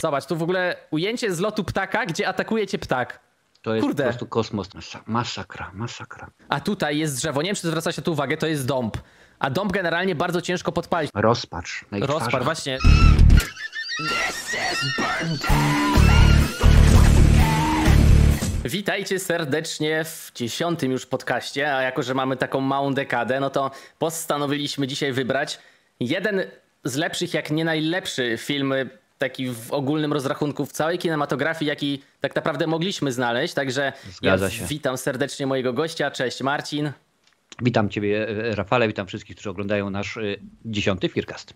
Zobacz, tu w ogóle ujęcie z lotu ptaka, gdzie atakuje cię ptak. To jest Kurde. po prostu kosmos. Masakra, masakra. A tutaj jest drzewo. Nie wiem, czy zwracacie tu uwagę, to jest dąb. A dąb generalnie bardzo ciężko podpalić. Rozpacz twarzach. właśnie. Witajcie serdecznie w dziesiątym już podcaście, a jako, że mamy taką małą dekadę, no to postanowiliśmy dzisiaj wybrać jeden z lepszych, jak nie najlepszy film taki w ogólnym rozrachunku w całej kinematografii, jaki tak naprawdę mogliśmy znaleźć. Także Zgadza ja się. witam serdecznie mojego gościa. Cześć Marcin. Witam Ciebie, e, Rafale, witam wszystkich, którzy oglądają nasz e, dziesiąty Fircast.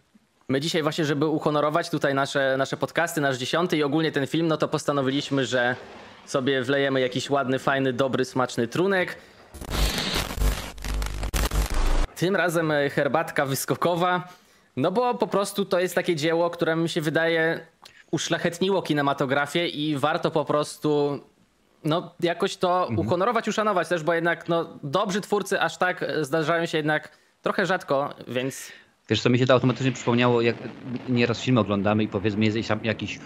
My dzisiaj właśnie, żeby uhonorować tutaj nasze, nasze podcasty, nasz dziesiąty i ogólnie ten film, no to postanowiliśmy, że sobie wlejemy jakiś ładny, fajny, dobry, smaczny trunek. Tym razem e, herbatka wyskokowa, no bo po prostu to jest takie dzieło, które mi się wydaje uszlachetniło kinematografię i warto po prostu no jakoś to uhonorować, uszanować też, bo jednak no, dobrzy twórcy aż tak e, zdarzają się jednak trochę rzadko, więc Wiesz co, mi się to automatycznie przypomniało, jak nieraz filmy oglądamy i powiedzmy jest tam jakiś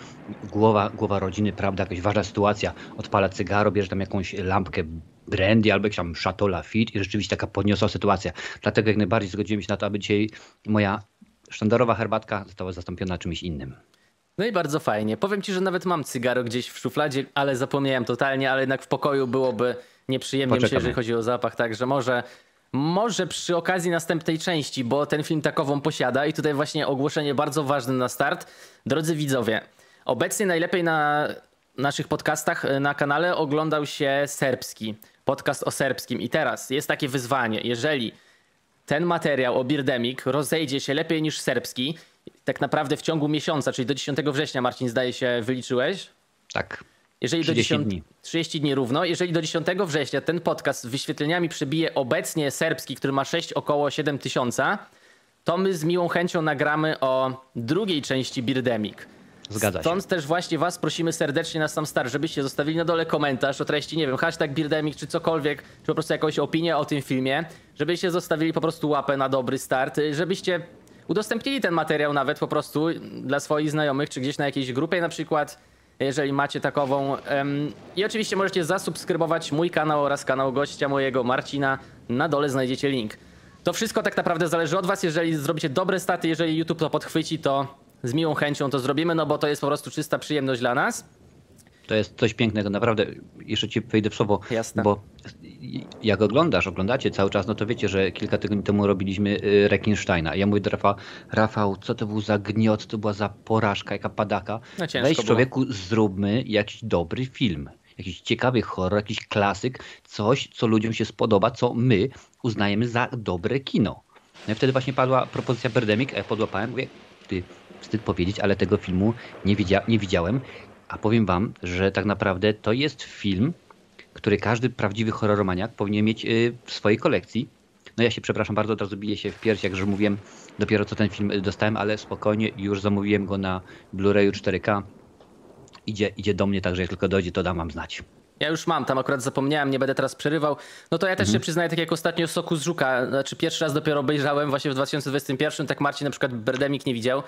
głowa, głowa rodziny, prawda, jakaś ważna sytuacja, odpala cygaro, bierze tam jakąś lampkę brandy albo jakiś tam Chateau Lafite i rzeczywiście taka podniosła sytuacja. Dlatego jak najbardziej zgodziłem się na to, aby dzisiaj moja sztandarowa herbatka została zastąpiona czymś innym. No i bardzo fajnie. Powiem ci, że nawet mam cygaro gdzieś w szufladzie, ale zapomniałem totalnie, ale jednak w pokoju byłoby nieprzyjemnie, myślę, Poczekamy. jeżeli chodzi o zapach, także może, może przy okazji następnej części, bo ten film takową posiada i tutaj właśnie ogłoszenie bardzo ważne na start. Drodzy widzowie, obecnie najlepiej na naszych podcastach e, na kanale oglądał się serbski, podcast o serbskim i teraz jest takie wyzwanie, jeżeli ten materiał o Birdemic rozejdzie się lepiej niż serbski, tak naprawdę w ciągu miesiąca, czyli do 10 września, Marcin, zdaje się, wyliczyłeś? Tak. Jeżeli 30 do 10, dni. 30 dni równo. Jeżeli do 10 września ten podcast z wyświetleniami przebije obecnie serbski, który ma 6 około 7 tysiąca, to my z miłą chęcią nagramy o drugiej części Birdemic. Zgadza się. Stąd też właśnie was prosimy serdecznie na sam start, żebyście zostawili na dole komentarz o treści, nie wiem, hashtag Birdemic czy cokolwiek, czy po prostu jakąś opinię o tym filmie, żebyście zostawili po prostu łapę na dobry start, żebyście udostępnili ten materiał nawet po prostu dla swoich znajomych, czy gdzieś na jakiejś grupie na przykład, jeżeli macie takową. I oczywiście możecie zasubskrybować mój kanał oraz kanał gościa mojego Marcina. Na dole znajdziecie link. To wszystko tak naprawdę zależy od was. Jeżeli zrobicie dobre staty, jeżeli YouTube to podchwyci, to z miłą chęcią to zrobimy, no bo to jest po prostu czysta przyjemność dla nas. To jest coś pięknego, naprawdę. Jeszcze ci wejdę w słowo, Jasne. bo jak oglądasz, oglądacie cały czas, no to wiecie, że kilka tygodni temu robiliśmy y, Rekinsteina. Ja mówię do Rafała, Rafał, co to był za gniot, to była za porażka, jaka padaka. No Weź było. człowieku, zróbmy jakiś dobry film. Jakiś ciekawy horror, jakiś klasyk, coś, co ludziom się spodoba, co my uznajemy za dobre kino. No i wtedy właśnie padła propozycja Birdemic, a ja podłapałem, mówię, ty, wstyd powiedzieć, ale tego filmu nie, widzia nie widziałem. A powiem wam, że tak naprawdę to jest film, który każdy prawdziwy horroromaniak powinien mieć y, w swojej kolekcji. No ja się przepraszam bardzo, od razu biję się w pierś, jak już mówiłem, dopiero co ten film y, dostałem, ale spokojnie, już zamówiłem go na Blu-rayu 4K. Idzie, idzie do mnie, także jak tylko dojdzie, to dam wam znać. Ja już mam, tam akurat zapomniałem, nie będę teraz przerywał. No to ja też się przyznaję, tak jak ostatnio Soku z Żuka, znaczy pierwszy raz dopiero obejrzałem właśnie w 2021, tak Marcin na przykład Berdemik nie widział.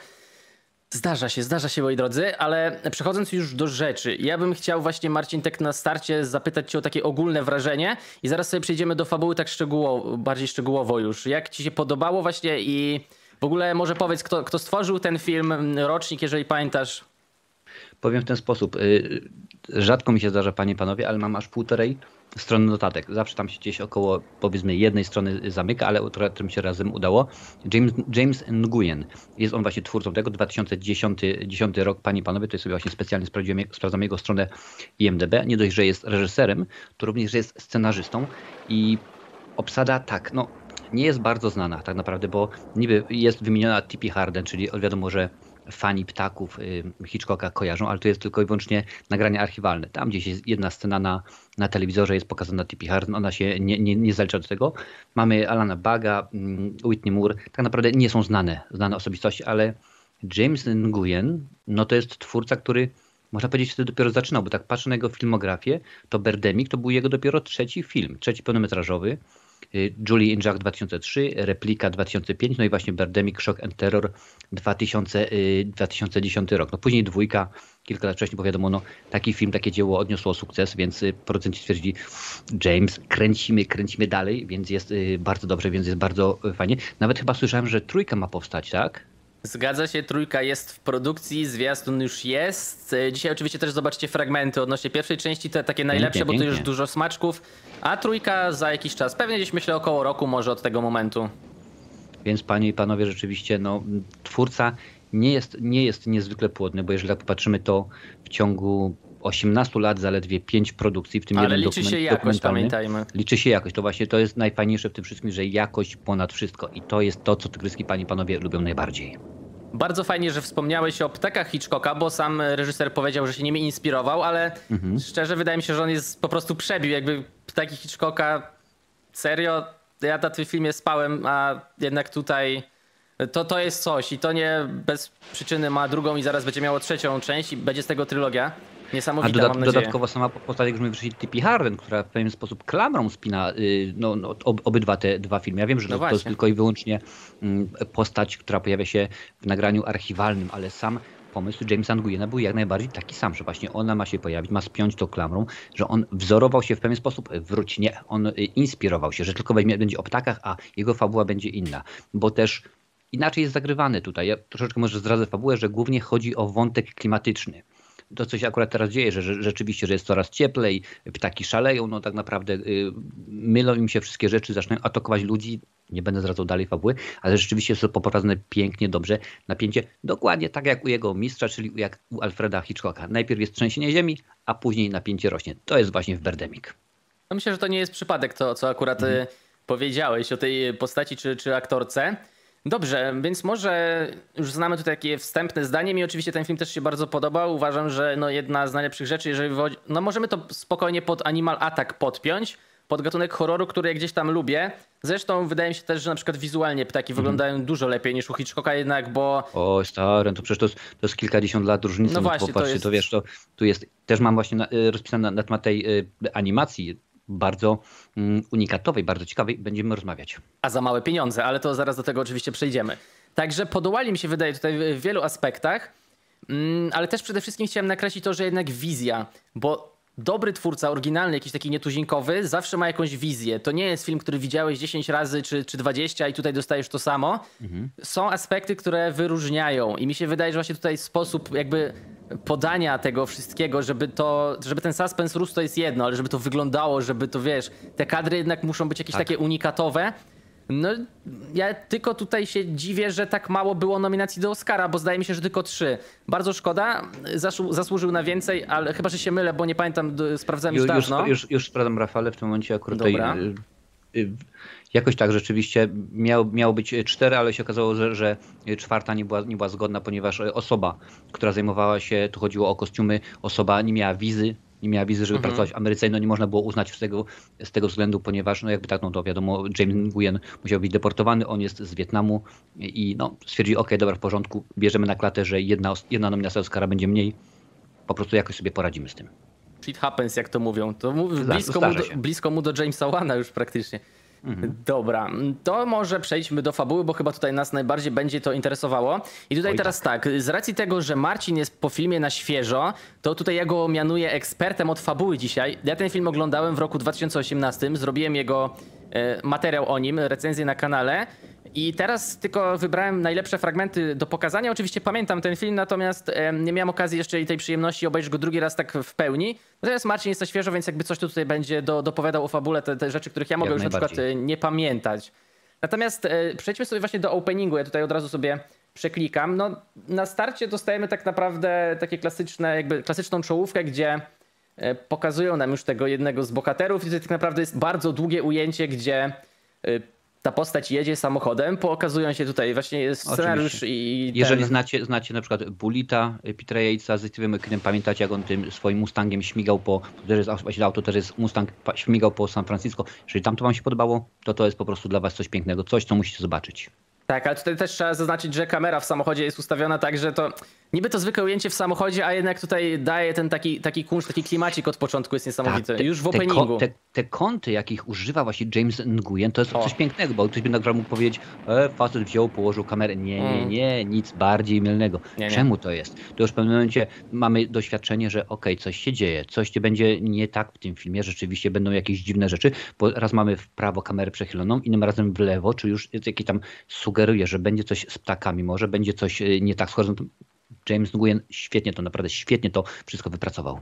Zdarza się, zdarza się moi drodzy, ale przechodząc już do rzeczy, ja bym chciał właśnie Marcin tak na starcie zapytać cię o takie ogólne wrażenie i zaraz sobie przejdziemy do fabuły tak szczegółowo, bardziej szczegółowo już. Jak ci się podobało właśnie i w ogóle może powiedz, kto, kto stworzył ten film, rocznik, jeżeli pamiętasz. Powiem w ten sposób. Rzadko mi się zdarza, panie panowie, ale mam aż półtorej strony notatek. Zawsze tam się gdzieś około, powiedzmy, jednej strony zamyka, ale którym się razem udało. James, James Nguyen. Jest on właśnie twórcą tego. 2010 10 rok, panie i panowie, tutaj sobie właśnie specjalnie sprawdziłem, sprawdzam jego stronę IMDB. Nie dość, że jest reżyserem, to również, jest scenarzystą i obsada tak, no nie jest bardzo znana tak naprawdę, bo niby jest wymieniona Tippi Harden, czyli wiadomo, że fani ptaków y, Hitchcocka kojarzą, ale to jest tylko i wyłącznie nagrania archiwalne. Tam gdzieś jest jedna scena na, na telewizorze, jest pokazana Tippi Harden, ona się nie, nie, nie zalicza do tego. Mamy Alana Baga, mm, Whitney Moore, tak naprawdę nie są znane, znane osobistości, ale James Nguyen, no to jest twórca, który można powiedzieć, wtedy dopiero zaczynał, bo tak patrzę na jego filmografię, to Birdemic to był jego dopiero trzeci film, trzeci pełnometrażowy. Y, Julie in Jack 2003, Replika 2005, no i właśnie Birdemic Shock and Terror 2000, y, 2010 rok. No później dwójka kilka lat wcześniej, bo wiadomo, no, taki film, takie dzieło odniosło sukces, więc y, producenci stwierdzili, James, kręcimy, kręcimy dalej, więc jest y, bardzo dobrze, więc jest bardzo y, fajnie. Nawet chyba słyszałem, że trójka ma powstać, tak? Zgadza się, trójka jest w produkcji, zwiastun już jest. E, Dzisiaj oczywiście też zobaczycie fragmenty odnośnie pierwszej części, te takie najlepsze, bo tu już pięknie. dużo smaczków. A trójka za jakiś czas, pewnie gdzieś myślę około roku może od tego momentu. Więc panie i panowie, rzeczywiście no, twórca nie jest, nie jest niezwykle płodny, bo jeżeli tak popatrzymy, to w ciągu 18 lat zaledwie 5 produkcji, w tym Ale jeden liczy dokument, się jakość, pamiętajmy. Liczy się jakość. To właśnie to jest najfajniejsze w tym wszystkim, że jakość ponad wszystko. I to jest to, co tygryski panie i panowie lubią najbardziej. Bardzo fajnie, że wspomniałeś o ptakach Hitchcocka, bo sam reżyser powiedział, że się nimi inspirował, ale Mhm. szczerze wydaje mi się, że on jest po prostu przebił. Jakby ptaki Hitchcocka, serio, ja na tym filmie spałem, a jednak tutaj to, to jest coś i to nie bez przyczyny ma drugą i zaraz będzie miało trzecią część i będzie z tego trylogia. A Niesamowita, doda- mam nadzieję. dodatkowo sama postać, jak już wcześniej, Tippi Harden, która w pewien sposób klamrą spina y, no, no, ob, obydwa te dwa filmy. Ja wiem, że No to, to jest tylko i wyłącznie mm, postać, która pojawia się w nagraniu archiwalnym, ale sam pomysł Jamesa Nguyena był jak najbardziej taki sam, że właśnie ona ma się pojawić, ma spiąć to klamrą, że on wzorował się w pewien sposób, wróć, nie, on y, inspirował się, że tylko weźmie, będzie o ptakach, a jego fabuła będzie inna, bo też inaczej jest zagrywany tutaj. Ja troszeczkę może zdradzę fabułę, że głównie chodzi o wątek klimatyczny to, co się akurat teraz dzieje, że, że rzeczywiście, że jest coraz cieplej, ptaki szaleją, no tak naprawdę y, mylą im się wszystkie rzeczy, zaczynają atakować ludzi. Nie będę zdradzał dalej fabuły, ale rzeczywiście jest to poprowadzone pięknie, dobrze. Napięcie dokładnie tak jak u jego mistrza, czyli jak u Alfreda Hitchcocka. Najpierw jest trzęsienie ziemi, a później napięcie rośnie. To jest właśnie w Birdemic. No myślę, że to nie jest przypadek to, co akurat y, powiedziałeś o tej postaci czy, czy aktorce. Dobrze, więc może już znamy tutaj takie wstępne zdanie. Mi oczywiście ten film też się bardzo podobał. Uważam, że no jedna z najlepszych rzeczy, jeżeli chodzi... No możemy to spokojnie pod Animal Attack podpiąć, pod gatunek horroru, który ja gdzieś tam lubię. Zresztą wydaje mi się też, że na przykład wizualnie ptaki Mhm. wyglądają dużo lepiej niż u Hitchcocka jednak, bo O, stary, to przecież to jest, to jest kilkadziesiąt lat różnicy. No właśnie, to popatrzcie, jest- to wiesz, to tu jest, też mam właśnie na, y, rozpisane na, na temat tej y, animacji bardzo mm, unikatowej, bardzo ciekawej, będziemy rozmawiać. a za małe pieniądze, ale to zaraz do tego oczywiście przejdziemy. Także podołali mi się wydaje tutaj w wielu aspektach, mm, ale też przede wszystkim chciałem nakreślić to, że jednak wizja, bo dobry twórca, oryginalny, jakiś taki nietuzinkowy, zawsze ma jakąś wizję. To nie jest film, który widziałeś 10 razy czy, czy 20 i tutaj dostajesz to samo. Są aspekty, które wyróżniają i mi się wydaje, że właśnie tutaj sposób jakby podania tego wszystkiego, żeby to, żeby ten suspens rósł to jest jedno, ale żeby to wyglądało, żeby to wiesz, te kadry jednak muszą być jakieś Tak. takie unikatowe. No, ja tylko tutaj się dziwię, że tak mało było nominacji do Oscara, bo zdaje mi się, że tylko trzy. Bardzo szkoda, zasłu- zasłużył na więcej, ale chyba, że się mylę, bo nie pamiętam, sprawdzałem już Ju- już, dawno. już, już sprawdzam Rafale w tym momencie akurat Dobra. tutaj, y, y, jakoś tak rzeczywiście miał, miało być cztery, ale się okazało, że, że czwarta nie była, nie była zgodna, ponieważ osoba, która zajmowała się, tu chodziło o kostiumy, osoba nie miała wizy, nie miała wizy, żeby Mhm. pracować w Ameryce, no nie można było uznać z tego, z tego względu, ponieważ no jakby tak, no to wiadomo, James Nguyen musiał być deportowany, on jest z Wietnamu i no stwierdzili, okej, dobra, w porządku, bierzemy na klatę, że jedna, jedna nominacja Oscara będzie mniej, po prostu jakoś sobie poradzimy z tym. Shit happens, jak to mówią. To blisko, mu do, blisko mu do Jamesa Wana już praktycznie. Dobra, to może przejdźmy do fabuły, bo chyba tutaj nas najbardziej będzie to interesowało. I tutaj Oj, teraz tak. z racji tego, że Marcin jest po filmie na świeżo, to tutaj ja go mianuję ekspertem od fabuły dzisiaj. Ja ten film oglądałem w roku 2018, zrobiłem jego e, materiał o nim, recenzję na kanale. I teraz tylko wybrałem najlepsze fragmenty do pokazania. Oczywiście pamiętam ten film, natomiast nie miałem okazji jeszcze i tej przyjemności obejrzeć go drugi raz tak w pełni. Natomiast Marcin jest na świeżo, więc jakby coś tu tutaj będzie do, dopowiadał o fabule, te, te rzeczy, których ja mogę Jak już na przykład e, nie pamiętać. Natomiast e, przejdźmy sobie właśnie do openingu. Ja tutaj od razu sobie przeklikam. No, na starcie dostajemy tak naprawdę takie klasyczne, jakby klasyczną czołówkę, gdzie e, pokazują nam już tego jednego z bohaterów i to tak naprawdę jest bardzo długie ujęcie, gdzie ta postać jedzie samochodem. Pokazują się tutaj właśnie scenariusz Oczywiście. i Jeżeli ten... znacie, znacie na przykład Bulita y, Petera Yatesa z Steve'em McQueenem, pamiętacie jak on tym swoim Mustangiem śmigał po, to też jest właśnie auto, też jest Mustang, śmigał po San Francisco. Jeżeli tam to wam się podobało, to to jest po prostu dla was coś pięknego, coś co musicie zobaczyć. Tak, ale tutaj też trzeba zaznaczyć, że kamera w samochodzie jest ustawiona tak, że to niby to zwykłe ujęcie w samochodzie, a jednak tutaj daje ten taki, taki kunszt, taki klimacik od początku jest niesamowity. te- Już w te, openingu. te, te kąty, jakich używa właśnie James Nguyen, to jest O. coś pięknego, bo ktoś by nagle mógł powiedzieć, e, facet wziął, położył kamerę. Nie, nie, Mm. nie, nic bardziej mylnego. Nie, nie. Czemu to jest? To już w pewnym momencie mamy doświadczenie, że okej, coś się dzieje, coś nie będzie nie tak w tym filmie, rzeczywiście będą jakieś dziwne rzeczy, bo raz mamy w prawo kamerę przechyloną, innym razem w lewo, czy już jest jakiś tam sugeruje, że będzie coś z ptakami, może będzie coś e, nie tak z horyzontem. James Nguyen świetnie to, naprawdę świetnie to wszystko wypracował.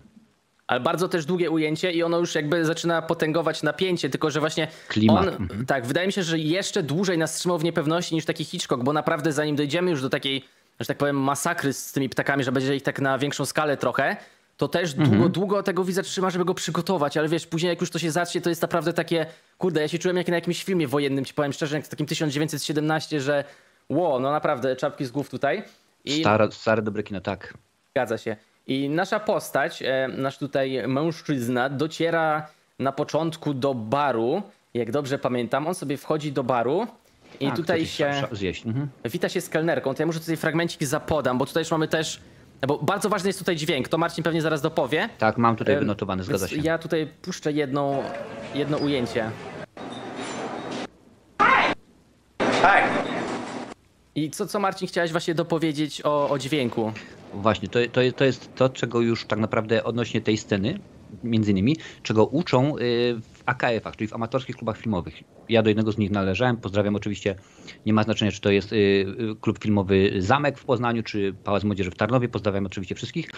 Ale bardzo też długie ujęcie i ono już jakby zaczyna potęgować napięcie, tylko że właśnie Klimat, on, mhm. tak, wydaje mi się, że jeszcze dłużej nas trzymał w niepewności niż taki Hitchcock, bo naprawdę zanim dojdziemy już do takiej, że tak powiem, masakry z tymi ptakami, że będzie ich tak na większą skalę trochę, to też Mhm. długo, długo tego widza trzyma, żeby go przygotować, ale wiesz, później jak już to się zacznie, to jest naprawdę takie, kurde, ja się czułem jak na jakimś filmie wojennym, ci powiem szczerze, jak w takim 1917, że ło, no naprawdę, czapki z głów tutaj. I Stare, stare dobre kino, tak. Zgadza się. I nasza postać, e, nasz tutaj mężczyzna, dociera na początku do baru. Jak dobrze pamiętam, on sobie wchodzi do baru i Tak, tutaj się Zjeść. Mhm. wita się z kelnerką. To ja może tutaj fragmencik zapodam, bo tutaj już mamy też. Bo bardzo ważny jest tutaj dźwięk. To Marcin pewnie zaraz dopowie. Tak, mam tutaj Em, wynotowane, zgadza się. Ja tutaj puszczę jedną, jedno ujęcie. I co, co Marcin chciałeś właśnie dopowiedzieć o, o dźwięku? Właśnie, to, to, to jest to, czego już tak naprawdę odnośnie tej sceny, między innymi, czego uczą y, w AKF-ach, czyli w amatorskich klubach filmowych. Ja do jednego z nich należałem, pozdrawiam oczywiście, nie ma znaczenia, czy to jest y, y, klub filmowy Zamek w Poznaniu, czy Pałac Młodzieży w Tarnowie, pozdrawiam oczywiście wszystkich.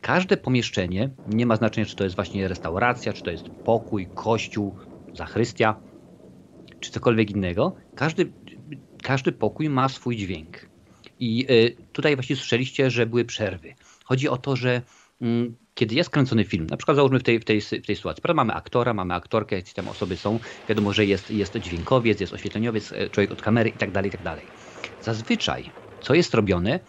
Każde pomieszczenie, nie ma znaczenia, czy to jest właśnie restauracja, czy to jest pokój, kościół, zachrystia, czy cokolwiek innego, każdy, każdy pokój ma swój dźwięk. I y, tutaj właśnie słyszeliście, że były przerwy. Chodzi o to, że mm, kiedy jest kręcony film, na przykład załóżmy w tej, w tej, w tej sytuacji, prawda, mamy aktora, mamy aktorkę, jakieś tam osoby są, wiadomo, że jest, jest dźwiękowiec, jest oświetleniowiec, e, człowiek od kamery i tak dalej, i tak dalej. Zazwyczaj, co jest robione,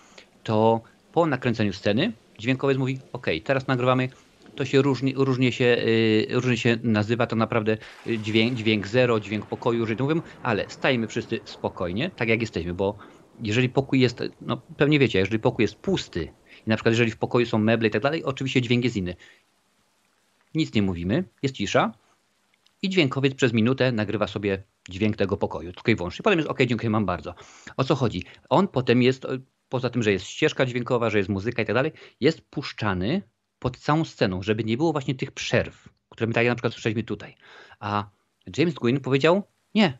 to po nakręceniu sceny dźwiękowiec mówi, ok, teraz nagrywamy, to się różni, różnie, się, y, różnie się nazywa to naprawdę y, dźwięk, dźwięk zero, dźwięk pokoju, że to mówią, ale stajemy wszyscy spokojnie, tak jak jesteśmy, bo jeżeli pokój jest, no pewnie wiecie, jeżeli pokój jest pusty i na przykład jeżeli w pokoju są meble i tak dalej, oczywiście dźwięk jest inny. Nic nie mówimy, jest cisza i dźwiękowiec przez minutę nagrywa sobie dźwięk tego pokoju, tylko i wyłącznie. Potem jest ok, dziękuję, mam bardzo. O co chodzi? On potem jest, e, poza tym, że jest ścieżka dźwiękowa, że jest muzyka i tak dalej, jest puszczany pod całą sceną, żeby nie było właśnie tych przerw, które my tak na przykład słyszeliśmy tutaj. A James Gwynn powiedział, nie,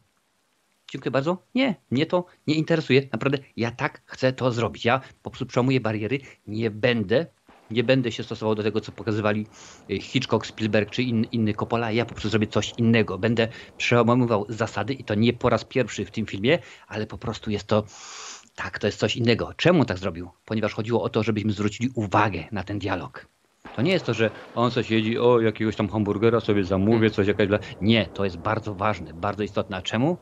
Dziękuję bardzo. Nie, mnie to nie interesuje. Naprawdę, ja tak chcę to zrobić. Ja po prostu przełamuję bariery. Nie będę, nie będę się stosował do tego, co pokazywali y, Hitchcock, Spielberg czy in, inny Coppola. Ja po prostu zrobię coś innego. Będę przełamywał zasady i to nie po raz pierwszy w tym filmie, ale po prostu jest to, tak, to jest coś innego. Czemu tak zrobił? Ponieważ chodziło o to, żebyśmy zwrócili uwagę na ten dialog. To nie jest to, że on sobie siedzi, o jakiegoś tam hamburgera sobie zamówię, coś jakaś. Nie, to jest bardzo ważne, bardzo istotne. A czemu?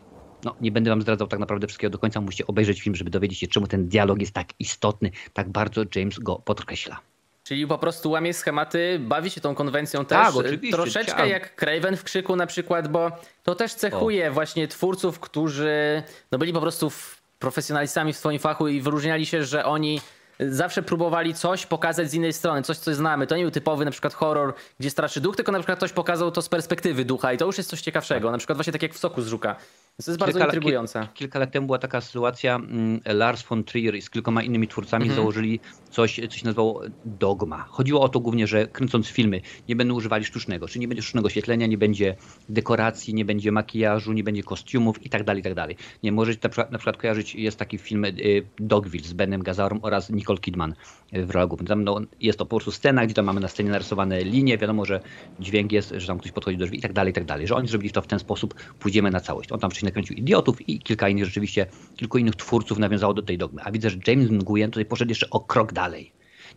No, nie będę wam zdradzał tak naprawdę wszystkiego do końca. Musicie obejrzeć film, żeby dowiedzieć się, czemu ten dialog jest tak istotny, tak bardzo James go podkreśla. Czyli po prostu łamie schematy, bawi się tą konwencją Tak, też. oczywiście, Troszeczkę chciałem. jak Craven w krzyku na przykład, bo to też cechuje właśnie twórców, którzy no byli po prostu profesjonalistami w swoim fachu i wyróżniali się, że oni zawsze próbowali coś pokazać z innej strony, coś co znamy. To nie był typowy na przykład horror, gdzie straszy duch, tylko na przykład ktoś pokazał to z perspektywy ducha i to już jest coś ciekawszego. Na przykład właśnie tak jak w Soku z Żuka. To jest bardzo Kilka- intrygujące. Kil, kilka lat temu była taka sytuacja, mm, Lars von Trier z kilkoma innymi twórcami Mhm. założyli coś, co się nazywało Dogma. Chodziło o to głównie, że kręcąc filmy nie będą używali sztucznego, czyli nie będzie sztucznego oświetlenia, nie będzie dekoracji, nie będzie makijażu, nie będzie kostiumów i tak dalej, i tak dalej. Nie, możecie na przykład, na przykład kojarzyć, jest taki film y, Dogville z Benem Gazaurem oraz Nicole Kidman w rolach głównych. Tam no, jest to po prostu scena, gdzie tam mamy na scenie narysowane linie, wiadomo, że dźwięk jest, że tam ktoś podchodzi do drzwi i tak dalej, i tak dalej. Że oni zrobili to w ten sposób, pójdziemy na całość. On tam wcześniej nakręcił Idiotów i kilka innych rzeczywiście, kilku innych twórców nawiązało do tej dogmy. A widzę, że James Nguyen tutaj poszedł jeszcze o krok dalej.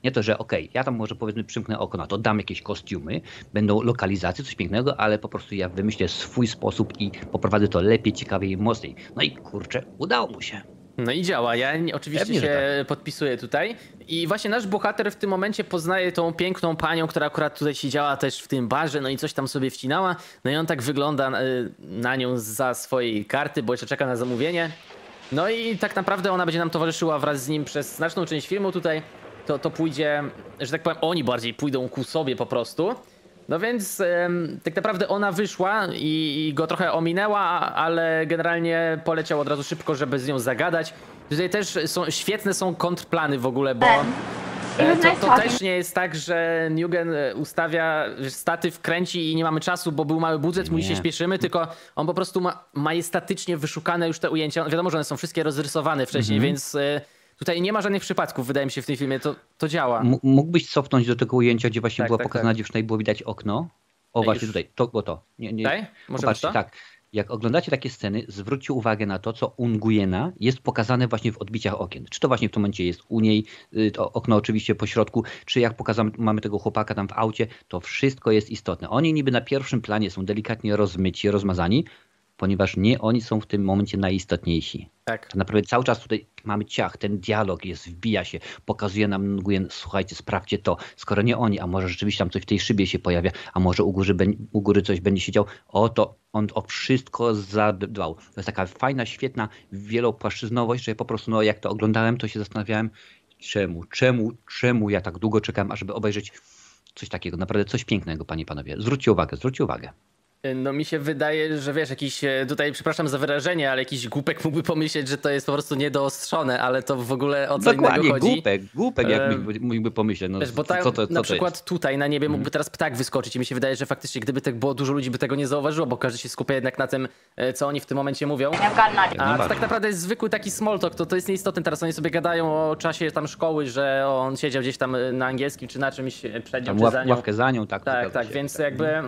Nie to, że okej, ja tam może powiedzmy przymknę oko na to, dam jakieś kostiumy, będą lokalizacje, coś pięknego, ale po prostu ja wymyślę swój sposób i poprowadzę to lepiej, ciekawiej i mocniej. No i kurczę, udało mu się. No i działa. Ja oczywiście się podpisuję tutaj. I właśnie nasz bohater w tym momencie poznaje tą piękną panią, która akurat tutaj siedziała też w tym barze, no i coś tam sobie wcinała. No i on tak wygląda y, na nią za swojej karty, bo jeszcze czeka na zamówienie. No i tak naprawdę ona będzie nam towarzyszyła wraz z nim przez znaczną część filmu tutaj. To, to pójdzie, że tak powiem, oni bardziej pójdą ku sobie po prostu. No więc tak naprawdę ona wyszła i, i go trochę ominęła, ale generalnie poleciał od razu szybko, żeby z nią zagadać. Tutaj też są świetne są kontrplany w ogóle, bo e, to, to też nie jest tak, że Newgen e, ustawia że statyw, kręci i nie mamy czasu, bo był mały budżet, mu się śpieszymy, tylko on po prostu ma majestatycznie wyszukane już te ujęcia. Wiadomo, że one są wszystkie rozrysowane wcześniej, więc e, tutaj nie ma żadnych przypadków, wydaje mi się, w tym filmie. To, to działa. M- mógłbyś cofnąć do tego ujęcia, gdzie właśnie Tak, była tak, pokazana tak. dziewczyna i było widać okno? O Ej, właśnie już. tutaj, to było to. Nie, nie. Tutaj? Może Popatrzcie, to? tak. Jak oglądacie takie sceny, zwróćcie uwagę na to, co u Nguyena jest pokazane właśnie w odbiciach okien. Czy to właśnie w tym momencie jest u niej, y, to okno oczywiście po środku, czy jak pokazamy, mamy tego chłopaka tam w aucie, to wszystko jest istotne. Oni niby na pierwszym planie są delikatnie rozmyci, rozmazani, ponieważ nie oni są w tym momencie najistotniejsi. Tak. Tak naprawdę cały czas tutaj mamy ciach, ten dialog jest, wbija się, pokazuje nam Nguyen, słuchajcie, sprawdźcie to, skoro nie oni, a może rzeczywiście tam coś w tej szybie się pojawia, a może u góry, u góry coś będzie się działo, o to on o wszystko zadbał. To jest taka fajna, świetna wielopłaszczyznowość, że po prostu, no jak to oglądałem, to się zastanawiałem, czemu, czemu, czemu ja tak długo czekam, ażeby obejrzeć coś takiego, naprawdę coś pięknego, panie i panowie. Zwróćcie uwagę, zwróćcie uwagę. No mi się wydaje, że wiesz, jakiś, e, tutaj przepraszam za wyrażenie, ale jakiś głupek mógłby pomyśleć, że to jest po prostu niedoostrzone, ale to w ogóle o co Dokładnie, innego chodzi. głupek, głupek, jak mógłby, mógłby pomyśleć. No, Wiesz, bo tam co to, co na to przykład jest? tutaj na niebie mógłby teraz ptak wyskoczyć i mi się wydaje, że faktycznie gdyby tak było dużo ludzi by tego nie zauważyło, bo każdy się skupia jednak na tym, e, co oni w tym momencie mówią. A to tak naprawdę jest zwykły taki small talk, to, to jest nieistotne. Teraz oni sobie gadają o czasie tam szkoły, że on siedział gdzieś tam e, na angielskim czy na czymś e, przed nią Tam czy ław, za nią. ławkę za nią, tak. Tak, tak, się. więc jakby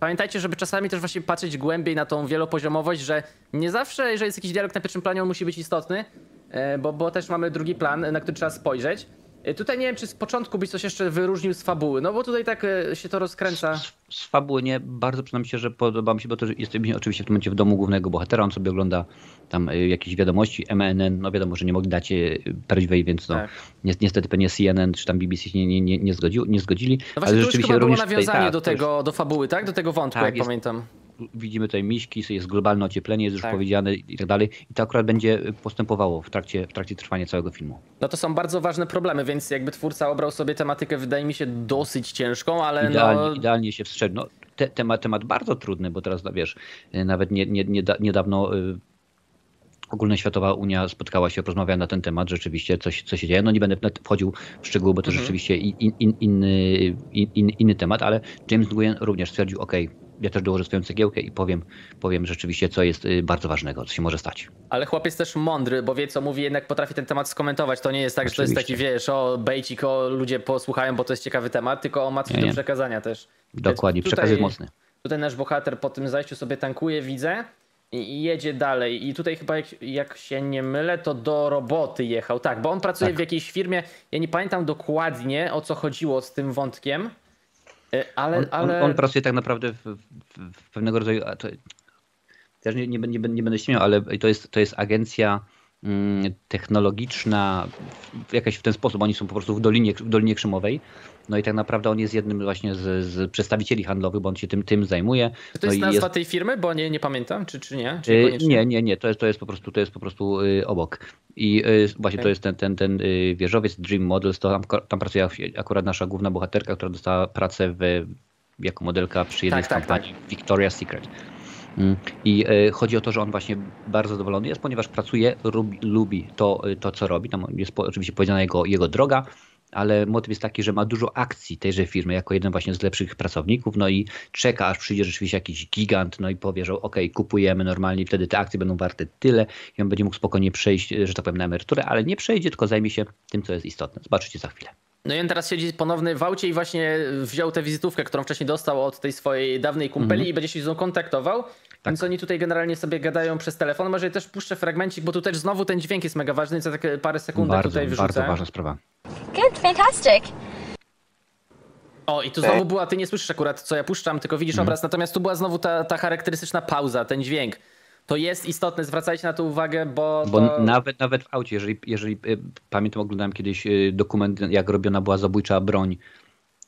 pamiętajcie, żeby czasami też właśnie patrzeć głębiej na tą wielopoziomowość, że nie zawsze, jeżeli jest jakiś dialog na pierwszym planie, on musi być istotny, e, bo, bo też mamy drugi plan, na który trzeba spojrzeć. E, Tutaj nie wiem, czy z początku byś coś jeszcze wyróżnił z fabuły, no bo tutaj tak e, się to rozkręca. Z, z fabuły nie bardzo przynajmniej się, że podoba mi się, bo to że jesteśmy oczywiście w tym momencie w domu głównego bohatera, on sobie ogląda tam y, jakieś wiadomości, MNN, no wiadomo, że nie mogli dać prawdziwej, więc no Tak. ni- niestety pewnie CNN czy tam BBC się nie, nie, nie, nie, zgodził, nie zgodzili, No właśnie, to już chyba było również tutaj, nawiązanie tak, do już tego, do fabuły, tak? Do tego wątku, Tak, jak jest- pamiętam. Widzimy tutaj miśki, jest globalne ocieplenie, jest już Tak. powiedziane i tak dalej i to akurat będzie postępowało w trakcie, w trakcie trwania całego filmu. No to są bardzo ważne problemy, więc jakby twórca obrał sobie tematykę, wydaje mi się, dosyć ciężką, ale Idealnie, no... idealnie się wstrzelił. No, te, temat, temat bardzo trudny, bo teraz, no, wiesz, y, nawet nie, nie, nie, niedawno y, ogólnoświatowa Unia spotkała się, porozmawiała na ten temat, rzeczywiście coś, co się dzieje. No nie będę wchodził w szczegóły, bo to Mhm. rzeczywiście in, in, in, inny, in, in, inny temat, ale James Nguyen również stwierdził, ok, ja też dołożę swoją cegiełkę i powiem, powiem rzeczywiście, co jest y, bardzo ważnego, co się może stać. Ale chłopiec też mądry, bo wie co mówi, jednak potrafi ten temat skomentować. To nie jest tak, że to jest taki, Oczywiście. wiesz, o bejcik, o ludzie posłuchają, bo to jest ciekawy temat, tylko on ma coś do przekazania też. Dokładnie, przekaz jest mocny. Tutaj nasz bohater po tym zajściu sobie tankuje, widzę, i jedzie dalej. I tutaj chyba, jak, jak się nie mylę, to do roboty jechał. Tak, bo on pracuje Tak. w jakiejś firmie. Ja nie pamiętam dokładnie, o co chodziło z tym wątkiem, ale... On, ale... on, on pracuje tak naprawdę w, w, w pewnego rodzaju. To, też nie, nie, będę- nie, nie będę śmiał, ale to jest, to jest agencja mm, technologiczna, w- jakaś w ten sposób. Oni są po prostu w Dolinie, w Dolinie Krzemowej. No i tak naprawdę on jest jednym właśnie z, z przedstawicieli handlowych, bo on się tym, tym zajmuje. Czy to no jest i nazwa tej firmy? Bo nie, nie pamiętam, czy, czy nie? Czy Y, niekoniecznie? Nie, nie, nie, to jest, to jest po prostu, to jest po prostu y, obok. I y, właśnie Okej. to jest ten, ten, ten wieżowiec Dream Models, to tam, tam pracuje akurat nasza główna bohaterka, która dostała pracę w, jako modelka przy jednej Tak, z tak, kampanii Victoria's Secret. Mm. I chodzi o to, że on właśnie bardzo zadowolony jest, ponieważ pracuje, lubi, to, to, co robi. Tam jest oczywiście powiedziana jego, jego droga, ale motyw jest taki, że ma dużo akcji tejże firmy jako jeden właśnie z lepszych pracowników, no i czeka, aż przyjdzie rzeczywiście jakiś gigant, no i powie, że okej, kupujemy normalnie, wtedy te akcje będą warte tyle i on będzie mógł spokojnie przejść, że tak powiem, na emeryturę, ale nie przejdzie, tylko zajmie się tym, co jest istotne. Zobaczycie za chwilę. No i on teraz siedzi ponowny w aucie i właśnie wziął tę wizytówkę, którą wcześniej dostał od tej swojej dawnej kumpeli Mhm. i będzie się z nią kontaktował. Tak. Więc oni tutaj generalnie sobie gadają przez telefon. Może też puszczę fragmencik, bo tu też znowu ten dźwięk jest mega ważny, co tak parę sekund Bardzo, tutaj wyrzucę. bardzo ważna sprawa. Good, fantastic. O, i tu znowu była, ty nie słyszysz akurat, co ja puszczam, tylko widzisz Mhm. obraz, natomiast tu była znowu ta, ta charakterystyczna pauza, ten dźwięk. To jest istotne, zwracajcie na to uwagę, bo, Bo to... nawet, nawet w aucie, jeżeli, jeżeli y, pamiętam, oglądałem kiedyś y, dokument, jak robiona była zabójcza broń,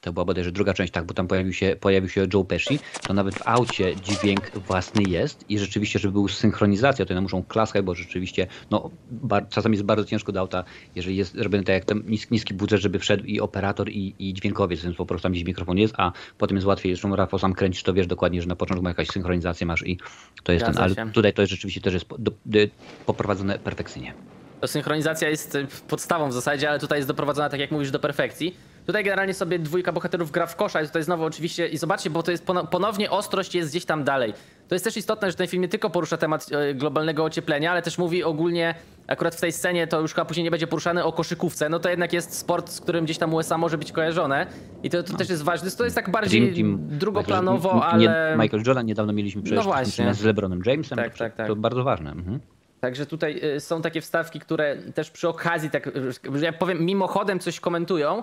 to była bodajże druga część, tak, bo tam pojawił się, pojawił się Joe Pesci, to nawet w aucie dźwięk własny jest i rzeczywiście, żeby był synchronizacja, to one muszą klaskać, bo rzeczywiście, no, bar, czasami jest bardzo ciężko do auta, jeżeli jest robiony tak jak ten nis, niski budżet, żeby wszedł i operator i, i dźwiękowiec, więc po prostu tam gdzieś mikrofon jest, a potem jest łatwiej, zresztą Rafał sam kręcisz, to wiesz dokładnie, że na początku ma jakaś synchronizację masz i to jest Zgadza ten, ale się. tutaj to jest rzeczywiście też jest do, do, poprowadzone perfekcyjnie. To synchronizacja jest y, podstawą w zasadzie, ale tutaj jest doprowadzona, tak jak mówisz, do perfekcji. Tutaj generalnie sobie dwójka bohaterów gra w kosza i tutaj znowu oczywiście, i zobaczcie, bo to jest pono- ponownie ostrość jest gdzieś tam dalej. To jest też istotne, że ten film nie tylko porusza temat e, globalnego ocieplenia, ale też mówi ogólnie, akurat w tej scenie to już chyba później nie będzie poruszane o koszykówce, no to jednak jest sport, z którym gdzieś tam USA może być kojarzone i to, to też jest ważne. To jest tak bardziej Team, drugoplanowo, Michael, ale... Michael Jordan niedawno mieliśmy przecież No no z LeBronem Jamesem, Tak, to, tak, tak. to bardzo ważne. Mhm. Także tutaj y, są takie wstawki, które też przy okazji, tak, że ja powiem, mimochodem coś komentują,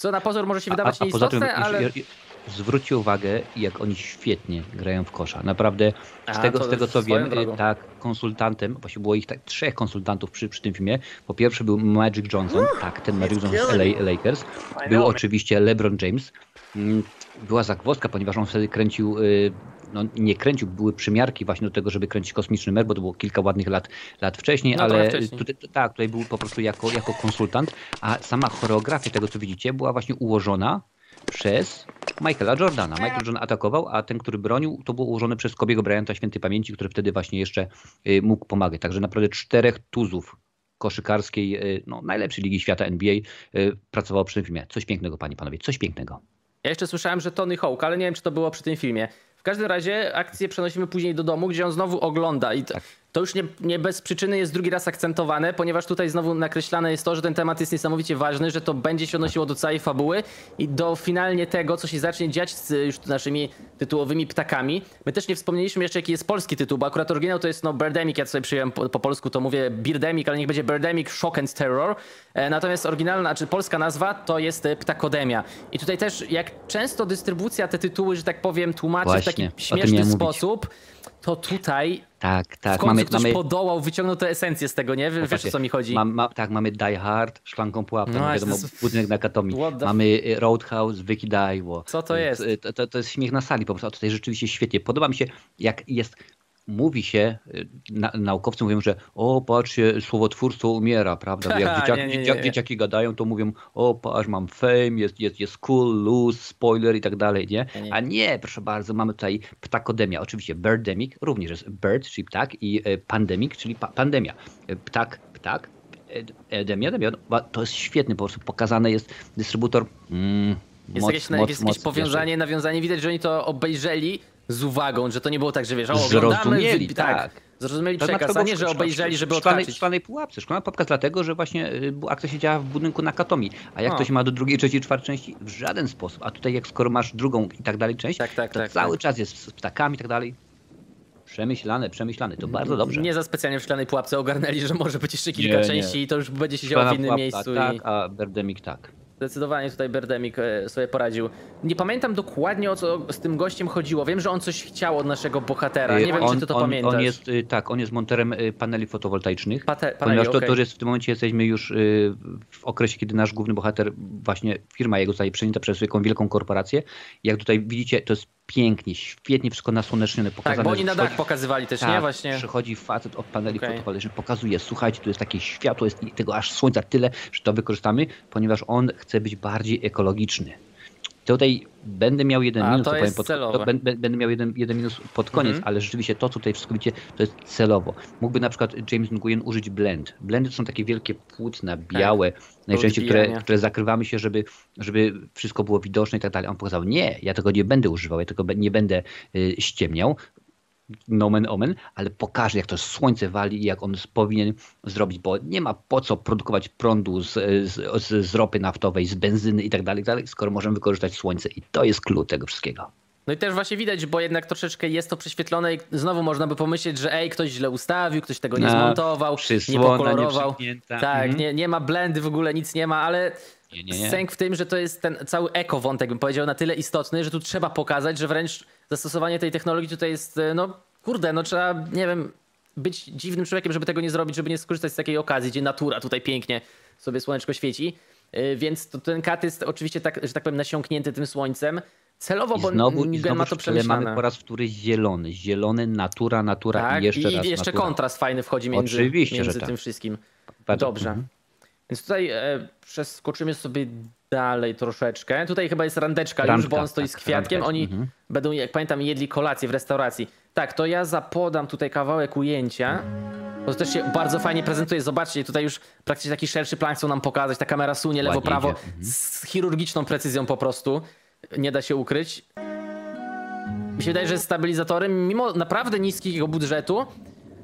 co na pozór może się wydawać a, a poza tym ale... już- już- zwróćcie uwagę, jak oni świetnie grają w kosza. Naprawdę z A, tego, z tego co wiem, drogą. tak, konsultantem, właśnie było ich tak trzech konsultantów przy, przy tym filmie. Po pierwsze był Magic Johnson, tak, ten Magic Johnson z LA Lakers. Był oczywiście LeBron James. Mm, Była zagwozdka, ponieważ on wtedy kręcił, y, no nie kręcił, były przymiarki właśnie do tego, żeby kręcić kosmiczny mer, bo to było kilka ładnych lat, lat wcześniej, No, ale wcześniej. tutaj, tak, tutaj był po prostu jako, jako konsultant, a sama choreografia tego, co widzicie, była właśnie ułożona przez Michaela Jordana. Michael Jordan atakował, a ten, który bronił, to było ułożone przez Kobiego Bryanta świętej pamięci, który wtedy właśnie jeszcze y, mógł pomagać. Także naprawdę czterech tuzów koszykarskiej, y, no, najlepszej ligi świata NBA y, pracowało przy tym filmie. Coś pięknego, panie panowie, coś pięknego. Ja jeszcze słyszałem, że Tony Hawk, ale nie wiem, czy to było przy tym filmie. W każdym razie akcję przenosimy później do domu, gdzie on znowu ogląda i Tak. To już nie, nie bez przyczyny jest drugi raz akcentowane, ponieważ tutaj znowu nakreślane jest to, że ten temat jest niesamowicie ważny, że to będzie się odnosiło do całej fabuły i do finalnie tego, co się zacznie dziać z już naszymi tytułowymi ptakami. My też nie wspomnieliśmy jeszcze, jaki jest polski tytuł, bo akurat oryginał to jest no Birdemic, ja sobie przyjąłem po, po polsku, to mówię Birdemic, ale niech będzie Birdemic Shock and Terror. E, natomiast oryginalna, czy polska nazwa to jest e, Ptakodemia. I tutaj też, jak często dystrybucja te tytuły, że tak powiem, tłumaczy w Właśnie, taki o tym śmieszny miałem mówić. To tutaj Tak, w tak. końcu Mamy, ktoś mamy, podołał, wyciągnął tę esencję z tego, nie? Wiesz, o Popatrzcie, co mi chodzi? Mam, ma, tak, mamy Die Hard, szklanką pułapkę, No, no, wiadomo, jest- budynek na Katomi. The- Mamy y, Roadhouse, Wykidajło. Co to jest? To, to, to jest śmiech na sali po prostu, a tutaj rzeczywiście świetnie. Podoba mi się, jak jest, mówi się, y, na, naukowcy mówią, że o, patrzcie, słowotwórstwo umiera, prawda? Jak dzieciaki, nie, nie, nie. dzieciaki gadają, to mówią, o, patrz, mam fame, jest, jest, jest cool, loose, spoiler i tak dalej, nie? A nie, proszę bardzo, mamy tutaj ptakodemia. Oczywiście birdemic, również jest bird, czyli ptak i e, pandemic, czyli pa pandemia. E, Ptak, ptak, epidemia, epidemia. No, To jest świetny, po prostu pokazany jest dystrybutor. Mm, Jest moc, jakieś, moc, jakieś, moc, jakieś powiązanie, nawiązanie. Widać, że oni to obejrzeli z uwagą, że to nie było tak, że wiesz, o, Zrozumieli, wy- tak. Zrozumieli To przekaz, a nie, że obejrzeli, żeby szklanej, odhaczyć. szklanej pułapce. Szklana pułapka dlatego, że właśnie y, akcja się działa w budynku na Katomi. A jak O. to się ma do drugiej, trzeciej, czwartej części? W żaden sposób. A tutaj jak skoro masz drugą i tak dalej część, Tak, tak, to tak, cały tak. czas jest z ptakami i tak dalej. Przemyślane, przemyślane. To bardzo dobrze. Nie za specjalnie w szklanej pułapce ogarnęli, że może być jeszcze Nie, kilka nie. części i to już będzie się działo w innym pułapka, miejscu. Tak, i... a Birdemic tak. Zdecydowanie tutaj Berdemik e, sobie poradził. Nie pamiętam dokładnie o co z tym gościem chodziło. Wiem, że on coś chciał od naszego bohatera. Nie Y, wiem, on, czy ty to on, pamiętasz. On jest, y, tak, on jest monterem paneli fotowoltaicznych. Pate- paneli, ponieważ to, okej. to jest w tym momencie jesteśmy już w okresie, kiedy nasz główny bohater, właśnie firma jego zostaje przejęta przez wielką korporację. Jak tutaj widzicie, to jest pięknie, świetnie wszystko nasłonecznione, pokazane. Tak, bo oni na dach pokazywali też, tak, nie? Właśnie. Przychodzi facet od paneli Okej. fotowoltaicznych, pokazuje, słuchajcie, tu jest takie światło, jest tego aż słońca tyle, że to wykorzystamy, ponieważ on chce być bardziej ekologiczny. Tutaj będę miał jeden A, minus, to powiem pod, to bę- bę- będę miał jeden, jeden minus pod koniec, Mhm. ale rzeczywiście to, co tutaj wszystko widzicie, to jest celowo. Mógłby na przykład James Nguyen użyć blend. Blendy to są takie wielkie płótna, białe, najczęściej, które, które zakrywamy się, żeby, żeby wszystko było widoczne i tak dalej. On pokazał, nie, ja tego nie będę używał, ja tego nie będę y, ściemniał, nomen omen, ale pokaże jak to słońce wali i jak on powinien zrobić, bo nie ma po co produkować prądu z, z, z, ropy naftowej, z benzyny i tak dalej, i tak dalej, skoro możemy wykorzystać słońce i to jest klucz tego wszystkiego. No i też właśnie widać, bo jednak troszeczkę jest to prześwietlone i znowu można by pomyśleć, że ej, ktoś źle ustawił, ktoś tego nie No, zmontował, nie pokolorował. nieprzyknięta. tak, Mhm. nie, nie ma blendy, w ogóle nic nie ma, ale Nie, nie, nie. sęk w tym, że to jest ten cały eko-wątek, bym powiedział, na tyle istotny, że tu trzeba pokazać, że wręcz zastosowanie tej technologii tutaj jest, e, no kurde, no trzeba, nie wiem, być dziwnym człowiekiem, żeby tego nie zrobić, żeby nie skorzystać z takiej okazji, gdzie natura tutaj pięknie sobie słoneczko świeci. Y, Więc to, ten kat jest oczywiście tak, że tak powiem nasiąknięty tym słońcem. Celowo, I bo znowu, Nguyen znowu ma to ale mamy przemyślane. po raz wtóry zielony. Zielony, natura, natura Tak, i jeszcze i raz jeszcze natura. kontrast fajny wchodzi między, Oczywiście, między tak. tym wszystkim. Bardzo- Dobrze. mhm. Więc tutaj e, przeskoczymy sobie dalej troszeczkę. Tutaj chyba jest randeczka już, Randka, bo on stoi tak, z kwiatkiem. randka, Oni mhm. będą, jak pamiętam, jedli kolację w restauracji. Tak, to ja zapodam tutaj kawałek ujęcia. Bo to też się bardzo fajnie prezentuje. Zobaczcie, tutaj już praktycznie taki szerszy plan chcą nam pokazać. Ta kamera sunie lewo, Ładnie prawo idzie, mhm. z chirurgiczną precyzją po prostu. Nie da się ukryć. Mi się wydaje, że stabilizatorem, mimo naprawdę niskiego budżetu,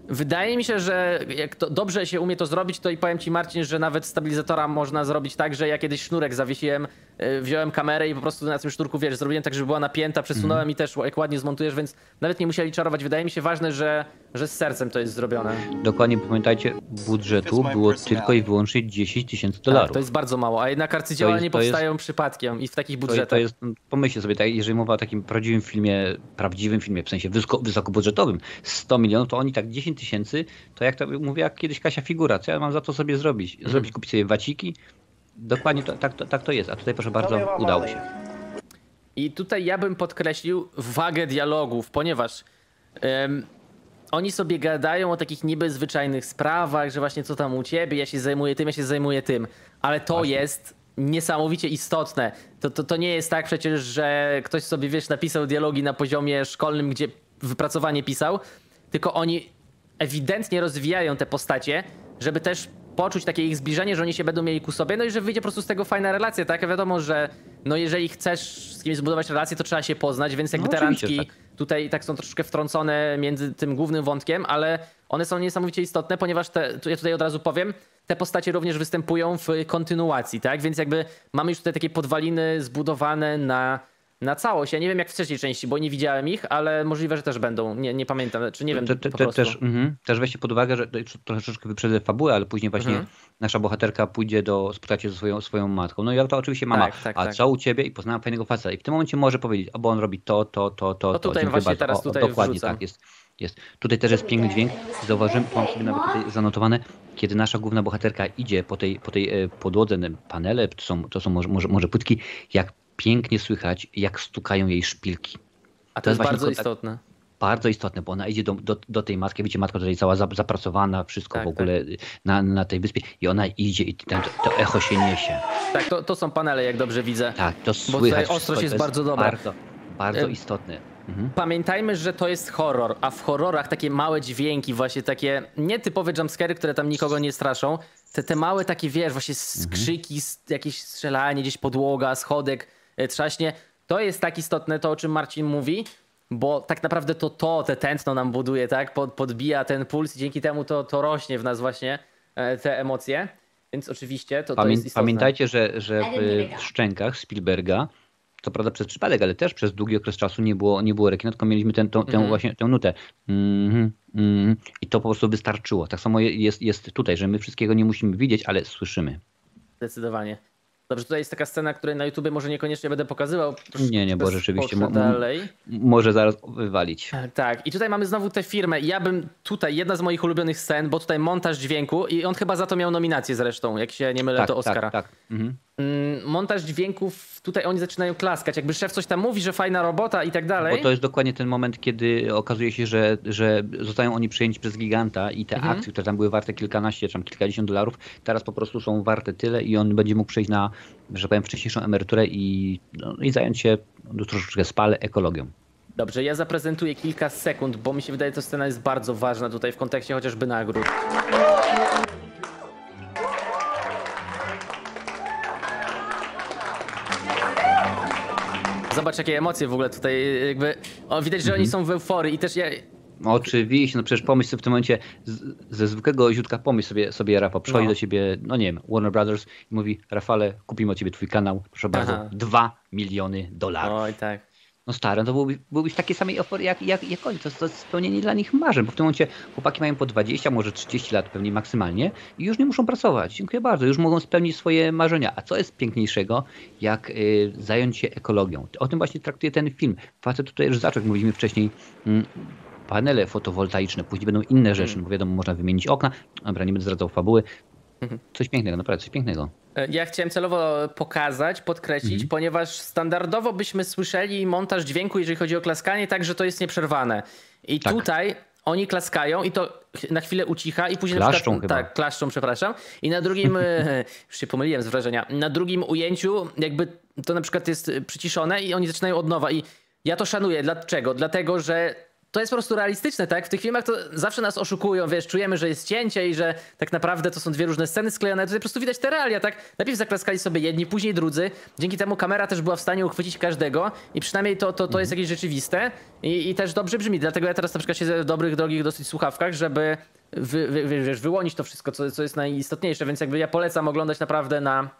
wydaje mi się, że jak to dobrze się umie to zrobić, to i powiem ci Marcin, że nawet stabilizatora można zrobić tak, że ja kiedyś sznurek zawiesiłem, y, wziąłem kamerę i po prostu na tym sznurku, wiesz, zrobiłem tak, żeby była napięta, przesunąłem Mhm. i też jak ładnie zmontujesz, więc nawet nie musieli czarować. Wydaje mi się ważne, że, że z sercem to jest zrobione. Dokładnie pamiętajcie, budżetu było tylko i wyłącznie 10 tysięcy dolarów. Tak, to jest bardzo mało, a jednak arcydzieła jest- nie to jest- powstają przypadkiem i w takich To, budżetach. to jest, no, pomyślcie sobie, tak, jeżeli mowa o takim prawdziwym filmie, prawdziwym filmie, w sensie wysoko, wysokobudżetowym, 100 milionów, to oni tak 10 tysięcy, to jak to mówię, jak kiedyś Kasia Figura, co ja mam za to sobie zrobić? Mhm. Zrobić, kupić sobie waciki? Dokładnie to, tak, to, tak to jest, a tutaj proszę bardzo, udało się. I tutaj ja bym podkreślił wagę dialogów, ponieważ em, oni sobie gadają o takich niby zwyczajnych sprawach, że właśnie co tam u ciebie, ja się zajmuję tym, ja się zajmuję tym, ale to jest niesamowicie istotne. To, to, to nie jest tak przecież, że ktoś sobie, wiesz, napisał dialogi na poziomie szkolnym, gdzie wypracowanie pisał, tylko oni ewidentnie rozwijają te postacie, żeby też poczuć takie ich zbliżenie, że oni się będą mieli ku sobie, no i że wyjdzie po prostu z tego fajna relacja, tak? Wiadomo, że no jeżeli chcesz z kimś zbudować relację, to trzeba się poznać, więc jakby No te randki że tutaj tak są troszkę wtrącone między tym głównym wątkiem, ale one są niesamowicie istotne, ponieważ te, tu ja tutaj od razu powiem, te postacie również występują w kontynuacji, tak? Więc jakby mamy już tutaj takie podwaliny zbudowane na, na całość. Ja nie wiem jak w trzeciej części, bo nie widziałem ich, ale możliwe, że też będą. Nie, nie pamiętam, czy nie wiem Te, te, po te, prostu. też, mhm, też weźcie pod uwagę, że to troszeczkę wyprzedzę fabułę, ale później właśnie Mhm. nasza bohaterka pójdzie do spotkać się ze swoją, swoją matką. No i to oczywiście mama, Tak, tak, a tak. co u ciebie? I poznałem fajnego faceta. I w tym momencie może powiedzieć, albo on robi to, to, to, to, No to. tutaj Dziękuję właśnie bardzo. teraz o, tutaj Dokładnie wrzucam. tak jest. jest. Tutaj też jest piękny dźwięk. Zauważyłem, mam sobie nawet tutaj zanotowane, kiedy nasza główna bohaterka idzie po tej, po tej e, podłodze, panele, to są, to są może, może, może płytki, jak pięknie słychać, jak stukają jej szpilki. A to, to jest jest bardzo istotne. bardzo istotne, bo ona idzie do, do, do tej matki, widzicie, matka tutaj cała za- zapracowana, wszystko Tak, w ogóle na, na tej wyspie i ona idzie i ten, to, to echo się niesie. Tak, to, to są panele, jak dobrze widzę. Tak, to tutaj słychać. ostrość wszystko, jest to bardzo dobra. Bardzo, bardzo istotne. Mhm. Pamiętajmy, że to jest horror, a w horrorach takie małe dźwięki, właśnie takie nietypowe jumpscary, które tam nikogo nie straszą, te, te małe takie, wiesz, właśnie skrzyki, s- jakieś strzelanie, gdzieś podłoga, schodek, trzaśnie, to jest tak istotne to, o czym Marcin mówi, bo tak naprawdę to to, te tętno nam buduje, tak, Pod, podbija ten puls i dzięki temu to, to rośnie w nas właśnie e, te emocje, więc oczywiście to, to Pamię, jest istotne. pamiętajcie, że, że w, w szczękach Spielberga, co prawda przez przypadek, ale też przez długi okres czasu nie było, nie było rekina, tylko mieliśmy ten, tą, tę Mhm. właśnie tę nutę. Mhm, mhm. I to po prostu wystarczyło. Tak samo jest, jest tutaj, że my wszystkiego nie musimy widzieć, ale słyszymy. Zdecydowanie. Dobrze, tutaj jest taka scena, której na YouTubie może niekoniecznie będę pokazywał. Nie, nie, bo rzeczywiście mo- dalej. Może zaraz wywalić. Tak, i tutaj mamy znowu tę firmę. Ja bym tutaj, jedna z moich ulubionych scen, bo tutaj montaż dźwięku i on chyba za to miał nominację zresztą, jak się nie mylę, Tak, to Oscara. tak, tak. Mhm. Mm, Montaż dźwięków, tutaj oni zaczynają klaskać. Jakby szef coś tam mówi, że fajna robota i tak dalej. Bo to jest dokładnie ten moment, kiedy okazuje się, że, że zostają oni przejęci przez giganta i te Mhm. akcje, które tam były warte kilkanaście, czy tam kilkadziesiąt dolarów, teraz po prostu są warte tyle i on będzie mógł przejść na, że powiem, wcześniejszą emeryturę i, no, i zająć się no, troszeczkę spale ekologią. Dobrze, ja zaprezentuję kilka sekund, bo mi się wydaje, że ta scena jest bardzo ważna tutaj w kontekście chociażby nagród. Zobacz, jakie emocje w ogóle tutaj jakby... O, widać, że oni są w euforii i też ja... Oczywiście, no przecież pomyśl sobie w tym momencie z, ze zwykłego ziutka, pomyśl sobie, sobie Rafał, przychodzi No. do ciebie, no nie wiem, Warner Brothers i mówi, Rafale, kupimy od ciebie twój kanał, proszę bardzo, Aha. 2 miliony dolarów. Oj, tak. No stary, no to byłby, byłbyś w takiej samej euforii jak, jak, jak oni. To, to jest spełnienie dla nich marzeń, bo w tym momencie chłopaki mają po 20, może 30 lat pewnie maksymalnie i już nie muszą pracować. Dziękuję bardzo, już mogą spełnić swoje marzenia. A co jest piękniejszego, jak y, zająć się ekologią? O tym właśnie traktuje ten film. Facet tutaj już zaczął, jak mówiliśmy wcześniej, mm, panele fotowoltaiczne, później będą inne rzeczy, no bo wiadomo, można wymienić okna. Dobra, nie będę zdradzał fabuły. Coś pięknego, naprawdę coś pięknego. E, Ja chciałem celowo pokazać, podkreślić, Mhm. ponieważ standardowo byśmy słyszeli montaż dźwięku, jeżeli chodzi o klaskanie, tak, że to jest nieprzerwane. I Tak. tutaj oni klaskają i to na chwilę ucicha i później Klaszczą na przykład, chyba. Tak, klaszczą, przepraszam. I na drugim, e, już się pomyliłem z wrażenia, na drugim ujęciu jakby to na przykład jest przyciszone i oni zaczynają od nowa. I ja to szanuję. Dlaczego? Dlatego, że to jest po prostu realistyczne, tak? W tych filmach to zawsze nas oszukują, wiesz, czujemy, że jest cięcie i że tak naprawdę to są dwie różne sceny sklejone. Tutaj po prostu widać te realia, tak? Najpierw zaklaskali sobie jedni, później drudzy. Dzięki temu kamera też była w stanie uchwycić każdego i przynajmniej to, to, to jest jakieś rzeczywiste i, i też dobrze brzmi. Dlatego ja teraz na przykład siedzę w dobrych, drogich dosyć słuchawkach, żeby wy, wy, wyłonić to wszystko, co, co jest najistotniejsze, więc jakby ja polecam oglądać naprawdę na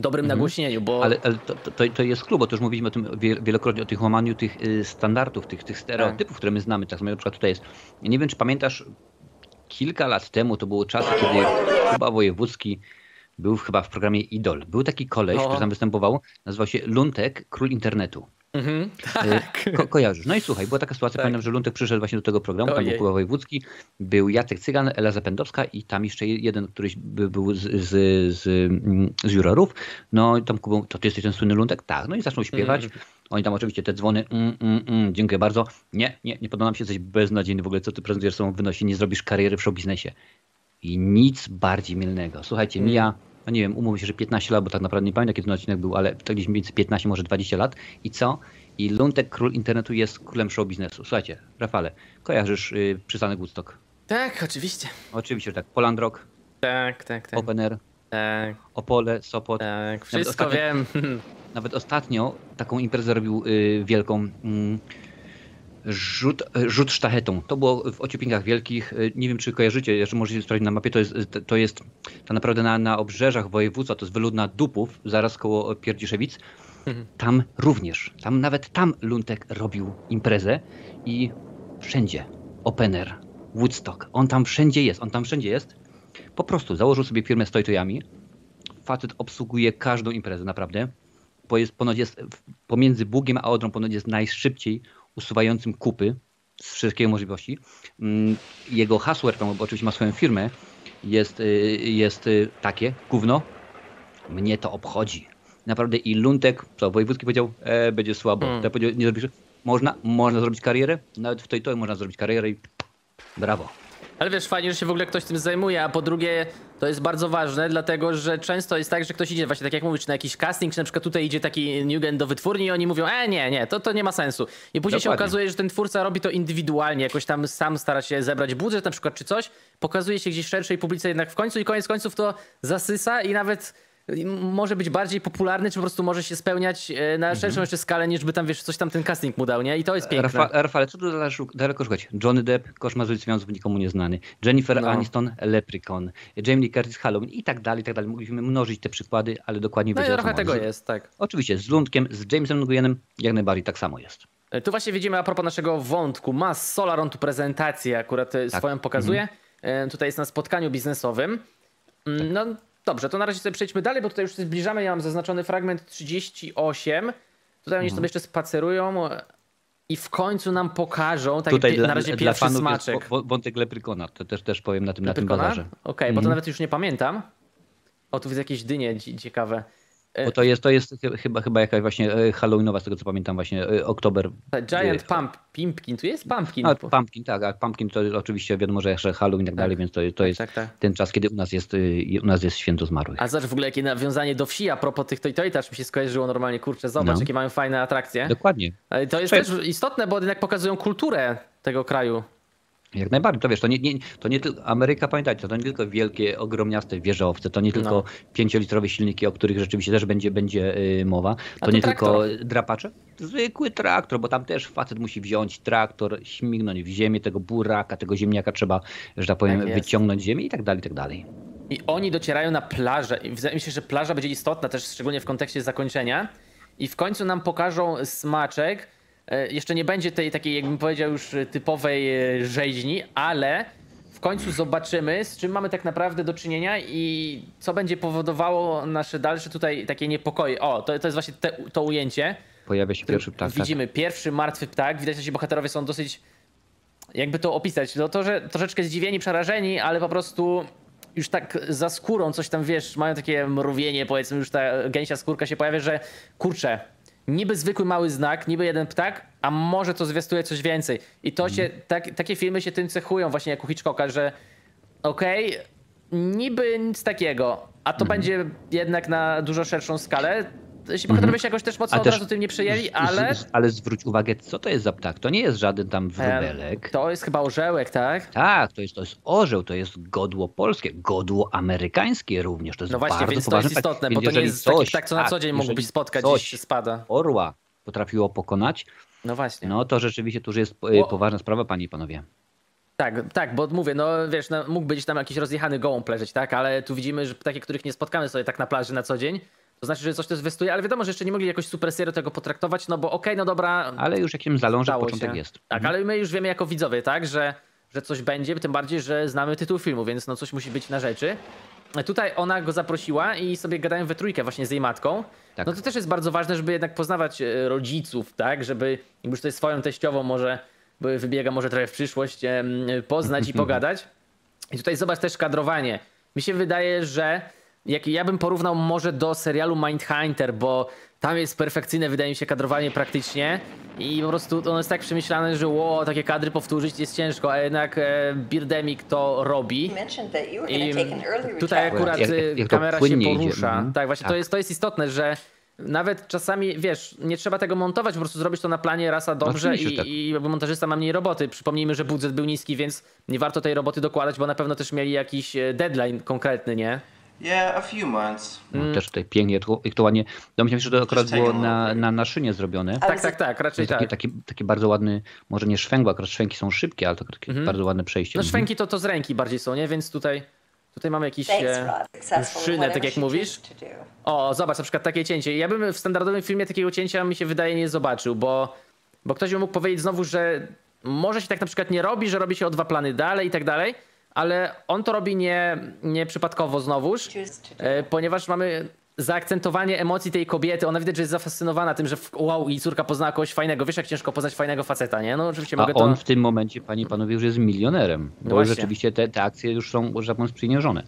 dobrym nagłośnieniu, bo... Ale, ale to, to, to jest klub, bo to już mówiliśmy o tym wie- wielokrotnie, o tych łamaniu tych y, standardów, tych, tych stereotypów, które my znamy. Tak samo na przykład tutaj jest. Nie wiem, czy pamiętasz, kilka lat temu to było czas, kiedy Kuba Wojewódzki był chyba w programie Idol. Był taki koleś, O. który tam występował, nazywał się Luntek, król internetu. Mhm, Y, tak. Ko kojarzysz. No i słuchaj, była taka sytuacja, Tak. pamiętam, że Luntek przyszedł właśnie do tego programu, tam był. Kuba Wojewódzki, był Jacek Cygan, Ela Zapędowska i tam jeszcze jeden, któryś by- był z, z, z, z jurorów. No i tam Kubą, to ty jesteś ten słynny Luntek? Tak. No i zaczął śpiewać. Mhm. Oni tam oczywiście te dzwony, mm, mm, mm, dziękuję bardzo. Nie, nie, nie podoba nam się, jesteś beznadziejny w ogóle, co ty prezentujesz sobą wynosi, nie zrobisz kariery w showbiznesie. I nic bardziej mylnego. Słuchajcie, mija, no nie wiem, umówmy się, że 15 lat, bo tak naprawdę nie pamiętam, jaki ten odcinek był, ale tak gdzieś mniej więcej 15, może 20 lat. I co? I Luntek, król internetu, jest królem show biznesu. Słuchajcie, Rafale, kojarzysz y, przystanek Woodstock? Tak, oczywiście. Oczywiście, że tak. Poland Rock, Tak, tak, tak. Open Air, Tak, Opole, Sopot. tak. Wszystko ostatnio- wiem. Nawet ostatnio taką imprezę robił y, wielką. Mm, Rzut, y, rzut sztachetą. To było w Ociupinkach Wielkich. Y, Nie wiem, czy kojarzycie, jeszcze możecie sprawdzić na mapie. To jest, y, to jest tak naprawdę na, na obrzeżach województwa, to jest wyludna Dupów, zaraz koło Pierdziszewic. Tam również, tam nawet tam Luntek robił imprezę i wszędzie opener, Woodstock, on tam wszędzie jest, on tam wszędzie jest. Po prostu założył sobie firmę z Tojtojami. Facet obsługuje każdą imprezę, naprawdę. Bo jest, ponoć jest pomiędzy Bugiem a Odrą ponoć jest najszybciej usuwającym kupy z wszystkiej możliwości. Mm, Jego hasło, tam, bo oczywiście ma swoją firmę, jest, y, jest y, takie, gówno, mnie to obchodzi. Naprawdę i Luntek, co wojewódzki powiedział, e, będzie słabo. Mm. Ja powiedział, nie zrobisz. Można, można zrobić karierę, nawet w tej to można zrobić karierę i brawo. Ale wiesz, fajnie, że się w ogóle ktoś tym zajmuje, a po drugie to jest bardzo ważne, dlatego że często jest tak, że ktoś idzie właśnie tak jak mówisz, na jakiś casting, czy na przykład tutaj idzie taki Newgen do wytwórni i oni mówią, e nie, nie, to, to nie ma sensu. I później się Dokładnie. okazuje, że ten twórca robi to indywidualnie, jakoś tam sam stara się zebrać budżet na przykład czy coś, pokazuje się gdzieś szerszej publice jednak w końcu i koniec końców to zasysa i nawet może być bardziej popularny, czy po prostu może się spełniać e, na szerszą jeszcze skalę, niż by tam, wiesz, coś tam ten casting mu dał, nie? I to jest piękne. Rafa, Rafale, co tu daleko, szukać? Johnny Depp, koszmar z ulicy Wiązów, nikomu nieznany. Jennifer No. Aniston, Leprechaun. Jamie Lee Curtis, Halloween i tak dalej, i tak dalej. Mogliśmy mnożyć te przykłady, ale dokładnie No co trochę tego chodzi. jest, tak. Oczywiście, z Lundkiem, z Jamesem Nguyenem jak najbardziej tak samo jest. E, Tu właśnie widzimy a propos naszego wątku. Mas Solar, on tu prezentację akurat e, Tak. swoją pokazuje. E, Tutaj jest na spotkaniu biznesowym. Mm, No dobrze, to na razie sobie przejdźmy dalej, bo tutaj już się zbliżamy. Ja mam zaznaczony fragment 38. Tutaj oni sobie jeszcze spacerują i w końcu nam pokażą, tak Tutaj dla, na razie dla pierwszy fanów smaczek. wątek Leprykona, to też, też powiem na tym, na tym Leprykona? bazarze. Okej, bo to Mhm. nawet już nie pamiętam. O, tu widzę jakieś dynie ciekawe. E, Bo to jest, to jest chy- chyba, chyba jakaś właśnie e, Halloweenowa, z tego co pamiętam, właśnie e, oktober. Giant Pump, Pimpkin, tu jest Pumpkin. A, pumpkin, tak, a pumpkin to oczywiście wiadomo, że jeszcze Halloween i tak dalej, więc to, to jest tak, tak. ten czas, kiedy u nas jest, y, u nas jest święto zmarłych. A zobacz w ogóle jakie nawiązanie do wsi a propos tych to i to i też mi się skojarzyło normalnie, kurczę, zobacz No. jakie mają fajne atrakcje. Dokładnie. To jest Cześć. też istotne, bo jednak pokazują kulturę tego kraju. Jak najbardziej, to wiesz, to nie, nie, to nie tylko, Ameryka, pamiętajcie, to nie tylko wielkie, ogromniaste wieżowce, to nie tylko No. pięciolitrowe silniki, o których rzeczywiście też będzie, będzie y, mowa, to, to nie traktor. tylko drapacze, zwykły traktor, bo tam też facet musi wziąć traktor, śmignąć w ziemię tego buraka, tego ziemniaka trzeba, że tak powiem, Tak wyciągnąć z ziemi i tak dalej, i tak dalej. I oni docierają na plażę. I wydaje mi się, że plaża będzie istotna też, szczególnie w kontekście zakończenia. I w końcu nam pokażą smaczek. E, Jeszcze nie będzie tej takiej, jakbym powiedział, już typowej e, rzeźni, ale w końcu zobaczymy, z czym mamy tak naprawdę do czynienia i co będzie powodowało nasze dalsze tutaj takie niepokoje. O, to, to jest właśnie te, to ujęcie. Pojawia się pierwszy ptak. tak. Widzimy pierwszy martwy ptak. Widać, że ci bohaterowie są dosyć. Jakby to opisać? No to, że troszeczkę zdziwieni, przerażeni, ale po prostu już tak za skórą coś tam, wiesz, mają takie mrowienie, powiedzmy, już ta gęsia skórka się pojawia, że kurczę, niby zwykły mały znak, niby jeden ptak, a może to zwiastuje coś więcej. I to się, tak, takie filmy się tym cechują właśnie jak u Hitchcocka, że okej, niby nic takiego, a to będzie jednak na dużo szerszą skalę. Bohaterowie się jakoś też mocno A od też razu tym nie przejęli, ale ale zwróć uwagę, co to jest za ptak. To nie jest żaden tam wróbelek. to jest chyba orzełek, tak? Tak, to jest, to jest orzeł, to jest godło polskie, godło amerykańskie również. To jest No właśnie, bardzo więc to poważny jest ptak. istotne, Więc bo to nie jest coś, ptak, co na tak, co dzień mógłbyś spotkać, coś gdzieś się spada. orła potrafiło pokonać, No właśnie. no to rzeczywiście tu już jest Bo- poważna sprawa, panie i panowie. Tak, tak, bo mówię, no wiesz, no, mógł być tam jakiś rozjechany gołąb leżeć, tak? Ale tu widzimy, że takie, których nie spotkamy sobie tak na plaży na co dzień. To znaczy, że coś to zwestuje, ale wiadomo, że jeszcze nie mogli jakoś super serio tego potraktować, no bo okej, no dobra, Ale już jakimś zalążek początek się. jest. Tak, ale my już wiemy jako widzowie, tak, że, że coś będzie, tym bardziej, że znamy tytuł filmu, więc no coś musi być na rzeczy. Tutaj ona go zaprosiła i sobie gadają we trójkę właśnie z jej matką. Tak. No to też jest bardzo ważne, żeby jednak poznawać e, rodziców, tak, żeby już tutaj swoją teściową może bo wybiega może trochę w przyszłość, poznać i pogadać. I tutaj zobacz też kadrowanie. Mi się wydaje, że jak ja bym porównał może do serialu Mindhunter, bo tam jest perfekcyjne, wydaje mi się, kadrowanie praktycznie i po prostu ono jest tak przemyślane, że ło, takie kadry powtórzyć jest ciężko, a jednak e, Birdemic to robi. I to tutaj akurat Jak- y, jak to kamera się porusza. mhm. Tak, właśnie to, Tak. jest, to jest istotne, że nawet czasami, wiesz, nie trzeba tego montować, po prostu zrobić to na planie rasa dobrze i, tak. i montażysta ma mniej roboty. Przypomnijmy, że budżet był niski, więc nie warto tej roboty dokładać, bo na pewno też mieli jakiś e, deadline konkretny, nie? Yeah, a few months. Mm. No, Też tutaj pięknie, jak to ładnie. Domyślam się, że to akurat było a na, na, na szynie zrobione. Tak, tak, tak, raczej jest taki, tak. taki, taki bardzo ładny, może nie szwęk, bo akurat szwęki są szybkie, ale to takie bardzo ładne przejście. No Mhm. szwęki to, to z ręki bardziej są, nie? Więc tutaj, tutaj mamy Thanks, e, szynę, tak jak mówisz. O, zobacz, na przykład takie cięcie. Ja bym w standardowym filmie takiego cięcia mi się wydaje nie zobaczył, bo, bo ktoś by mógł powiedzieć znowu, że może się tak na przykład nie robi, że robi się o dwa plany dalej i tak dalej, ale on to robi nie, nie przypadkowo znowuż, e, ponieważ mamy zaakcentowanie emocji tej kobiety. Ona widać, że jest zafascynowana tym, że wow, i córka poznała kogoś fajnego. Wiesz, jak ciężko poznać fajnego faceta, nie? No oczywiście A mogę to... on w tym momencie, panie i panowie, już jest milionerem. Bo właśnie. rzeczywiście te, te akcje już są, że tak powiem, sprzymierzone.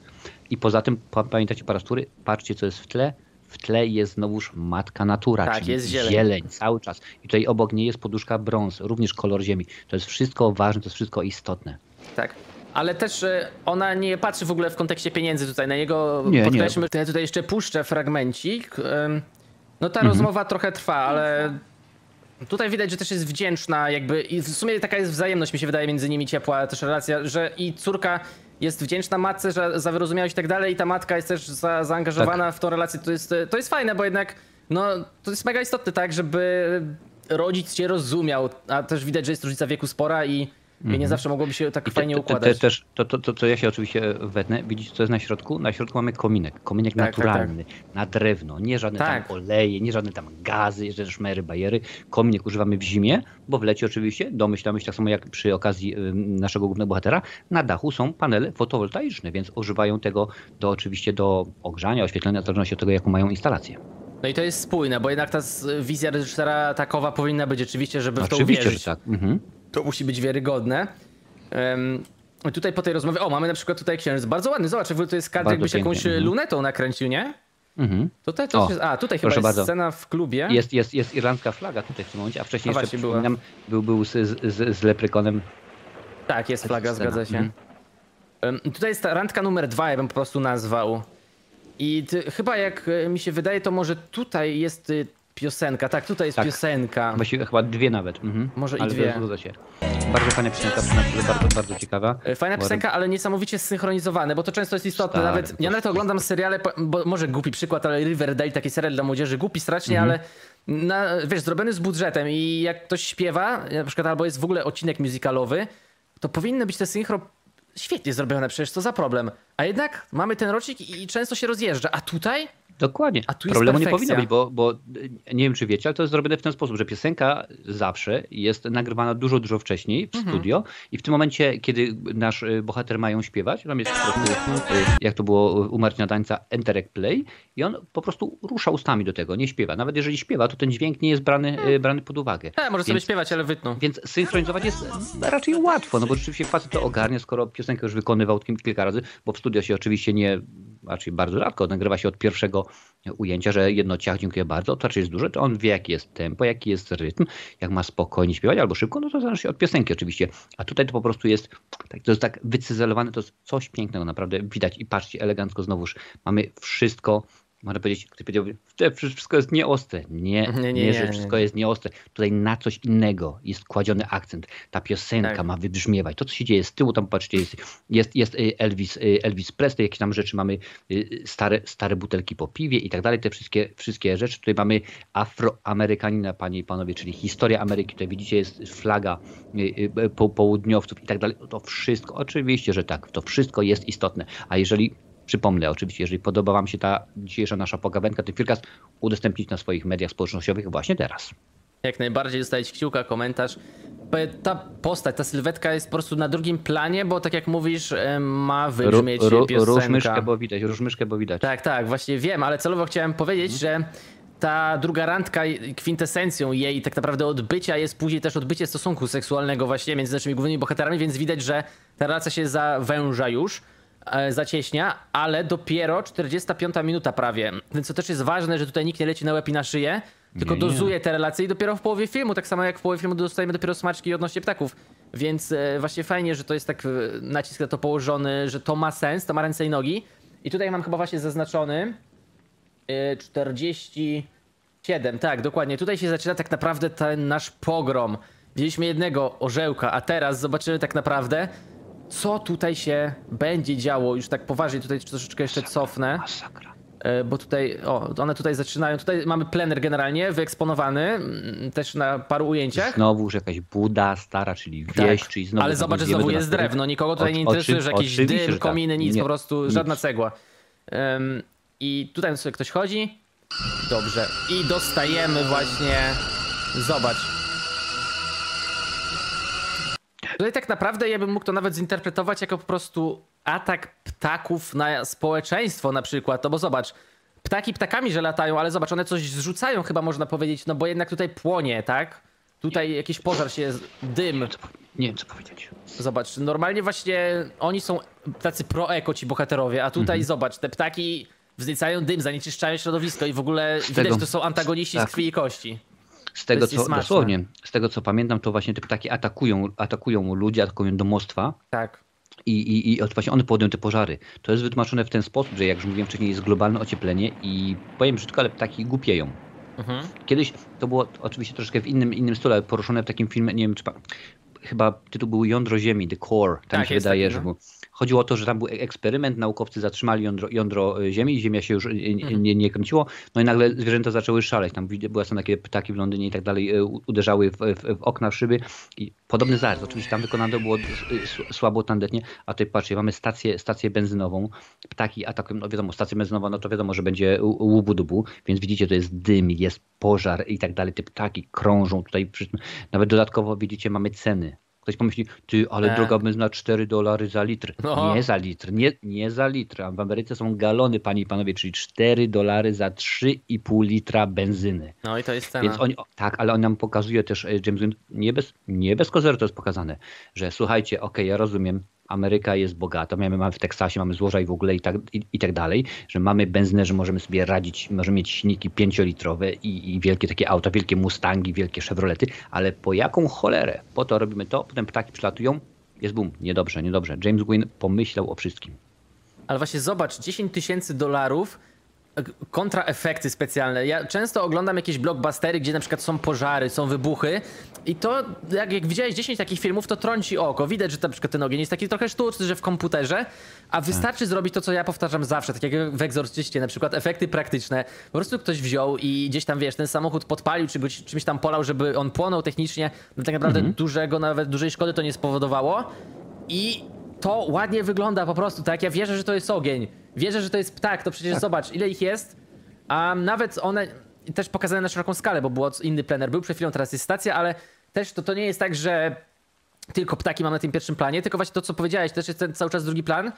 I poza tym, pa, pamiętacie po raz który, patrzcie, co jest w tle. W tle jest znowuż matka natura, Tak, czyli jest zieleń. cały czas. I tutaj obok niej jest poduszka brąz, również kolor ziemi. To jest wszystko ważne, to jest wszystko istotne. Tak. Ale też e, ona nie patrzy w ogóle w kontekście pieniędzy tutaj na niego. Nie, nie. Podkreślmy, to ja tutaj jeszcze puszczę fragmencik. No ta rozmowa trochę trwa, ale tutaj widać, że też jest wdzięczna jakby i w sumie taka jest wzajemność mi się wydaje między nimi ciepła też relacja, że i córka jest wdzięczna matce że za wyrozumiałość i tak dalej i ta matka jest też za, zaangażowana w tą relację. To jest, to jest fajne, bo jednak no to jest mega istotne tak, żeby rodzic cię rozumiał, a też widać, że jest różnica wieku spora i nie zawsze mogłoby się tak I fajnie te- te- układać. Te, też, to, to, to, to ja się oczywiście wetnę. Widzicie, co jest na środku? Na środku mamy kominek. Kominek Tak, tak, naturalny, na drewno. Nie żadne Tak. tam oleje, nie żadne tam gazy, jeszcze szmery, bajery. Kominek używamy w zimie, bo w lecie oczywiście, domyślamy się tak samo jak przy okazji naszego głównego bohatera, na dachu są panele fotowoltaiczne, więc używają tego do oczywiście do ogrzania, oświetlenia, w zależności od tego, jaką mają instalację. No i to jest spójne, bo jednak ta wizja reżysera takowa powinna być oczywiście, żeby w to Oczywiście, uwierzyć. że tak. Mhm. To musi być wiarygodne. Um, tutaj po tej rozmowie, o mamy na przykład tutaj księżyc, bardzo ładny, zobacz, to jest kadr, jakbyś piękny, jakąś mhm. lunetą nakręcił, nie? Mhm. To O, jest, a tutaj chyba jest bardzo. scena w klubie. Jest, jest, jest irlandzka flaga tutaj w tym momencie, a wcześniej A jeszcze właśnie, była. był, był z, z, z leprykonem. Tak, jest flaga, zgadza się. mhm. Em, Tutaj jest ta randka numer dwa, ja bym po prostu nazwał. I ty, chyba jak e, mi się wydaje, to może tutaj jest y, piosenka. Tak, tutaj jest Tak. piosenka. Właściwie chyba dwie nawet. Mhm. Może i Ale dwie. Zgadza się. Bardzo fajna piosenka, naprawdę bardzo, bardzo ciekawa. E, Fajna piosenka, ale niesamowicie synchronizowane, bo to często jest istotne. Stary, nawet ja nawet oglądam seriale, bo może głupi przykład, ale Riverdale, taki serial dla młodzieży, głupi strasznie, Mhm. ale na, wiesz, zrobiony z budżetem i jak ktoś śpiewa, na przykład albo jest w ogóle odcinek musicalowy, to powinny być te synchro świetnie zrobione, przecież co za problem. A jednak mamy ten rocznik i i często się rozjeżdża, a tutaj Dokładnie. A tu jest Problemu nie perfekcja. powinno być, bo, bo y, nie wiem, czy wiecie, ale to jest zrobione w ten sposób, że piosenka zawsze jest nagrywana dużo, dużo wcześniej w Mhm. studio i w tym momencie, kiedy nasz y, bohater ma ją śpiewać, tam jest po prostu, y, jak to było u Marcina Dańca, enterek play i on po prostu rusza ustami do tego, nie śpiewa. Nawet jeżeli śpiewa, to ten dźwięk nie jest brany, y, brany pod uwagę. E, może sobie Więc- śpiewać, ale wytną. Więc synchronizować jest raczej łatwo, no bo rzeczywiście facet to ogarnia, skoro piosenkę już wykonywał kilka razy, bo w studio się oczywiście nie, raczej bardzo rzadko nagrywa się od pierwszego ujęcia, że jedno ciach, dziękuję bardzo, to raczej jest duże, to on wie jaki jest tempo, jaki jest rytm, jak ma spokojnie śpiewać albo szybko, no to zależy od piosenki oczywiście, a tutaj to po prostu jest, tak, to jest tak wycyzelowane, to jest coś pięknego, naprawdę widać. I patrzcie, elegancko znowuż mamy wszystko, można powiedzieć, ktoś powiedział, że wszystko jest nieostre. Nie, Nie, nie, nie, że wszystko jest nieostre. Tutaj na coś innego jest kładziony akcent. Ta piosenka Tak. ma wybrzmiewać. To, co się dzieje z tyłu, tam patrzcie, jest, jest, jest y, Elvis, y, Elvis Presley, jakieś tam rzeczy, mamy y, stare, stare butelki po piwie i tak dalej. Te wszystkie, wszystkie rzeczy. Tutaj mamy Afroamerykanina, panie i panowie, czyli historia Ameryki. Tutaj widzicie, jest flaga po, południowców i tak dalej. To wszystko, oczywiście, że tak. To wszystko jest istotne. A jeżeli Przypomnę oczywiście, jeżeli podoba Wam się ta dzisiejsza nasza pogawędka, to Firkas udostępnić na swoich mediach społecznościowych właśnie teraz. Jak najbardziej zostawić kciuka, komentarz. Ta postać, ta sylwetka jest po prostu na drugim planie, bo tak jak mówisz, em, ma wybrzmieć Ru- ru- piosenka. Bo widać, rusz myszkę, bo widać. Tak, tak, właśnie wiem, ale celowo chciałem powiedzieć, że ta druga randka kwintesencją jej tak naprawdę odbycia jest później też odbycie stosunku seksualnego właśnie między naszymi głównymi bohaterami, więc widać, że ta relacja się zawęża już, e, zacieśnia, ale dopiero 45 minuta prawie. Więc to też jest ważne, że tutaj nikt nie leci na łeb i na szyję, tylko Nie, nie. dozuje te relacje i dopiero w połowie filmu, tak samo jak w połowie filmu dostajemy dopiero smaczki odnośnie ptaków. Więc e, właśnie fajnie, że to jest tak e, nacisk na to położony, że to ma sens, to ma ręce i nogi. I tutaj mam chyba właśnie zaznaczony e, 47, tak, dokładnie. Tutaj się zaczyna tak naprawdę ten nasz pogrom. Widzieliśmy jednego orzełka, a teraz zobaczymy tak naprawdę, co tutaj się będzie działo. Już tak poważnie tutaj troszeczkę jeszcze cofnę. E, bo tutaj, o, one tutaj zaczynają. Tutaj mamy plener generalnie wyeksponowany, też na paru ujęciach. Znowuż jakaś Buda stara, czyli Tak. wieś, czyli znowu Ale zobacz, znowu jest drewno, nikogo tutaj O- nie interesuje, że jakiś dym, że tak. kominy, nic, Nie, po prostu nic. żadna cegła. Em, I tutaj sobie ktoś chodzi. Dobrze. I dostajemy właśnie. Zobacz. Tutaj tak naprawdę ja bym mógł to nawet zinterpretować jako po prostu atak ptaków na społeczeństwo na przykład. To bo zobacz, ptaki ptakami, że latają, ale zobacz, one coś zrzucają chyba można powiedzieć, no bo jednak tutaj płonie, tak? Tutaj jakiś pożar się, dym. Nie wiem, co powiedzieć. Zobacz, normalnie właśnie oni są tacy pro-eko ci bohaterowie, a tutaj Mhm. zobacz, te ptaki wzniecają dym, zanieczyszczają środowisko i w ogóle widać, to są antagoniści z tak. krwi i kości. Z tego, co, smaczne. dosłownie, z tego co pamiętam, to właśnie te ptaki atakują, atakują ludzi, atakują domostwa Tak. i, i, i właśnie one powodują te pożary. To jest wytłumaczone w ten sposób, że jak już mówiłem wcześniej, jest globalne ocieplenie i powiem brzydko, ale ptaki głupieją. Mhm. Kiedyś to było oczywiście troszkę w innym, innym stylu, ale poruszone w takim filmie, nie wiem czy pa... chyba tytuł był Jądro Ziemi, The Core, tam Tak, mi się wydaje, taki, że no. Chodziło o to, że tam był e- eksperyment, naukowcy zatrzymali jądro, jądro e, Ziemi i Ziemia się już e, nie, nie, nie kręciło, no i nagle zwierzęta zaczęły szaleć, tam były są takie ptaki w Londynie i tak dalej, uderzały w, w, w okna, w szyby i podobny zarys, oczywiście tam wykonane było słabo, tandetnie, a tutaj patrzcie, mamy stację, stację benzynową, ptaki atakują, no wiadomo, stacja benzynowa, no to wiadomo, że będzie u- łubu dubu, więc widzicie, to jest dym, jest pożar i tak dalej, te ptaki krążą tutaj, nawet dodatkowo widzicie, mamy ceny. Ktoś pomyśli, ty, ale E. droga benzyna 4 dolary za litr. No. Nie za litr, nie, nie za litr. A w Ameryce są galony, panie i panowie, czyli 4 dolary za 3,5 litra benzyny. No i to jest cena. Więc oni, tak, ale on nam pokazuje też, e, James Gunn, nie bez, nie bez kozery to jest pokazane, że słuchajcie, okej, ja rozumiem, Ameryka jest bogata, mamy, mamy w Teksasie, mamy złoża i w ogóle i tak, i, i tak dalej, że mamy benzynę, że możemy sobie radzić, możemy mieć silniki pięciolitrowe i, i wielkie takie auta, wielkie Mustangi, wielkie Chevrolety, ale po jaką cholerę? Po to robimy to, potem ptaki przylatują, jest boom, niedobrze, niedobrze. James Gwynn pomyślał o wszystkim. Ale właśnie zobacz, 10 tysięcy dolarów e, kontra efekty specjalne. Ja często oglądam jakieś blockbustery, gdzie na przykład są pożary, są wybuchy i to, jak, jak widziałeś 10 takich filmów, to trąci oko. Widać, że na przykład ten ogień jest taki trochę sztuczny, że w komputerze, a wystarczy zrobić to, co ja powtarzam zawsze, tak jak w Egzorcyście na przykład, efekty praktyczne. Po prostu ktoś wziął i gdzieś tam, wiesz, ten samochód podpalił, czy go czymś tam polał, żeby on płonął technicznie, no tak naprawdę dużego, nawet dużej szkody to nie spowodowało. I to ładnie wygląda po prostu, tak? Ja wierzę, że to jest ogień. Wierzę, że to jest ptak, to przecież zobacz, ile ich jest. a nawet one też pokazane na szeroką skalę, bo było inny plener był przed chwilą, teraz jest stacja, ale też to, to nie jest tak, że tylko ptaki mam na tym pierwszym planie, tylko właśnie to, co powiedziałeś, też jest ten cały czas drugi plan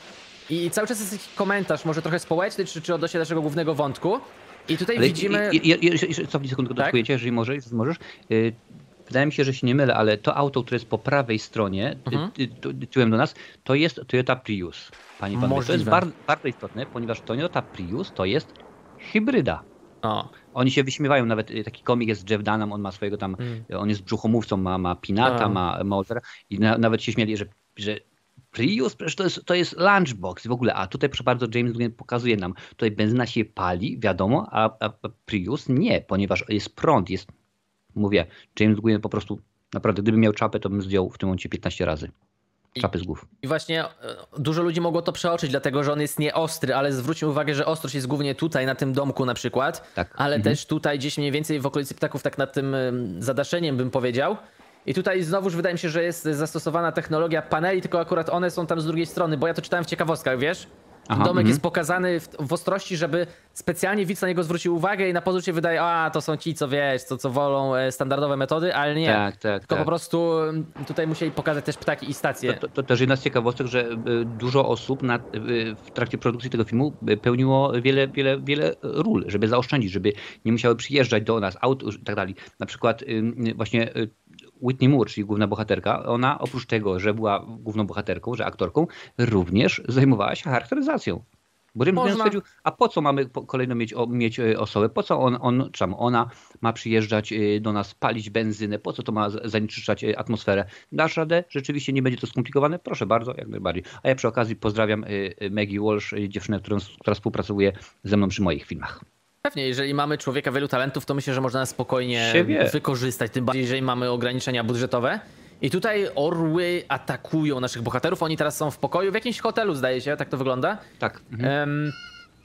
i cały czas jest jakiś komentarz, może trochę społeczny, czy, czy odnośnie naszego głównego wątku. I tutaj Ale widzimy... I, jeszcze- jeszcze cofnij sekundkę, Tak? jeżeli możesz, jeżeli możesz. Wydaje mi się, że się nie mylę, ale to auto, które jest po prawej stronie, Mhm. tyłem do nas, to jest Toyota Prius. Pani panowie, to jest bar, bardzo istotne, ponieważ Toyota Prius to jest hybryda. O, Oni się wyśmiewają, nawet y, taki komik jest z Jeff Dunham, on ma swojego tam, y, on jest brzuchomówcą, ma, ma Pinata, Mm. A. ma Mozera i na, nawet się śmieli, że, że Prius, przecież to jest, to jest lunchbox w ogóle, a tutaj proszę bardzo James pokazuje nam, tutaj benzyna się pali, wiadomo, a, a a Prius nie, ponieważ jest prąd, jest, mówię, James Gunn po prostu, naprawdę, gdybym miał czapę, to bym zdjął w tym momencie 15 razy. Czapy z głów. I właśnie e, dużo ludzi mogło to przeoczyć, dlatego że on jest nieostry, ale zwróćmy uwagę, że ostrość jest głównie tutaj, na tym domku na przykład, Tak. ale Mhm. też tutaj gdzieś mniej więcej w okolicy ptaków, tak nad tym em, zadaszeniem bym powiedział. I tutaj znowuż wydaje mi się, że jest zastosowana technologia paneli, tylko akurat one są tam z drugiej strony, bo ja to czytałem w ciekawostkach, wiesz? Aha, Domek mhm. jest pokazany w, w ostrości, żeby specjalnie widz na niego zwrócił uwagę i na pozór się wydaje, a to są ci, co wiesz, co, co wolą e, standardowe metody, ale nie. Tak, tak, Tylko tak. po prostu tutaj musieli pokazać też ptaki i stacje. To, to, to też jedna z ciekawostek, że y, dużo osób na, y, w trakcie produkcji tego filmu pełniło wiele, wiele, wiele ról, żeby zaoszczędzić, żeby nie musiały przyjeżdżać do nas, aut i tak dalej. Na przykład właśnie Whitney Moore, czyli główna bohaterka, ona oprócz tego, że była główną bohaterką, że aktorką, również zajmowała się charakteryzacją. Bo James Można. stwierdził, a po co mamy kolejno mieć, o, mieć e, osobę, po co on, on, czy tam ona ma przyjeżdżać e, do nas, palić benzynę, po co to ma zanieczyszczać e, atmosferę. Dasz radę? Rzeczywiście nie będzie to skomplikowane? Proszę bardzo, jak najbardziej. A ja przy okazji pozdrawiam Maggie Walsh, dziewczynę, którą, która współpracuje ze mną przy moich filmach. Pewnie, jeżeli mamy człowieka wielu talentów, to myślę, że można spokojnie Się wie. wykorzystać, tym bardziej, jeżeli mamy ograniczenia budżetowe. I tutaj orły atakują naszych bohaterów. Oni teraz są w pokoju w jakimś hotelu, zdaje się, tak to wygląda. Tak. Mhm. Em,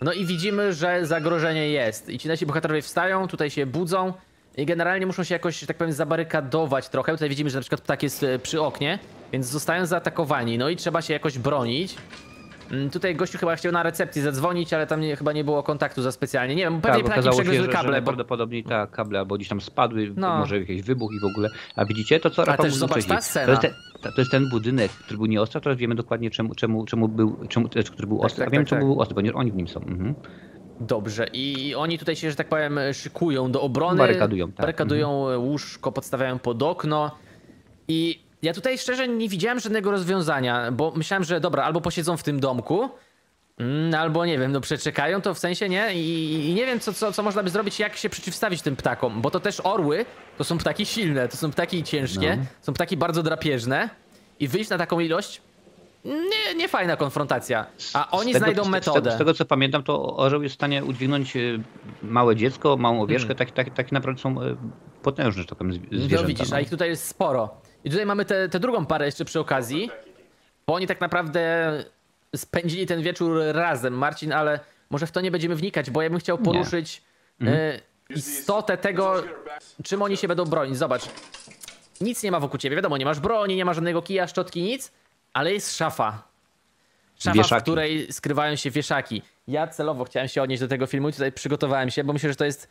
no i widzimy, że zagrożenie jest. I ci nasi bohaterowie wstają, tutaj się budzą i generalnie muszą się jakoś, tak powiem, zabarykadować trochę. Tutaj widzimy, że na przykład ptak jest e, przy oknie, więc zostają zaatakowani. No i trzeba się jakoś bronić. Mm, Tutaj gościu chyba chciał na recepcji zadzwonić, ale tam nie, chyba nie było kontaktu za specjalnie. Nie wiem, pewnie Tak, się, przegryzły że, że kable, bo najprawdopodobniej tak, kable albo gdzieś tam spadły, No. może jakiś wybuch i w ogóle. A widzicie to, co Rafał też zobacz, ta scena. To jest, ten, budynek, który był nieostry, teraz wiemy dokładnie czemu, czemu, czemu był, czemu, który był ostry, tak, a wiemy tak, czemu tak. był ostry, ponieważ oni w nim są. Mhm. Dobrze, i oni tutaj się, że tak powiem, szykują do obrony. Barykadują, tak. Barykadują łóżko, podstawiają pod okno. I ja tutaj szczerze nie widziałem żadnego rozwiązania, bo myślałem, że dobra, albo posiedzą w tym domku, mm, albo nie wiem, no przeczekają to w sensie, nie? I, i nie wiem, co, co, co można by zrobić, jak się przeciwstawić tym ptakom, bo to też orły to są ptaki silne, to są ptaki ciężkie, No. są ptaki bardzo drapieżne i wyjść na taką ilość. Nie, nie fajna konfrontacja. A oni tego- znajdą z- z- metodę. Z tego co pamiętam, to orzeł jest w stanie udźwignąć e, małe dziecko, małą owieczkę, tak, tak, tak naprawdę są e, potężne, że tak powiem, zwi- zwierzęta. No widzisz, no. a ich tutaj jest sporo. I tutaj mamy tę drugą parę jeszcze przy okazji, bo oni tak naprawdę spędzili ten wieczór razem, Marcin, ale może w to nie będziemy wnikać, bo ja bym chciał poruszyć e, istotę tego, czym oni się będą bronić. Zobacz, nic nie ma wokół ciebie, wiadomo, nie masz broni, nie ma żadnego kija, szczotki, nic, ale jest szafa. Szafa, w Wieszaki. której skrywają się wieszaki. Ja celowo chciałem się odnieść do tego filmu i tutaj przygotowałem się, bo myślę, że to jest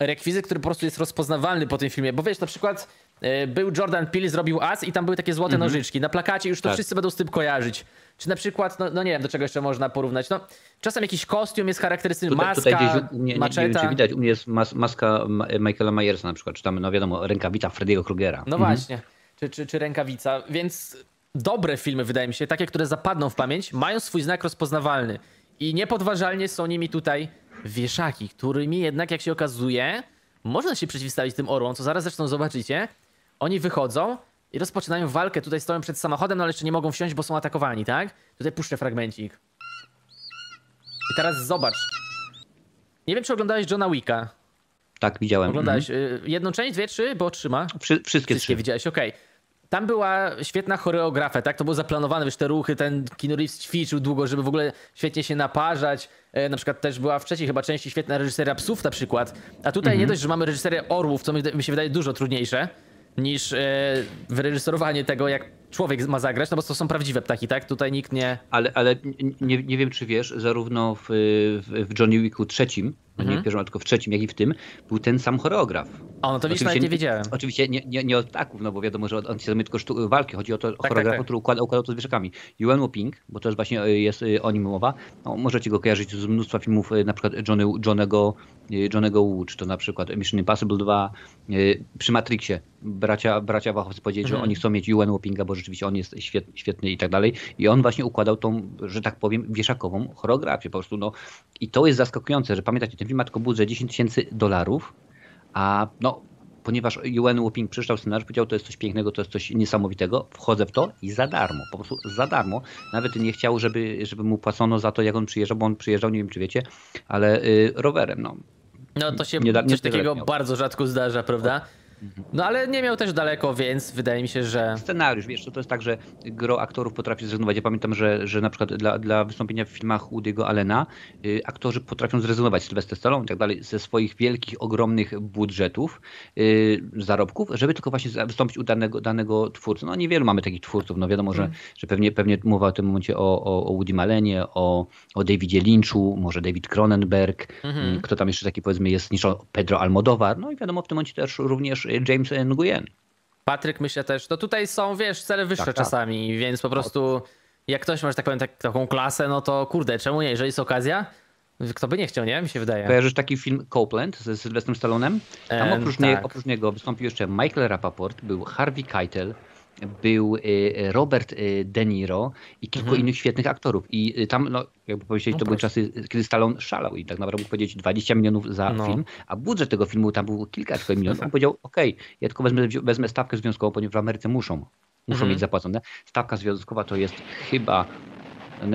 rekwizyt, który po prostu jest rozpoznawalny po tym filmie. Bo wiesz, na przykład e, był Jordan Peele, zrobił As i tam były takie złote nożyczki. Na plakacie już to Tak. wszyscy będą z tym kojarzyć. Czy na przykład, no, no nie wiem, do czego jeszcze można porównać. No, czasem jakiś kostium jest charakterystyczny, Tutaj, maska, tutaj gdzieś, u mnie, nie, nie wiem czy widać, u mnie jest mas, maska Ma- Michaela Myersa na przykład, czy tam, no wiadomo, rękawica Freddy'ego Krugera. No właśnie. Czy, czy, czy rękawica. Więc dobre filmy, wydaje mi się, takie, które zapadną w pamięć, mają swój znak rozpoznawalny. I niepodważalnie są nimi tutaj wieszaki, którymi jednak, jak się okazuje, można się przeciwstawić tym orłom, co zaraz zresztą zobaczycie. Oni wychodzą i rozpoczynają walkę. Tutaj stoją przed samochodem, no ale jeszcze nie mogą wsiąść, bo są atakowani, tak? Tutaj puszczę fragmencik. I teraz zobacz. Nie wiem, czy oglądałeś Johna Wicka. Tak, widziałem. Oglądałeś Mhm. y, jedną część, dwie, trzy, bo trzyma. Wszy, wszystkie Wszystkie trzy. widziałeś, okej. Tam była świetna choreografia, tak? To było zaplanowane, wiesz, te ruchy, ten Keanu Reeves ćwiczył długo, żeby w ogóle świetnie się naparzać. E, na przykład też była w trzeciej chyba części świetna reżyseria psów na przykład. A tutaj Mhm. nie dość, że mamy reżyserię orłów, co mi, mi się wydaje dużo trudniejsze niż e, wyreżyserowanie tego, jak człowiek ma zagrać, no bo to są prawdziwe ptaki, tak? Tutaj nikt nie... Ale, ale nie, nie wiem, czy wiesz, zarówno w, w, w Johnny Wicku trzecim, no nie w pierwszym, tylko w trzecim, jak i w tym, był ten sam choreograf. O, no to wiesz, nawet nie wiedziałem. Oczywiście nie, nie, nie od ptaków, no bo wiadomo, że on się zajmuje tylko sztu- walki. Chodzi o to o tak, choreografa, tak. który układa, układał to z wieszakami. Yuan Woping, bo to jest właśnie y, jest y, o nim mowa. No, możecie go kojarzyć z mnóstwa filmów, y, na przykład Johnny, Johnego, Johnego Woo, czy to na przykład Mission Impossible 2, y, przy Matrixie. Bracia, bracia Wachowcy powiedzieli, Mhm. że oni chcą mieć Yuan Wopinga, bo rzeczywiście on jest świet, świetny i tak dalej. I on właśnie układał tą, że tak powiem, wieszakową choreografię po prostu. No. I to jest zaskakujące, że pamiętacie, ten film ma tylko budżet 10 tysięcy dolarów, a no, ponieważ Yuan Woping przeczytał scenariusz, powiedział, to jest coś pięknego, to jest coś niesamowitego, wchodzę w to i za darmo, po prostu za darmo. Nawet nie chciał, żeby, żeby mu płacono za to, jak on przyjeżdżał, bo on przyjeżdżał, nie wiem czy wiecie, ale y, rowerem, no. No to się Nie da- nie coś takiego miał. bardzo rzadko zdarza, prawda? No ale nie miał też daleko, więc wydaje mi się, że... Scenariusz, wiesz, to, jest tak, że gro aktorów potrafi zrezygnować. Ja pamiętam, że, że na przykład dla, dla wystąpienia w filmach Woody'ego Allena y, aktorzy potrafią zrezygnować, Sylwester Stallone i tak dalej, ze swoich wielkich, ogromnych budżetów, y, zarobków, żeby tylko właśnie wystąpić u danego, danego twórcy. No niewielu mamy takich twórców, no wiadomo, że, że pewnie, pewnie mowa w tym momencie o, o, o Woody Malenie, o, o Davidzie Lynchu, może David Cronenberg, y, kto tam jeszcze taki powiedzmy jest niż Pedro Almodovar, no i wiadomo w tym momencie też również James Nguyen. Patryk myślę też, to tutaj są, wiesz, cele wyższe Tak, tak. czasami, więc po prostu jak ktoś ma, tak powiem, tak, taką klasę, no to kurde, czemu nie, jeżeli jest okazja, kto by nie chciał, nie? Mi się wydaje. Kojarzysz taki film Copeland ze Sylwestrem Stallonem? Tam oprócz, tak. nie, oprócz niego wystąpił jeszcze Michael Rapaport, był Harvey Keitel, był y, Robert y, De Niro i kilku innych świetnych aktorów. I y, tam, no, jakby powiedzieć, Mhm. No to były czasy, kiedy Stallone szalał i tak naprawdę mógł powiedzieć 20 milionów za No. film, a budżet tego filmu tam był kilka tylko milionów. On powiedział, okej, ja tylko wezmę, wezmę stawkę związkową, ponieważ w Ameryce muszą, muszą Mhm. mieć zapłacone. Stawka związkowa to jest chyba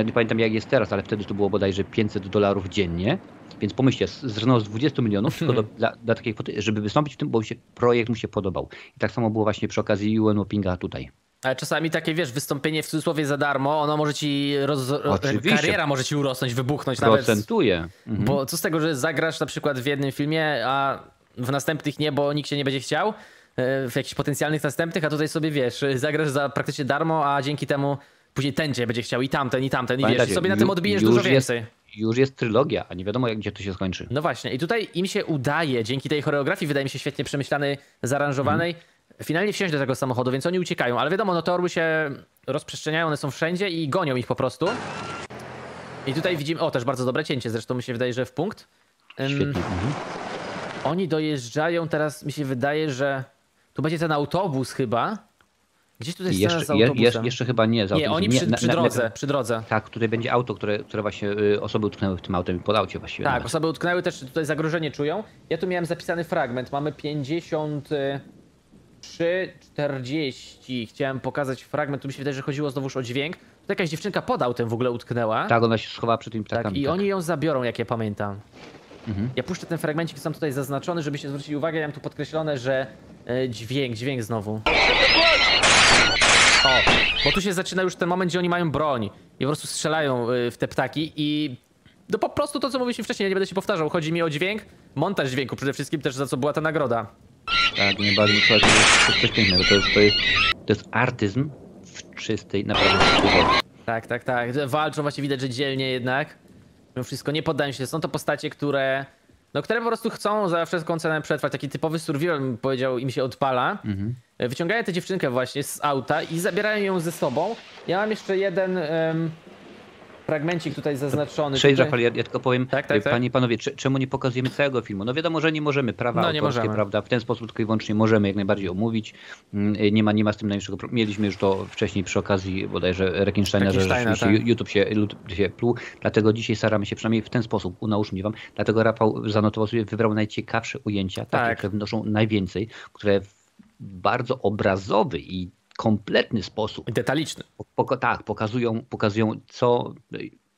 nie pamiętam jak jest teraz, ale wtedy to było bodajże 500 dolarów dziennie. Więc pomyślcie, zrezygnował z 20 milionów tylko do, dla, dla takiej kwoty, żeby wystąpić w tym, bo się, projekt mu się podobał. I tak samo było właśnie przy okazji UN Wopinga tutaj. Ale czasami takie, wiesz, wystąpienie w cudzysłowie za darmo, ono może ci, roz... Oczywiście. kariera może ci urosnąć, wybuchnąć nawet. Procentuje. Mhm. Bo co z tego, że zagrasz na przykład w jednym filmie, a w następnych nie, bo nikt się nie będzie chciał, e, w jakichś potencjalnych następnych, a tutaj sobie wiesz, zagrasz za praktycznie darmo, a dzięki temu później ten cię będzie chciał i tamten, i tamten, i wiesz, Pamiętajcie, i sobie na tym odbijesz dużo jest- więcej. Już jest trylogia, a nie wiadomo jak, gdzie to się skończy. No właśnie, i tutaj im się udaje, dzięki tej choreografii, wydaje mi się świetnie przemyślanej, zaaranżowanej, finalnie wsiąść do tego samochodu, więc oni uciekają, ale wiadomo, no te orły się rozprzestrzeniają, one są wszędzie i gonią ich po prostu. I tutaj widzimy, o też bardzo dobre cięcie, zresztą mi się wydaje, że w punkt. Świetnie. Mhm. Oni dojeżdżają, teraz mi się wydaje, że tu będzie ten autobus chyba. Gdzieś tutaj I scena jeszcze, z je, autobusem. jeszcze, jeszcze chyba nie. za nie, oni przy, na- przy na- drodze, na- przy drodze. Tak, tutaj będzie auto, które, które właśnie y, osoby utknęły w tym autem, pod aucie właściwie. Tak, nawet. osoby utknęły też tutaj zagrożenie czują. Ja tu miałem zapisany fragment. Mamy 53, 40. Chciałem pokazać fragment, tu mi się wydaje, że chodziło znowuż o dźwięk. Tu jakaś dziewczynka pod autem w ogóle utknęła. tak, ona się schowała przed tymi Tak, ptakami. i tak. oni ją zabiorą, jak ja pamiętam. Mhm. Ja puszczę ten fragmencik, sam tutaj zaznaczony, żebyście zwrócili uwagę. Ja mam tu podkreślone, że e, dźwięk, dźwięk znowu. O, bo tu się zaczyna już ten moment, gdzie oni mają broń i po prostu strzelają y, w te ptaki i no po prostu to, co mówiliśmy wcześniej, ja nie będę się powtarzał. Chodzi mi o dźwięk, montaż dźwięku przede wszystkim też, za co była ta nagroda. Tak, nie bardzo to jest coś- pięknego. To jest, to jest, to jest artyzm w czystej, naprawdę. Tak, tak, tak. Walczą właśnie widać, że dzielnie jednak. Mimo wszystko nie poddają się. Są to postacie, które. No, które po prostu chcą za wszelką cenę przetrwać. Taki typowy survival, bym powiedział, im się odpala. Wyciągają tę dziewczynkę właśnie z auta i zabierają ją ze sobą. Ja mam jeszcze jeden em, fragmencik tutaj zaznaczony. Cześć, Tutaj- Rafał, ja, ja tylko powiem, Tak, tak, e, tak. panie i panowie, cze- czemu nie pokazujemy całego filmu? No wiadomo, że nie możemy, prawa No, autorskie, możemy. prawda, w ten sposób tylko i wyłącznie możemy jak najbardziej omówić. Mm, e, Nie ma, nie ma z tym najmniejszego problemu. Mieliśmy już to wcześniej przy okazji bodajże Rekinsteina, że rzeczywiście tak. YouTube się, YouTube się pluł, dlatego dzisiaj staramy się przynajmniej w ten sposób, unaucznić wam. Dlatego Rafał zanotował sobie, wybrał najciekawsze ujęcia, takie, Tak. które wnoszą najwięcej, które w bardzo obrazowy i kompletny sposób Detaliczny. Poko- tak, pokazują, pokazują co,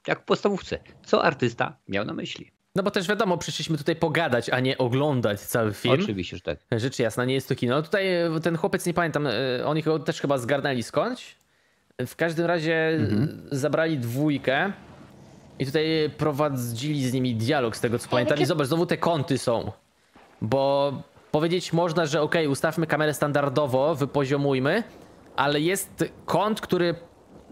jak w podstawówce, co artysta miał na myśli. No bo też wiadomo, przyszliśmy tutaj pogadać, a nie oglądać cały film. Oczywiście, że tak. Rzecz jasna, nie jest to kino. Tutaj e, ten chłopiec, nie pamiętam, e, oni go też chyba zgarnęli skądś. W każdym razie Mhm. zabrali dwójkę i tutaj prowadzili z nimi dialog, z tego co pamiętam. I zobacz, znowu te kąty są. Bo powiedzieć można, że okej, ustawmy kamerę standardowo, wypoziomujmy, ale jest kąt, który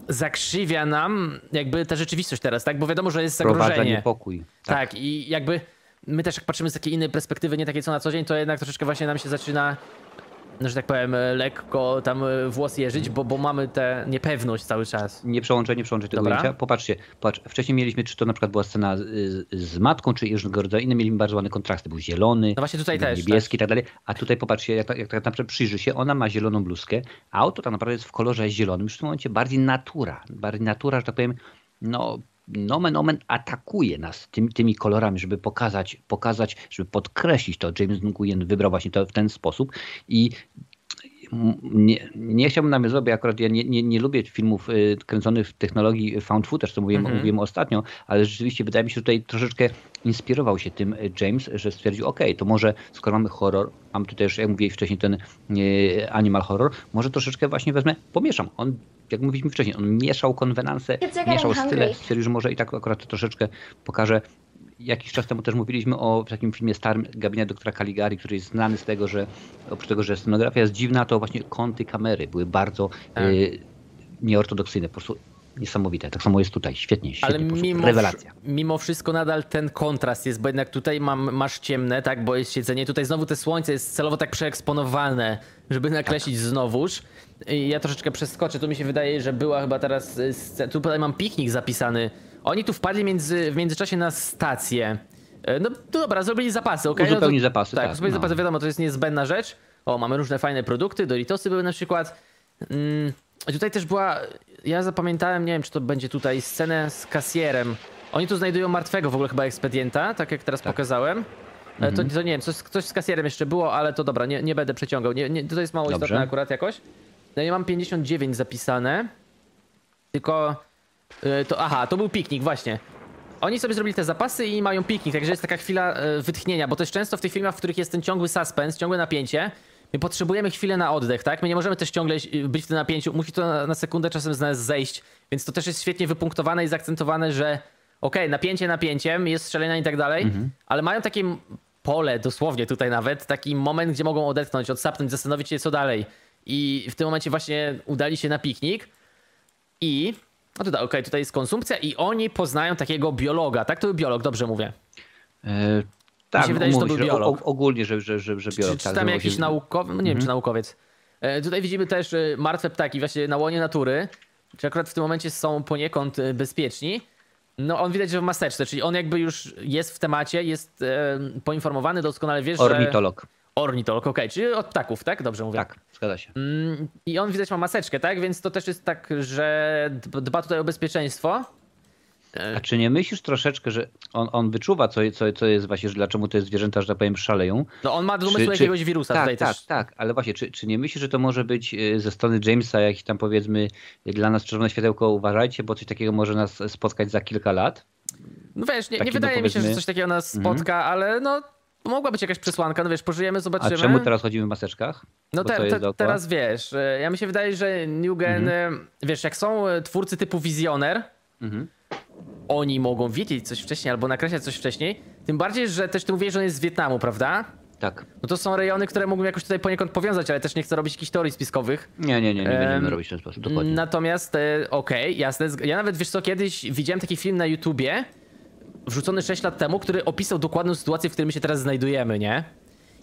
zakrzywia nam jakby tę rzeczywistość teraz, tak? Bo wiadomo, że jest Prowadza zagrożenie. niepokój. Tak. i jakby my też jak patrzymy z takiej innej perspektywy, nie takiej co na co dzień, to jednak troszeczkę właśnie nam się zaczyna, no, że tak powiem, e, lekko tam e, włos jeżyć, bo, bo mamy tę niepewność cały czas. Nie przełączę, nie przełączę tego Dobra. ujęcia. Popatrzcie, patrz, wcześniej mieliśmy, czy to na przykład była scena z, z matką, czy różnego rodzaju inne, mieliśmy bardzo ładne kontrasty. Był zielony, No właśnie tutaj też, niebieski i tak dalej. A tutaj popatrzcie, jak, tak- jak tak naprawdę przyjrzy się, ona ma zieloną bluzkę, a auto tak naprawdę jest w kolorze zielonym. Już w tym momencie bardziej natura. Bardziej natura, że tak powiem, no nomen omen atakuje nas tym, tymi kolorami, żeby pokazać, pokazać, żeby podkreślić to. James Nguyen wybrał właśnie to w ten sposób i nie, nie chciałbym nawiązywać, bo akurat ja nie, nie, nie lubię filmów y, kręconych w technologii found footage, co mówiłem, Mhm. mówiłem ostatnio, ale rzeczywiście wydaje mi się, że tutaj troszeczkę inspirował się tym y, James, że stwierdził, ok, to może skoro mamy horror, mam tutaj też, jak mówiłeś wcześniej, ten y, animal horror, może troszeczkę właśnie wezmę, pomieszam. On, jak mówiliśmy wcześniej, on mieszał konwenanse, mieszał style, stwierdził, że może i tak akurat troszeczkę pokaże Jakiś czas temu też mówiliśmy o takim filmie starym Gabinet doktora Caligari, który jest znany z tego, że oprócz tego, że scenografia jest dziwna, to właśnie kąty kamery były bardzo Tak. y, nieortodoksyjne, po prostu niesamowite. Tak samo jest tutaj, świetnie, świetnie, Ale mimo, rewelacja. mimo wszystko nadal ten kontrast jest, bo jednak tutaj mam, masz ciemne, tak, bo jest siedzenie, tutaj znowu te słońce jest celowo tak przeeksponowane, żeby nakreślić znowuż. I ja troszeczkę przeskoczę, tu mi się wydaje, że była chyba teraz, y, tu tutaj mam piknik zapisany. Oni tu wpadli między, w międzyczasie na stację. E, No dobra, zrobili zapasy, okej? Uzupełnić no to, zapasy, Tak, tak, no. zapasy, wiadomo, to jest niezbędna rzecz. O, mamy różne fajne produkty, Doritosy były na przykład. Mm, tutaj też była, ja zapamiętałem, nie wiem czy to będzie tutaj, scenę z kasjerem. Oni tu znajdują martwego w ogóle chyba ekspedienta, tak jak teraz pokazałem. E, Mhm. To, to nie wiem, coś, coś z kasjerem jeszcze było, ale to dobra, nie, nie będę przeciągał. Nie, nie, to jest mało Dobrze. istotne akurat jakoś. No ja mam 59 zapisane. Tylko e, to, aha, to był piknik, właśnie. Oni sobie zrobili te zapasy i mają piknik, także jest taka chwila e, wytchnienia, bo też często w tych filmach, w których jest ten ciągły suspens, ciągłe napięcie, my potrzebujemy chwilę na oddech, tak? My nie możemy też ciągle być w tym napięciu, musi to na, na sekundę czasem z nas zejść, więc to też jest świetnie wypunktowane i zaakcentowane, że okej, napięcie napięciem, jest strzelina i tak dalej, ale mają takie pole, dosłownie tutaj nawet, taki moment, gdzie mogą odetchnąć, odsapnąć, zastanowić się co dalej. I w tym momencie właśnie udali się na piknik, i. No tutaj, okej, tutaj jest konsumpcja i oni poznają takiego biologa, tak? To był biolog, dobrze mówię. E, tak, wydaje, że to był się, biolog. o- ogólnie, że, że, że, że Czy, biolog. czy tak, tam zajmował jakiś się- naukowy, no nie wiem czy naukowiec. E, tutaj widzimy też e, martwe ptaki właśnie na łonie natury, czy akurat w tym momencie są poniekąd bezpieczni. No on widać, że w maseczce, czyli on jakby już jest w temacie, jest poinformowany, doskonale wiesz, że... Ornitolog. Ornitolog, okej, czyli od ptaków, tak? Dobrze mówię. Tak, zgadza się. Mm, I on widać ma maseczkę, tak? Więc to też jest tak, że db- dba tutaj o bezpieczeństwo. A czy nie myślisz troszeczkę, że on, on wyczuwa, co, co, co jest właśnie, że dlaczego te zwierzęta, że tak powiem, szaleją? No on ma Czy- domysł czy- jakiegoś wirusa tak, tutaj tak, też. Tak, ale właśnie, czy, czy nie myślisz, że to może być y, ze strony Jamesa jakiś tam powiedzmy dla nas czerwone światełko, uważajcie, bo coś takiego może nas spotkać za kilka lat? No wiesz, nie, nie no, wydaje mi się, że powiedzmy- coś takiego nas spotka, ale no mogła być jakaś przesłanka, no wiesz, pożyjemy, A zobaczymy. czemu teraz chodzimy w maseczkach? No te, te, teraz wiesz, e, ja mi się wydaje, że Newgen, e, wiesz, jak są e, twórcy typu Wizjoner, Mhm. oni mogą wiedzieć coś wcześniej albo nakreślać coś wcześniej, tym bardziej, że też ty mówisz, że on jest z Wietnamu, prawda? Tak. No to są rejony, które mógłbym jakoś tutaj poniekąd powiązać, ale też nie chcę robić jakichś teorii spiskowych. Nie, nie, nie, nie Em, będziemy robić w ten sposób, dokładnie. Natomiast, okej, jasne. zg- Ja nawet, wiesz co, kiedyś widziałem taki film na YouTubie, wrzucony 6 lat temu, który opisał dokładną sytuację, w której my się teraz znajdujemy, nie?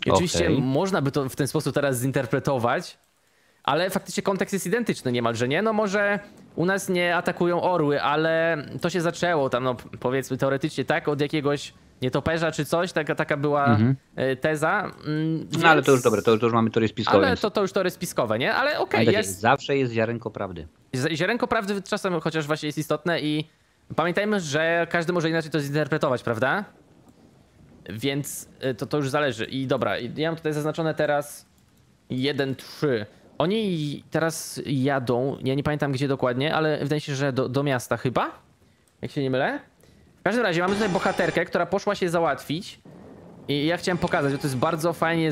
I oczywiście Okej. można by to w ten sposób teraz zinterpretować, ale faktycznie kontekst jest identyczny niemalże, nie? No może u nas nie atakują orły, ale to się zaczęło tam, no powiedzmy teoretycznie tak, od jakiegoś nietoperza czy coś, taka, taka była e, teza. Mm, No ale to już więc- dobre, to, to już mamy teorię spiskową. Ale więc to, to już teorie spiskowe, nie? Ale okej, pamiętajcie, jest... Zawsze jest ziarenko prawdy. Ziarenko prawdy czasem chociaż właśnie jest istotne i pamiętajmy, że każdy może inaczej to zinterpretować, prawda? Więc y, to, to już zależy. I dobra, ja mam tutaj zaznaczone teraz 1, 3. Oni teraz jadą, ja nie pamiętam gdzie dokładnie, ale wydaje się, że do, do miasta chyba, jak się nie mylę. W każdym razie mamy tutaj bohaterkę, która poszła się załatwić i ja chciałem pokazać, że to jest bardzo fajnie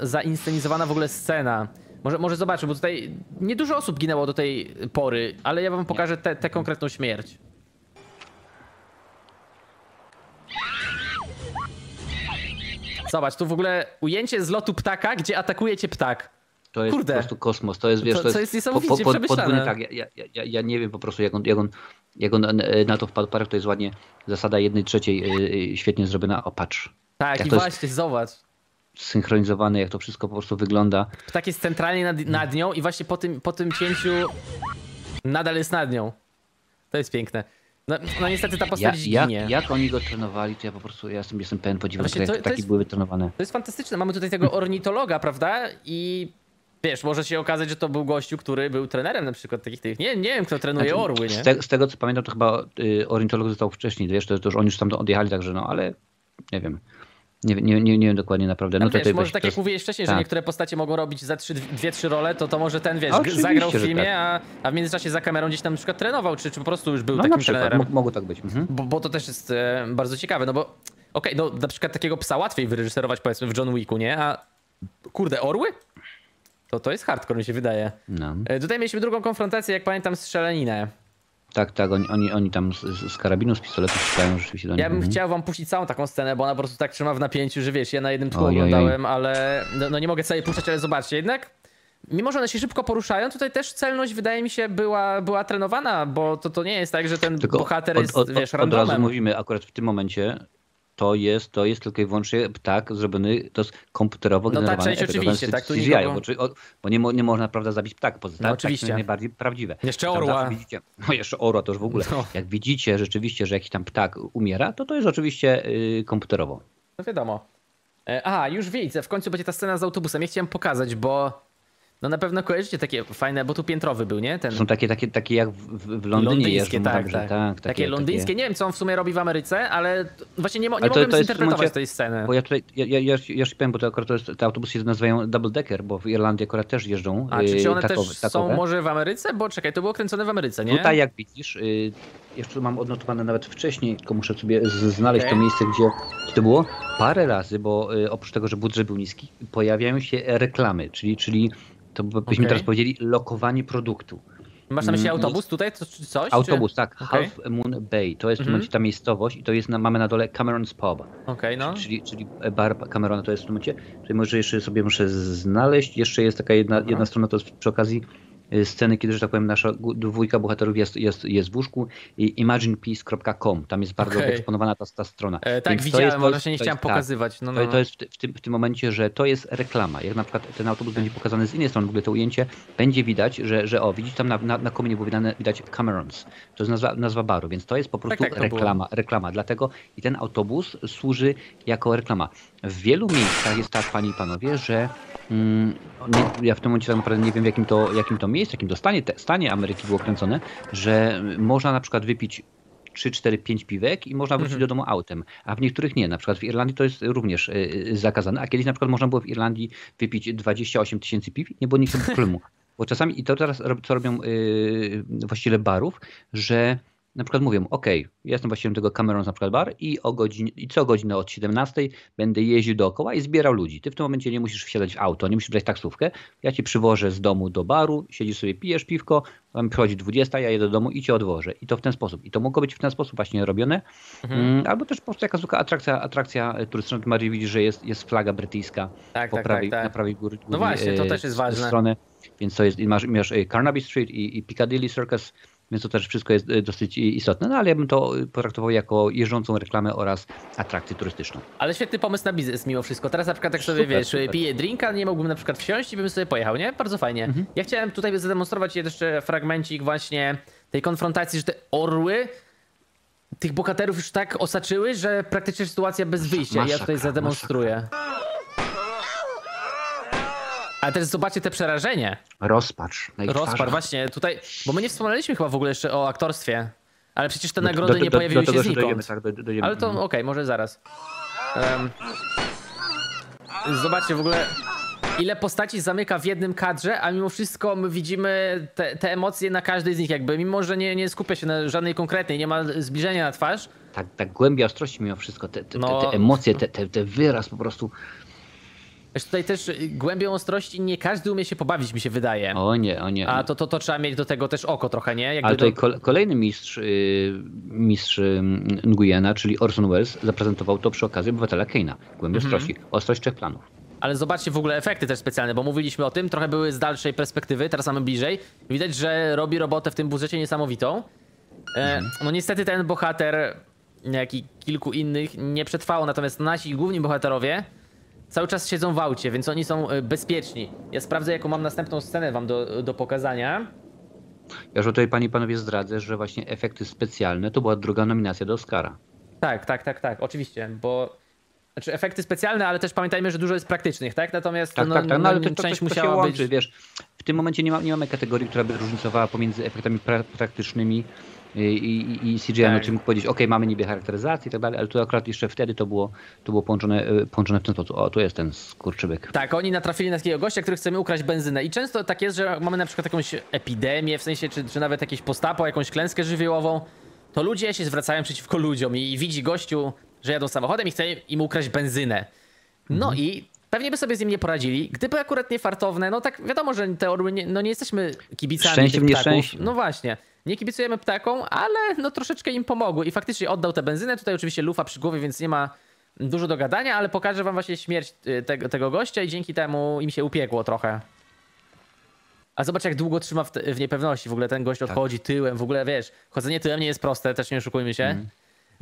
zainscenizowana w ogóle scena. Może, może zobaczę, bo tutaj niedużo osób ginęło do tej pory, ale ja wam pokażę tę konkretną śmierć. Zobacz, tu w ogóle ujęcie z lotu ptaka, gdzie atakuje cię ptak. To jest Kurde. po prostu kosmos. To jest, wiesz, To- to, jest, jest niesamowicie przemyślane. podwójny tak. Ja, ja, ja, ja nie wiem po prostu, jak on, jak on, jak on e, na to wpadł. Parę to jest ładnie zasada jednej trzeciej e, e, świetnie zrobiona. O, patrz. Tak, Jak i właśnie, zobacz. Synchronizowane, jak to wszystko po prostu wygląda. Ptak jest centralnie nad, nad nią i właśnie po tym, po tym cięciu nadal jest nad nią. To jest piękne. No, no niestety ta Ja, postać jak, ginie. jak oni go trenowali, to ja po prostu ja jestem, jestem pełen podziwu, jak to- to, taki jest- były wytrenowane. To jest fantastyczne. Mamy tutaj tego ornitologa, prawda? I wiesz, może się okazać, że to był gościu, który był trenerem na przykład takich tych. Nie, nie wiem, kto trenuje Znaczy, orły, nie? Z, te, z tego co pamiętam, to chyba y, ornitolog został wcześniej, wiesz, to, to już oni już tam odjechali, także no, ale nie wiem. Nie, nie, nie, nie wiem dokładnie naprawdę. No No wiesz, może tak jak mówiłeś wcześniej, że tak. niektóre postacie mogą robić za trzy, dwie, trzy role, to to może ten, wiesz, oczywiście, zagrał w że filmie, tak. a, a w międzyczasie za kamerą gdzieś tam na przykład trenował, czy, czy po prostu już był No takim trenerem. mo- mogło tak być. Mhm. Bo, bo to też jest e, bardzo ciekawe, no bo okej, no na przykład takiego psa łatwiej wyreżyserować powiedzmy w John Wicku, nie? A kurde, orły? To to jest hardcore, mi się wydaje. No. E, Tutaj mieliśmy drugą konfrontację, jak pamiętam, strzelaninę. Tak, tak, oni, oni, oni tam z, z karabinu, z pistoletu strzelają rzeczywiście do nich. Ja bym mhm. chciał wam puścić całą taką scenę, bo ona po prostu tak trzyma w napięciu, że wiesz, ja na jednym tchu Ojojoj. oglądałem, ale no, no nie mogę całej puszczać, ale zobaczcie, jednak mimo, że one się szybko poruszają, tutaj też celność wydaje mi się była, była trenowana, bo to, to nie jest tak, że ten Tylko bohater jest, od, wiesz, od, od razu randomem. mówimy, akurat w tym momencie to jest, to jest tylko i wyłącznie ptak zrobiony, to jest komputerowo No ta generowany część efekt, oczywiście, to tak, tu CGI, bo, czy- bo nie, nie można prawda zabić ptaka, poza No no, oczywiście. jest najbardziej prawdziwe. Jeszcze orła. Widzicie, no jeszcze orła to już w ogóle. No. Jak widzicie rzeczywiście, że jakiś tam ptak umiera, to to jest oczywiście y, komputerowo. No wiadomo. E, Aha, już widzę, w końcu będzie ta scena z autobusem. Ja chciałem pokazać, bo no na pewno kojarzycie takie fajne, bo tu piętrowy był, nie? Ten Są takie, takie, takie jak w, w Londynie londyńskie, jeżdżą, tak, także, tak. tak, Takie londyńskie, nie wiem co on w sumie robi w Ameryce, ale właśnie nie, mo- nie to- mogłem to zinterpretować tej sceny. Bo ja tutaj, ja, ja, ja, ja się powiem, bo to akurat to jest, te autobusy się nazywają double decker, bo w Irlandii akurat też jeżdżą A czy, czy one y, takowe, też takowe. są może w Ameryce? Bo czekaj, to było kręcone w Ameryce, nie? Tutaj jak widzisz, y, jeszcze tu mam odnotowane nawet wcześniej, tylko muszę sobie znaleźć Okej. to miejsce, gdzie, gdzie to było. Parę razy, bo y, oprócz tego, że budżet był niski, pojawiają się reklamy, czyli, czyli to by- byśmy Okej. teraz powiedzieli lokowanie produktu. Masz na myśli Mm, autobus tutaj, coś? Autobus, czy... tak, Okej. Half Moon Bay, to jest Mhm. momencie ta miejscowość i to jest na, mamy na dole Cameron's Pub. Okej, no. Czyli, czyli bar Camerona to jest w tym momencie. Tutaj może jeszcze sobie muszę znaleźć. Jeszcze jest taka jedna, jedna strona, to jest przy okazji sceny, kiedy, że tak powiem, nasza dwójka bohaterów jest, jest, jest w łóżku i imaginepeace.com. Tam jest bardzo Okej. wyeksponowana ta, ta strona. E, tak, Więc to widziałem, jest- to jest- się nie chciałem tak. pokazywać. No, no. To, to jest w, ty- w, tym, w tym momencie, że to jest reklama. Jak na przykład ten autobus będzie pokazany z innej strony, w ogóle to ujęcie, będzie widać, że, że o, widzicie tam na, na, na kominie było widane, widać Camerons. To jest nazwa, nazwa baru, więc to jest po prostu tak, to było. reklama, reklama. Dlatego i ten autobus służy jako reklama. W wielu miejscach jest tak, panie i panowie, że nie, ja w tym momencie tak naprawdę nie wiem, w jakim to, jakim to miejscu, jakim to stanie, te, stanie Ameryki było kręcone, że można na przykład wypić 3, 4, 5 piwek i można wrócić do domu autem, a w niektórych nie. Na przykład w Irlandii to jest również y, y, zakazane, a kiedyś na przykład można było w Irlandii wypić 28 tysięcy piw nie było nikogo problemu. Bo czasami, i to teraz co robią y, właściciele barów, że na przykład mówią, ok, ja jestem właścicielem tego Cameron's na przykład bar i, o godzinie, i co godzinę od 17 będę jeździł dookoła i zbierał ludzi. Ty w tym momencie nie musisz wsiadać w auto, nie musisz brać taksówkę. Ja ci przywożę z domu do baru, siedzisz sobie, pijesz piwko, tam przychodzi 20, ja jedę do domu i cię odwożę. I to w ten sposób. I to mogło być w ten sposób właśnie robione. Mm, albo też po prostu jakaś zwykła atrakcja, atrakcja e, turystyczna. Tu Marii widzisz, że jest, jest flaga brytyjska Tak, po tak, prawej, tak, tak. na prawej góry. No właśnie, to e, też jest ważne. Stronę. Więc to jest, masz, masz e, Carnaby Street i, i Piccadilly Circus, więc to też wszystko jest e, dosyć istotne. No ale ja bym to e, potraktował jako jeżdżącą reklamę oraz atrakcję turystyczną. Ale świetny pomysł na biznes mimo wszystko. Teraz na przykład tak sobie, Super, wiesz, super. piję drinka, nie mógłbym na przykład wsiąść i bym sobie pojechał, nie? Bardzo fajnie. Mhm. Ja chciałem tutaj zademonstrować jeszcze fragmencik właśnie tej konfrontacji, że te orły tych bohaterów już tak osaczyły, że praktycznie sytuacja bez wyjścia. ja Masakra, tutaj zademonstruję. Ale też zobaczcie te przerażenie. Rozpacz. twarzach. właśnie tutaj, bo my nie wspomnieliśmy chyba w ogóle jeszcze o aktorstwie. Ale przecież te Do- nagrody do- nie do- pojawiły do się znikąd. tak, do- dojdziemy. Ale to okej, Mhm. może zaraz. Em, zobaczcie w ogóle, ile postaci zamyka w jednym kadrze, a mimo wszystko my widzimy te, te emocje na każdej z nich, jakby. Mimo, że nie, nie skupia się na żadnej konkretnej, nie ma zbliżenia na twarz. Tak, tak głębia ostrości mimo wszystko, te, te, No. te, emocje, te, te, te wyraz po prostu. Wiesz, tutaj też y, głębią ostrości nie każdy umie się pobawić, mi się wydaje. O nie, o nie. A to, to, to trzeba mieć do tego też oko trochę, nie? Jakby Ale tutaj do- kol- kolejny mistrz, yy, mistrz yy, Nguyena, czyli Orson Welles, zaprezentował to przy okazji obywatela Keina. Głębi Mhm. ostrości. Ostrość trzech planów. ale zobaczcie w ogóle efekty też specjalne, bo mówiliśmy o tym, trochę były z dalszej perspektywy, teraz mamy bliżej. Widać, że robi robotę w tym budżecie niesamowitą. E, no niestety ten bohater, jak i kilku innych, nie przetrwało, natomiast nasi główni bohaterowie cały czas siedzą w aucie, więc oni są e, bezpieczni. Ja sprawdzę, jaką mam następną scenę wam do, do pokazania. Ja już tutaj pani panowie zdradzę, że właśnie efekty specjalne to była druga nominacja do Oscara. Tak, tak, tak, tak, oczywiście, bo... Znaczy efekty specjalne, ale też pamiętajmy, że dużo jest praktycznych, tak? Natomiast Tak, no, tak, tak, no ale to, no, to, część to, to musiała łączy, być... wiesz. W tym momencie nie, ma, nie mamy kategorii, która by różnicowała pomiędzy efektami pra praktycznymi i, i, i CGI, Tak. no, czyli mógł powiedzieć, ok, mamy niby charakteryzację i tak dalej, ale tu akurat jeszcze wtedy to było, to było połączone, e, połączone w ten sposób. O, tu jest ten skurczybyk. Tak, oni natrafili na takiego gościa, który chcemy ukraść benzynę. I często tak jest, że mamy na przykład jakąś epidemię, w sensie, czy, czy nawet jakieś postapo, jakąś klęskę żywiołową, to ludzie się zwracają przeciwko ludziom i, i widzi gościu, że jadą samochodem i chce im ukraść benzynę. No Mhm. i pewnie by sobie z nim nie poradzili. Gdyby akurat nie fartowne, no tak wiadomo, że te orły, nie, no nie jesteśmy kibicami Szczęście tych w ptaków. No właśnie. Nie kibicujemy ptakom, ale no troszeczkę im pomogły i faktycznie oddał tę benzynę. Tutaj oczywiście lufa przy głowie, więc nie ma dużo do gadania, ale pokażę wam właśnie śmierć y, tego, tego gościa i dzięki temu im się upiekło trochę. A zobacz jak długo trzyma w, w niepewności. W ogóle ten gość odchodzi tyłem, w ogóle wiesz, chodzenie tyłem nie jest proste, też nie oszukujmy się.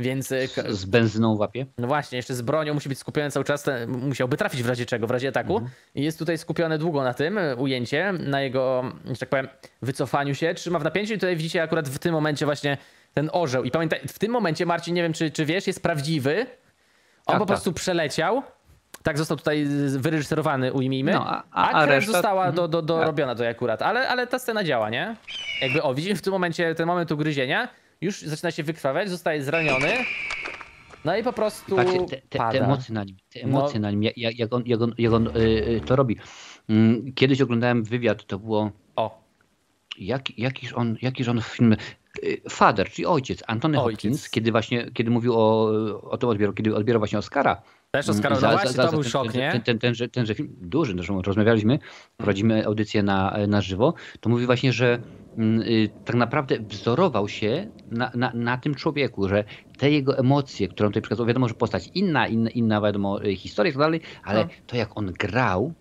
Więc k- Z benzyną łapie. no właśnie, jeszcze z bronią musi być skupiony cały czas, musiałby trafić w razie czego, w razie ataku. I jest tutaj skupione długo na tym y, ujęcie, na jego, że tak powiem, wycofaniu się. Trzyma w napięciu i tutaj widzicie akurat w tym momencie właśnie ten orzeł. I pamiętaj, w tym momencie, Marcin, nie wiem czy, czy wiesz, jest prawdziwy. On Tak, po tak. prostu przeleciał. Tak został tutaj wyreżyserowany, ujmijmy. No, a- a- a, reszta- została mhm. do, do, Tak. dorobiona tutaj akurat. Ale, ale ta scena działa, nie? Jakby, o, widzimy w tym momencie ten moment ugryzienia. Już zaczyna się wykrwawiać, zostaje zraniony. No i po prostu Patrzcie, te, te, te pada. emocje na nim, te emocje No. na nim, jak, jak on, jak on, jak on y, y, to robi. Mm, Kiedyś oglądałem wywiad, to było O, jak, jakiż, on, jakiż on film. y, Father, czyli ojciec, Antony Ojciec. Hopkins, kiedy właśnie, kiedy mówił o, o tym odbierał, kiedy odbierał właśnie Oscara. też Mm, Oscar, no za- za- właśnie, za- to za był ten- szok, ten, nie? Ten, ten, tenże, tenże film, duży, zresztą rozmawialiśmy, prowadzimy audycję na, na żywo, to mówi właśnie, że tak naprawdę wzorował się na, na, na tym człowieku, że te jego emocje, które on tutaj przekazał, wiadomo, że postać inna, inna, inna wiadomo, y, historia i tak dalej, ale No. to jak on grał,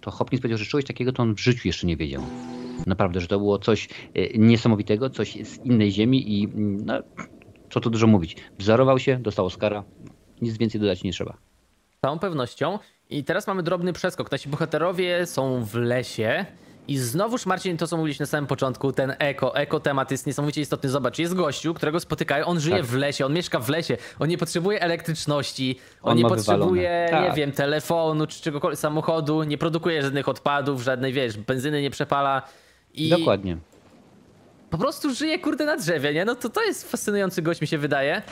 to Hopkins powiedział, że czegoś takiego to on w życiu jeszcze nie wiedział. Naprawdę, że to było coś y, niesamowitego, coś z innej ziemi i mm, no, co tu dużo mówić. Wzorował się, dostał Oscara, nic więcej dodać nie trzeba. Z całą pewnością. I teraz mamy drobny przeskok. Nasi bohaterowie są w lesie. I znowuż, Marcin, to co mówiliśmy na samym początku, ten eko, eko temat jest niesamowicie istotny. Zobacz, jest gościu, którego spotykają, on żyje Tak. w lesie, on mieszka w lesie, on nie potrzebuje elektryczności, on, On nie potrzebuje, wywalone. nie Tak. wiem, telefonu czy czegokolwiek, samochodu, nie produkuje żadnych odpadów, żadnej, wiesz, benzyny nie przepala. I Dokładnie. po prostu żyje, kurde, na drzewie, nie? No to to jest fascynujący gość, mi się wydaje.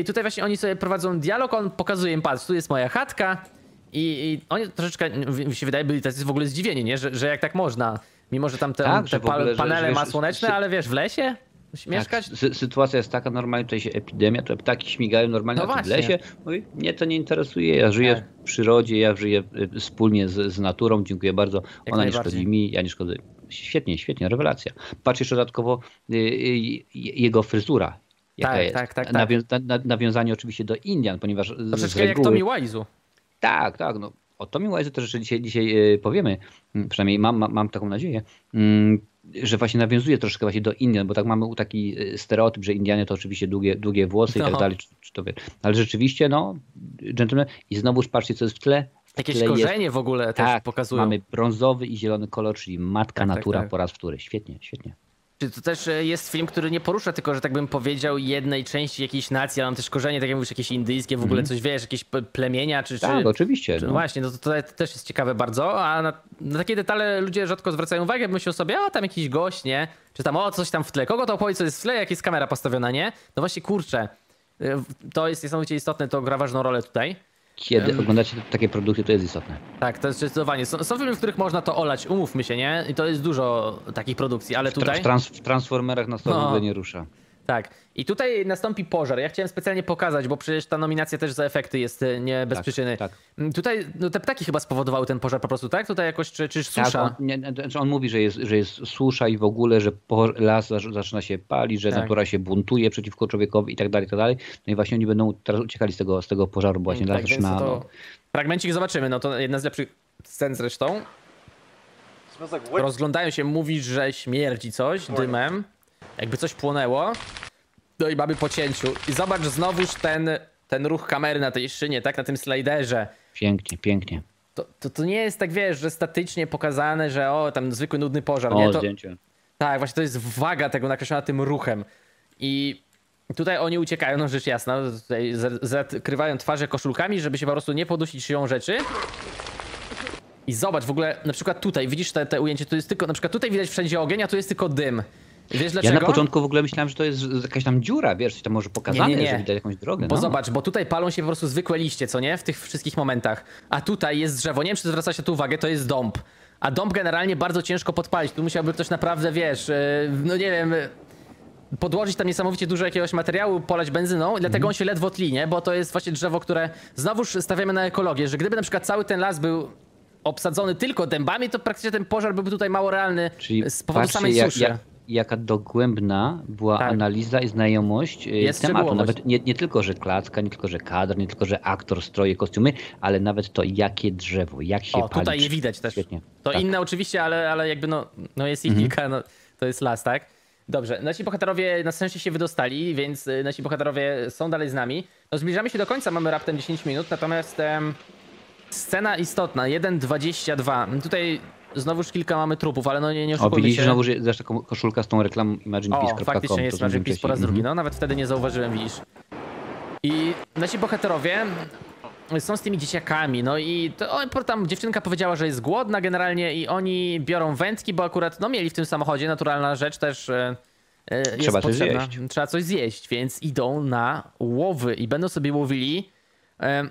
I tutaj właśnie oni sobie prowadzą dialog, on pokazuje im, patrz, tu jest moja chatka i, i oni troszeczkę, mi się wydaje, byli tacy w ogóle zdziwieni, nie? Że, że jak tak można, mimo że tam te, Tak, te że ogóle, pa- że- panele że ma wiesz, słoneczne, sy- ale wiesz, w lesie mieszkać? Tak, sy- sytuacja jest taka normalnie, tutaj się epidemia, to ptaki śmigają normalnie No w lesie. Mówi, mnie to nie interesuje, ja żyję Tak. w przyrodzie, ja żyję y, wspólnie z, z naturą, dziękuję bardzo. Ona nie szkodzi mi, ja nie szkodzę. Świetnie, świetnie, rewelacja. Patrz jeszcze dodatkowo y, y, jego fryzura. Jaka Tak, jest. tak, tak, tak. Nawią- na, na, nawiązanie oczywiście do Indian, ponieważ z- z Troszeczkę jak reguły... Tommy Wise'u. Tak, tak. No. O Tommy Wise'u też jeszcze dzisiaj, dzisiaj e, powiemy, przynajmniej mam, mam, mam taką nadzieję, mm, że właśnie nawiązuje troszkę właśnie do Indian, bo tak mamy taki e, stereotyp, że Indianie to oczywiście długie, długie włosy i No. tak dalej, czy, czy to wie. Ale rzeczywiście, no, gentleman, i znowuż patrzcie, co jest w tle. Jakieś tle jest- korzenie w ogóle też tak, pokazują. mamy brązowy i zielony kolor, czyli matka Tak, tak, natura tak. po raz wtóry. Świetnie, świetnie. Czy to też e, jest film, który nie porusza tylko, że tak bym powiedział, jednej części jakiejś nacji, ale mam też korzenie, tak jak mówisz, jakieś indyjskie, w ogóle coś, wiesz, jakieś plemienia, czy... Tak, czy... oczywiście. Czy, No. Właśnie, no to, to też jest ciekawe bardzo, a na, na takie detale ludzie rzadko zwracają uwagę, myślą sobie, a tam jakiś gość, nie? Czy tam, o, coś tam w tle. Kogo to obchodzi, co jest w tle, jak jest kamera postawiona, nie? No właśnie, kurczę, y, to jest niesamowicie istotne, to gra ważną rolę tutaj. Kiedy oglądacie takie produkty, to jest istotne. Tak, to jest zdecydowanie. Są, są filmy, w których można to olać, umówmy się, nie? I to jest dużo takich produkcji, ale tutaj... w, trans- w Transformerach nas to No. w ogóle nie rusza. Tak. I tutaj nastąpi pożar. Ja chciałem specjalnie pokazać, bo przecież ta nominacja też za efekty jest e, nie bez Tak, przyczyny. tak. Mm, Tutaj no, te ptaki chyba spowodowały ten pożar po prostu, tak? Tutaj jakoś, czy, czy Tak, susza? on, nie, znaczy on mówi, że jest, że jest susza i w ogóle, że las zac- zaczyna się palić, że Tak. natura się buntuje przeciwko człowiekowi i tak dalej, i tak dalej. No i właśnie oni będą teraz uciekali z tego, z tego pożaru, bo właśnie tak, las więc zaczyna... to No, fragmencik zobaczymy. No to jedna z lepszych scen zresztą. Rozglądają się, mówi, że śmierdzi coś dymem. Jakby coś płonęło. No i mamy po cięciu. I zobacz znowuż ten, ten ruch kamery na tej szynie, tak? Na tym sliderze. pięknie, pięknie. To, to, to nie jest tak, wiesz, że statycznie pokazane, że o, tam zwykły nudny pożar, O, nie? To, zdjęcie. tak, właśnie to jest waga tego nakreślona tym ruchem. I tutaj oni uciekają, no rzecz jasna, tutaj zakrywają twarze koszulkami, żeby się po prostu nie podusić szyją rzeczy. I zobacz, w ogóle na przykład tutaj, widzisz te, te ujęcie, tu jest tylko, na przykład tutaj widać wszędzie ogień, a tu jest tylko dym. Wiesz Ja dlaczego? na początku w ogóle myślałem, że to jest jakaś tam dziura, wiesz, coś tam może pokazane, Nie, nie, nie. że widać jakąś drogę. Bo no. zobacz, bo tutaj palą się po prostu zwykłe liście, co nie? W tych wszystkich momentach. A tutaj jest drzewo. Nie wiem, czy zwraca się tu uwagę, to jest dąb. A dąb generalnie bardzo ciężko podpalić. Tu musiałby ktoś naprawdę, wiesz, yy, no nie wiem, podłożyć tam niesamowicie dużo jakiegoś materiału, polać benzyną i dlatego on się ledwo tli, nie? Bo to jest właśnie drzewo, które znowuż stawiamy na ekologię, że gdyby na przykład cały ten las był obsadzony tylko dębami, to praktycznie ten pożar byłby tutaj mało realny Czyli z powodu patrzcie, samej jak, suszy. Jak, jaka dogłębna była Tak. analiza i znajomość e, Jest tematu. Nawet nie, nie tylko, że klacka, nie tylko, że kadr, nie tylko, że aktor, stroje, kostiumy, ale nawet to, jakie drzewo, jak się O, pali. tutaj je widać też. Świetnie. To Tak. inne oczywiście, ale, ale jakby no, no jest ich kilka, no, to jest las, tak? Dobrze, nasi bohaterowie na szczęście się wydostali, więc y, nasi bohaterowie są dalej z nami. No zbliżamy się do końca, mamy raptem 10 minut, natomiast em, scena istotna, 1.22. Tutaj znowuż kilka mamy trupów, ale no nie, nie O, oszukujmy widzisz, się. znowu że zresztą ko- koszulka z tą reklamą imaginepeace.com. O, faktycznie jest zrobiłem Magic Peace po raz drugi, no nawet wtedy nie zauważyłem, widzisz. I nasi bohaterowie są z tymi dzieciakami, no i to, o, tam dziewczynka powiedziała, że jest głodna generalnie i oni biorą wędki, bo akurat no mieli w tym samochodzie, naturalna rzecz też e, e, jest Trzeba coś potrzebna. zjeść. Trzeba coś zjeść, więc idą na łowy i będą sobie łowili. E,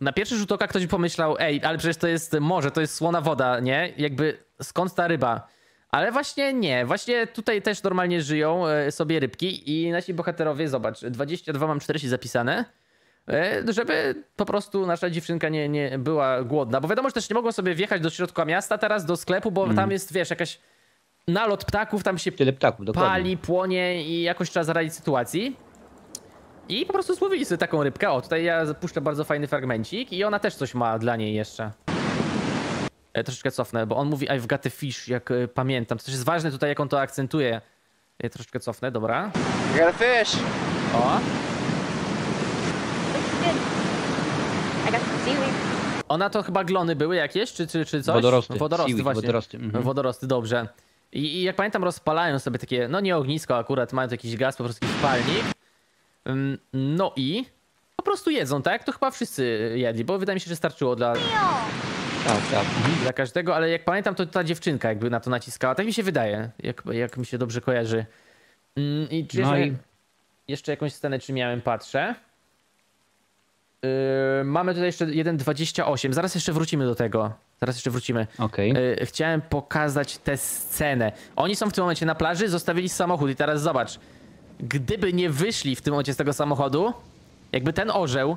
na pierwszy rzut oka ktoś pomyślał, ej, ale przecież to jest morze, to jest słona woda, nie? Jakby skąd ta ryba? Ale właśnie nie, właśnie tutaj też normalnie żyją e, sobie rybki i nasi bohaterowie, zobacz, 22 mam 40 zapisane, e, żeby po prostu nasza dziewczynka nie, nie była głodna, bo wiadomo, że też nie mogą sobie wjechać do środka miasta teraz, do sklepu, bo tam jest, wiesz, jakaś nalot ptaków, tam się Tyle ptaków, dokładnie. pali, płonie i jakoś trzeba zaradzić sytuacji. I po prostu złowili sobie taką rybkę. O, tutaj ja puszczę bardzo fajny fragmencik i ona też coś ma dla niej jeszcze. E, troszeczkę cofnę, bo on mówi I've got a fish, jak e, pamiętam. To też jest ważne tutaj, jak on to akcentuje. E, troszeczkę cofnę, dobra. I got a fish. O, I got seaweed. ona to chyba glony były jakieś, czy, czy, czy coś? Wodorosty. Wodorosty, Seaweed, właśnie. wodorosty, mhm. Wodorosty, dobrze. I, I jak pamiętam, rozpalają sobie takie, no nie ognisko akurat, mają tu jakiś gaz, po prostu jakiś palnik. No i po prostu jedzą, tak? To chyba wszyscy jedli, bo wydaje mi się, że starczyło dla, Tak, tak. Mhm. dla każdego, ale jak pamiętam, to ta dziewczynka jakby na to naciskała. Tak mi się wydaje, jak, jak mi się dobrze kojarzy. I czy No jeszcze, i- jeszcze jakąś scenę, czy miałem, patrzę. Yy, mamy tutaj jeszcze 1.28. Zaraz jeszcze wrócimy do tego. Zaraz jeszcze wrócimy. Okej. Yy, chciałem pokazać tę scenę. Oni są w tym momencie na plaży, zostawili samochód i teraz zobacz. Gdyby nie wyszli w tym momencie z tego samochodu, jakby ten orzeł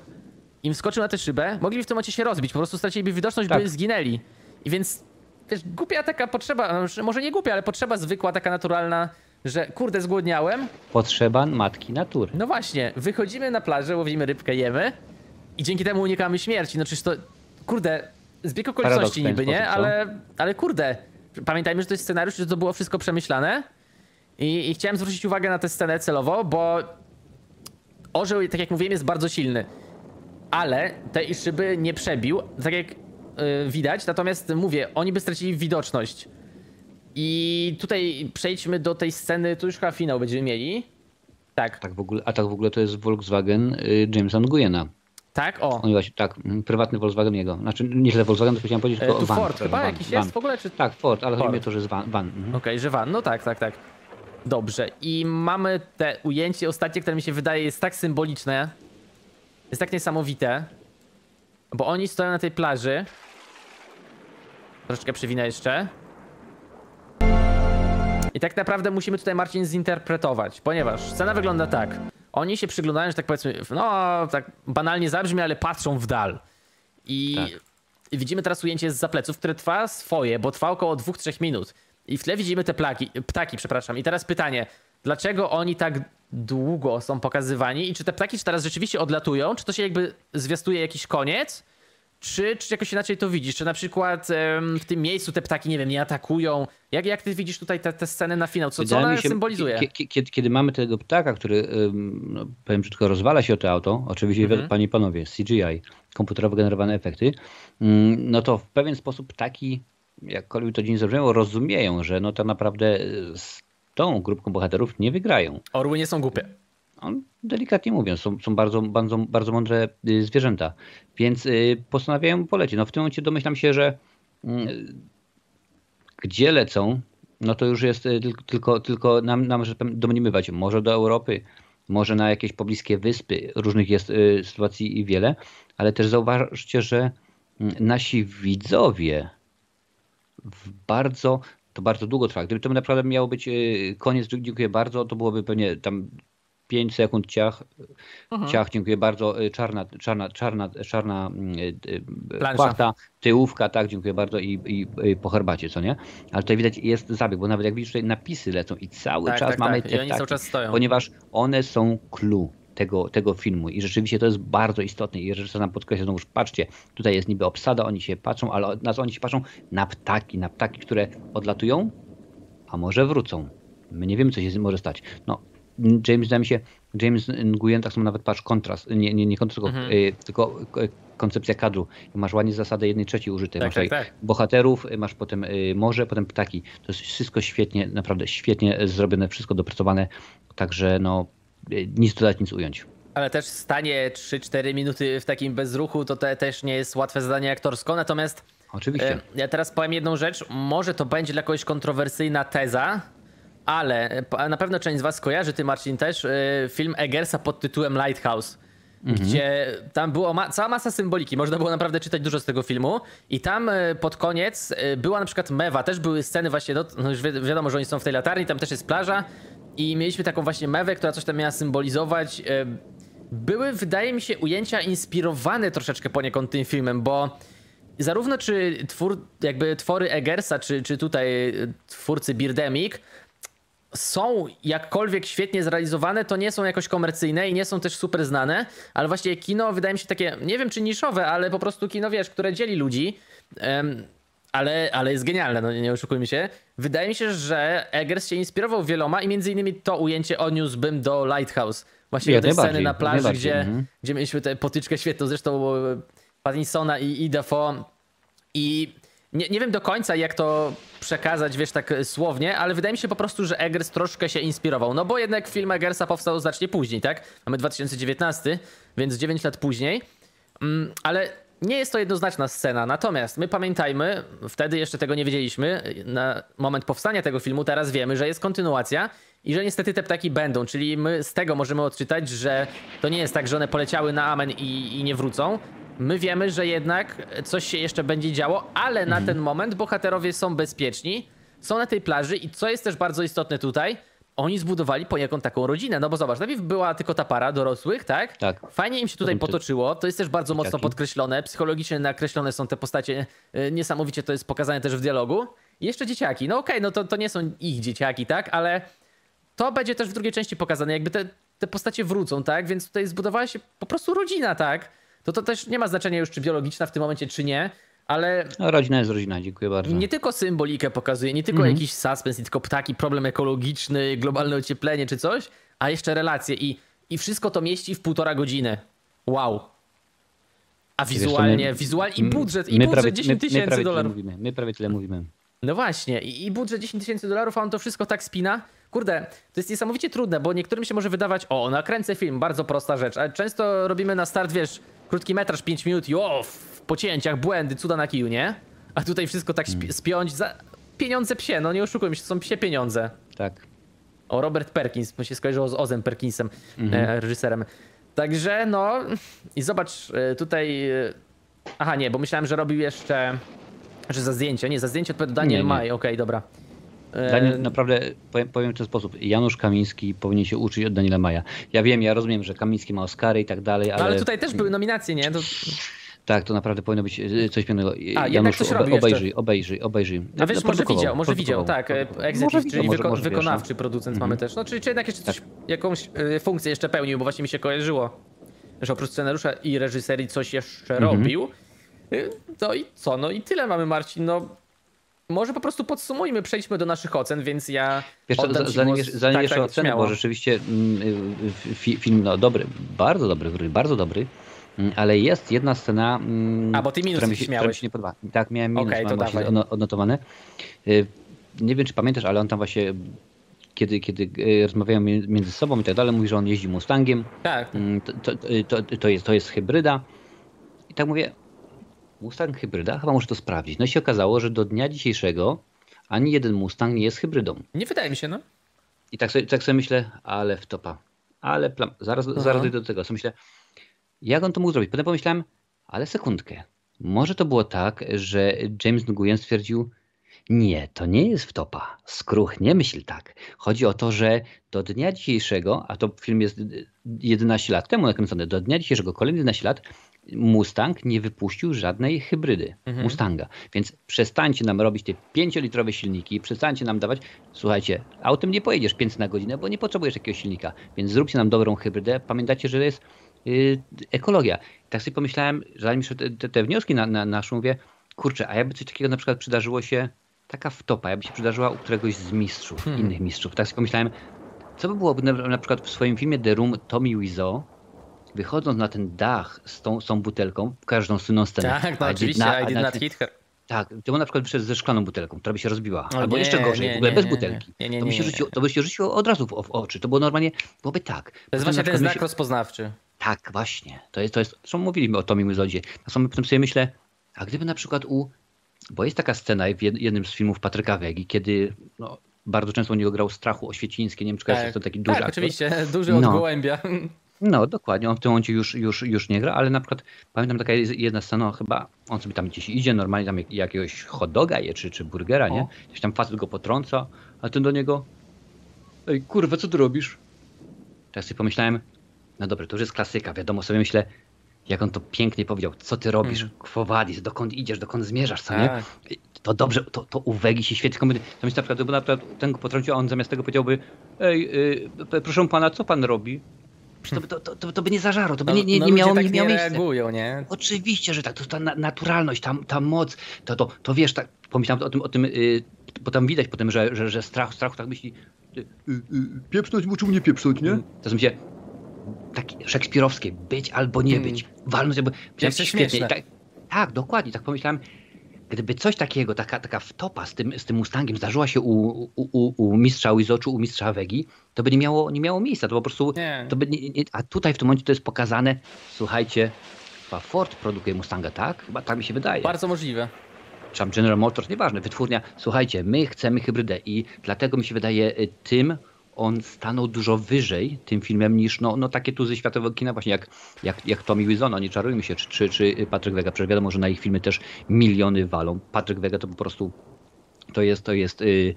im wskoczył na tę szybę, mogliby w tym momencie się rozbić, po prostu straciliby widoczność, Tak. by zginęli. I więc też głupia taka potrzeba, no, że- może nie głupia, ale potrzeba zwykła, taka naturalna, że kurde, zgłodniałem. Potrzeba matki natury. No właśnie, wychodzimy na plażę, łowimy rybkę, jemy i dzięki temu unikamy śmierci. No czyż to, kurde, zbieg okoliczności niby, nie? sposób? Ale, ale kurde, pamiętajmy, że to jest scenariusz, że to było wszystko przemyślane. I, I chciałem zwrócić uwagę na tę scenę celowo, bo orzeł, tak jak mówiłem, jest bardzo silny. Ale tej szyby nie przebił, tak jak y, widać. Natomiast mówię, oni by stracili widoczność. I tutaj przejdźmy do tej sceny, tu już chyba finał będziemy mieli. Tak, Tak w ogóle, a tak w ogóle to jest Volkswagen y, Jamesa Nguyena. tak, o. On właśnie, tak, prywatny Volkswagen jego. Znaczy, nie źle Volkswagen, to chciałem powiedzieć, E, tylko tu van. Ford chyba van, jakiś van. jest w ogóle, czy... Tak, Ford, ale chodzi mi o Ford. to, że jest van. van. mhm. Okej, że van. No tak, tak, tak. Dobrze. I mamy te ujęcie ostatnie, które mi się wydaje jest tak symboliczne. Jest tak niesamowite. Bo oni stoją na tej plaży. Troszeczkę przewinę jeszcze. I tak naprawdę musimy tutaj Marcin zinterpretować, ponieważ scena wygląda tak. Oni się przyglądają, że tak powiedzmy, no tak banalnie zabrzmi, ale patrzą w dal. I Tak. i widzimy teraz ujęcie z zapleców, które trwa swoje, bo trwa około 2-3 minut. I w tle widzimy te plaki, ptaki, przepraszam. I teraz pytanie, dlaczego oni tak długo są pokazywani i czy te ptaki czy teraz rzeczywiście odlatują, czy to się jakby zwiastuje jakiś koniec, czy, czy jakoś inaczej to widzisz? Czy na przykład em, w tym miejscu te ptaki, nie wiem, nie atakują? Jak, jak ty widzisz tutaj te, te sceny na finał? Co, co ona się, symbolizuje? kie- kie- Kiedy, kiedy mamy tego ptaka, który, no, powiem brzydko, rozwala się o to auto, oczywiście, Mhm. panie i panowie, CGI, komputerowo generowane efekty, ym, no to w pewien sposób ptaki, jakkolwiek to dzień zabrzmiało, rozumieją, że no tak naprawdę y, z tą grupką bohaterów nie wygrają. Orły nie są głupie. On, delikatnie mówiąc, są, są bardzo, bardzo, bardzo mądre y, zwierzęta, więc y, postanawiają polecieć. No w tym momencie domyślam się, że y, gdzie lecą, no to już jest y, tylko, tylko, nam, nam że powiem, domniemywać. Może do Europy, może na jakieś pobliskie wyspy. Różnych jest sytuacji i wiele, ale też zauważcie, że y, nasi widzowie w bardzo, to bardzo długo trwa. Gdyby to naprawdę miało być y, koniec, dziękuję bardzo, to byłoby pewnie tam 5 sekund ciach, ciach, dziękuję bardzo, y, czarna, czarna, czarna, czarna y, y, Plansza. płachta, tyłówka, tak, dziękuję bardzo i, i, i po herbacie, co nie? Ale tutaj widać jest zabieg, bo nawet jak widzisz tutaj napisy lecą i cały Tak, czas tak, mamy tak. te I oni cały czas stoją. ponieważ one są clue tego, tego filmu i rzeczywiście to jest bardzo istotne i reżyser nam podkreśla, już patrzcie, tutaj jest niby obsada, oni się patrzą, ale na co oni się patrzą? Na ptaki, na ptaki, które odlatują, a może wrócą. My nie wiemy, co się z tym może stać. No, James, zdaje mi się, James Nguyen, tak samo nawet patrz, kontrast, nie, nie, nie kontrast, tylko, Mhm. y, tylko y, koncepcja kadru. Masz ładnie zasadę jednej trzeciej użyte. Tak, masz tak, tak. bohaterów, y, masz potem y, morze, potem ptaki. To jest wszystko świetnie, naprawdę świetnie zrobione, wszystko dopracowane, także no, nic dodać, nic ująć. Ale też stanie 3-4 minuty w takim bezruchu to te, też nie jest łatwe zadanie aktorsko, natomiast Oczywiście. E, Ja teraz powiem jedną rzecz. Może to będzie dla kogoś kontrowersyjna teza, ale e, na pewno część z was kojarzy, ty Marcin też, e, film Eggersa pod tytułem Lighthouse. Gdzie tam było ma cała masa symboliki, można było naprawdę czytać dużo z tego filmu. I tam e, pod koniec e, była na przykład mewa, też były sceny właśnie, no, no już wi wiadomo, że oni są w tej latarni, tam też jest plaża. I mieliśmy taką właśnie mewę, która coś tam miała symbolizować. E, Były, wydaje mi się, ujęcia inspirowane troszeczkę poniekąd tym filmem, bo zarówno czy twór, jakby twory Eggersa, czy, czy tutaj y, twórcy Birdemic są jakkolwiek świetnie zrealizowane, to nie są jakoś komercyjne i nie są też super znane, ale właśnie kino wydaje mi się takie, nie wiem czy niszowe, ale po prostu kino, wiesz, które dzieli ludzi, em, ale, ale jest genialne, no nie, oszukujmy się. Wydaje mi się, że Eggers się inspirował wieloma i między innymi to ujęcie odniósłbym do Lighthouse. Właśnie tej sceny na plaży, gdzie, mhm. gdzie mieliśmy tę potyczkę świetną, zresztą e, Pattinsona i, i i nie, nie wiem do końca, jak to przekazać, wiesz, tak słownie, ale wydaje mi się po prostu, że Eggers troszkę się inspirował. No bo jednak film Eggersa powstał znacznie później, tak? Mamy 2019, więc 9 lat później. Mm, ale nie jest to jednoznaczna scena. Natomiast my pamiętajmy, wtedy jeszcze tego nie wiedzieliśmy, na moment powstania tego filmu, teraz wiemy, że jest kontynuacja i że niestety te ptaki będą. Czyli my z tego możemy odczytać, że to nie jest tak, że one poleciały na amen i, i nie wrócą. My wiemy, że jednak coś się jeszcze będzie działo, ale na ten moment bohaterowie są bezpieczni, są na tej plaży i co jest też bardzo istotne tutaj, oni zbudowali poniekąd taką rodzinę. No bo zobacz, najpierw była tylko ta para dorosłych, tak? Tak. Fajnie im się tutaj potoczyło. To jest też bardzo mocno podkreślone. Psychologicznie nakreślone są te postacie. y, Niesamowicie to jest pokazane też w dialogu. I jeszcze dzieciaki. No okej, no to, to nie są ich dzieciaki, tak? Ale to będzie też w drugiej części pokazane. Jakby te, te postacie wrócą, tak? Więc tutaj zbudowała się po prostu rodzina, tak? To to też nie ma znaczenia już, czy biologiczna w tym momencie, czy nie. Ale No, rodzina jest rodzina, dziękuję bardzo. nie tylko symbolikę pokazuje, nie tylko jakiś suspens, nie tylko ptaki, problem ekologiczny, globalne ocieplenie czy coś, a jeszcze relacje i, i wszystko to mieści w półtora godziny. Wow. A wizualnie, my- wizualnie i budżet, i budżet prawie, 10 my, my tysięcy dolarów. mówimy. My prawie tyle mówimy. No właśnie, i, i budżet 10 tysięcy dolarów, a on to wszystko tak spina. Kurde, to jest niesamowicie trudne, bo niektórym się może wydawać, o, nakręcę film, bardzo prosta rzecz, ale często robimy na start, wiesz, krótki metraż 5 minut i o, pocięciach, błędy, cuda na kiju, nie? A tutaj wszystko tak spi- spiąć za pieniądze psie, no nie oszukujmy się, to są psie pieniądze. Tak. O, Robert Perkins, bo się skojarzyło z Ozem Perkinsem, e, reżyserem. Także no, i zobacz, e, tutaj... e, Aha, nie, bo myślałem, że robił jeszcze... Że za zdjęcie, nie, za zdjęcie odpowiada Daniel Nie, nie. Maj, okej, dobra. Dla mnie E, naprawdę powiem, powiem w ten sposób. Janusz Kamiński powinien się uczyć od Daniela Maja. Ja wiem, ja rozumiem, że Kamiński ma Oscary i tak dalej, ale, No ale tutaj też były nominacje, nie? To... tak, to naprawdę powinno być e, coś pięknego. Janusz, coś obe- robił jeszcze. obejrzyj, obejrzyj, obejrzyj. A wiesz, może widział, może widział, tak. e. Executive, czyli może- wyko- może wiesz, no. wykonawczy producent mamy też. No, czyli, czy jednak jeszcze coś, jakąś e, funkcję jeszcze pełnił, bo właśnie mi się kojarzyło, że oprócz scenariusza i reżyserii coś jeszcze Mhm. robił. E, No i co? No i tyle mamy, Marcin. No, może po prostu podsumujmy, przejdźmy do naszych ocen, więc ja Wiesz oddam zanim, głos. zanim tak, jeszcze tak, bo rzeczywiście mm, y, fi, film no dobry, bardzo dobry, bardzo dobry, ale jest jedna scena, mm, A, bo ty minus mi się, która mi miałeś. się nie podoba. Tak, miałem minus, to mam właśnie dawaj. odnotowane. Y, Nie wiem, czy pamiętasz, ale on tam właśnie, kiedy, kiedy y, rozmawiają mi- między sobą i tak dalej, mówi, że on jeździ Mustangiem, Tak, Mm, to, to, to, to, jest, to jest hybryda. I tak mówię, Mustang hybryda? Chyba muszę to sprawdzić. No i się okazało, że do dnia dzisiejszego ani jeden Mustang nie jest hybrydą. nie wydaje mi się, no. I tak sobie, tak sobie myślę, ale wtopa. Ale. Zaraz, zaraz dojdę do tego. Co myślę, jak on to mógł zrobić? Potem pomyślałem, ale sekundkę. Może to było tak, że James Nguyen stwierdził, nie, to nie jest wtopa. Skruch, nie myśl tak. Chodzi o to, że do dnia dzisiejszego, a to film jest y, 11 lat temu nakręcony, do dnia dzisiejszego, kolejne 11 lat, Mustang nie wypuścił żadnej hybrydy Mustanga. Więc przestańcie nam robić te 5-litrowe silniki, przestańcie nam dawać. Słuchajcie, autem nie pojedziesz 5 na godzinę, bo nie potrzebujesz takiego silnika. Więc zróbcie nam dobrą hybrydę. Pamiętajcie, że jest yy, ekologia. Tak sobie pomyślałem, że zanim te, te, te wnioski na, na, naszą mówię, kurczę, a jakby coś takiego na przykład przydarzyło się, taka wtopa, jakby się przydarzyła u któregoś z mistrzów, innych mistrzów. Tak sobie pomyślałem, co by było, na, na przykład w swoim filmie The Room Tommy Wiseau, wychodząc na ten dach z tą, z tą butelką, każdą słynną scenę. Tak, no oczywiście, na- I did not hit her. Tak, to on na przykład wyszedł ze szklaną butelką, która by się rozbiła. O Albo nie, jeszcze gorzej, nie, w ogóle nie, bez butelki. to, by się rzuciło, to by się rzuciło od razu w, w oczy. To było normalnie, byłoby tak. To jest właśnie ten znak myśl- rozpoznawczy. Tak, właśnie. To jest, to jest, zresztą mówiliśmy o Tommy Wizodzie. Na samym potem sobie myślę, a gdyby na przykład u, bo jest taka scena w jed- jednym z filmów Patryka Wegi, kiedy no, bardzo często u niego grał Strachu Oświeciński, nie wiem czy kojarzysz, jest to taki duży tak aktor. oczywiście, duży od No. gołębia. No, dokładnie. On w tym momencie już, już, już nie gra, ale na przykład pamiętam taka jedna scena, no, chyba on sobie tam gdzieś idzie, normalnie tam jak- jakiegoś hot doga je, czy, czy burgera, nie? Gdzieś tam facet go potrąca, a ten do niego ej, kurwa, co ty robisz? Teraz sobie pomyślałem, no dobra, to już jest klasyka, wiadomo sobie myślę, jak on to pięknie powiedział, co ty robisz, vadis, dokąd idziesz, dokąd zmierzasz, co nie? Tak. To dobrze, to, to u Wegi się świetnie. To myślę na przykład, gdyby na przykład ten go potrącił, a on zamiast tego powiedziałby, ej, y, proszę pana, co pan robi? To, by- to, to, to, to by nie zażarło, to by No, nie, nie, no nie miało, tak nie miało nie miejsca. reagują, nie? Oczywiście, że tak, to ta na- naturalność, ta, ta moc, to, to, to wiesz, tak, pomyślałem o tym, o tym y, bo tam widać potem, że, że, że strach, strachu tak myśli, y, y, y, pieprznąć, bo czemu nie pieprznąć, nie? To jest mi się takie szekspirowskie, być albo nie Mm. być, walnąć, albo Jeszcze świetnie. Tak, tak, dokładnie, tak pomyślałem, gdyby coś takiego, taka, taka wtopa z tym, z tym Mustangiem zdarzyła się u, u, u, u mistrza Wizoczu, u mistrza Wegi, to by nie miało, nie miało miejsca, to po prostu, Nie. to by nie, nie, a tutaj w tym momencie to jest pokazane, słuchajcie, chyba Ford produkuje Mustanga, tak? Chyba tak mi się wydaje. Bardzo możliwe. Czy General Motors, nieważne, wytwórnia, słuchajcie, my chcemy hybrydę i dlatego mi się wydaje y, tym on stanął dużo wyżej tym filmem niż no, no takie tu ze światowego kina właśnie jak, jak, jak Tommy Wiseau, no nie czarujmy się, czy, czy, czy Patryk Wega, przecież wiadomo, że na ich filmy też miliony walą. Patryk Wega to po prostu to jest, to jest y, y,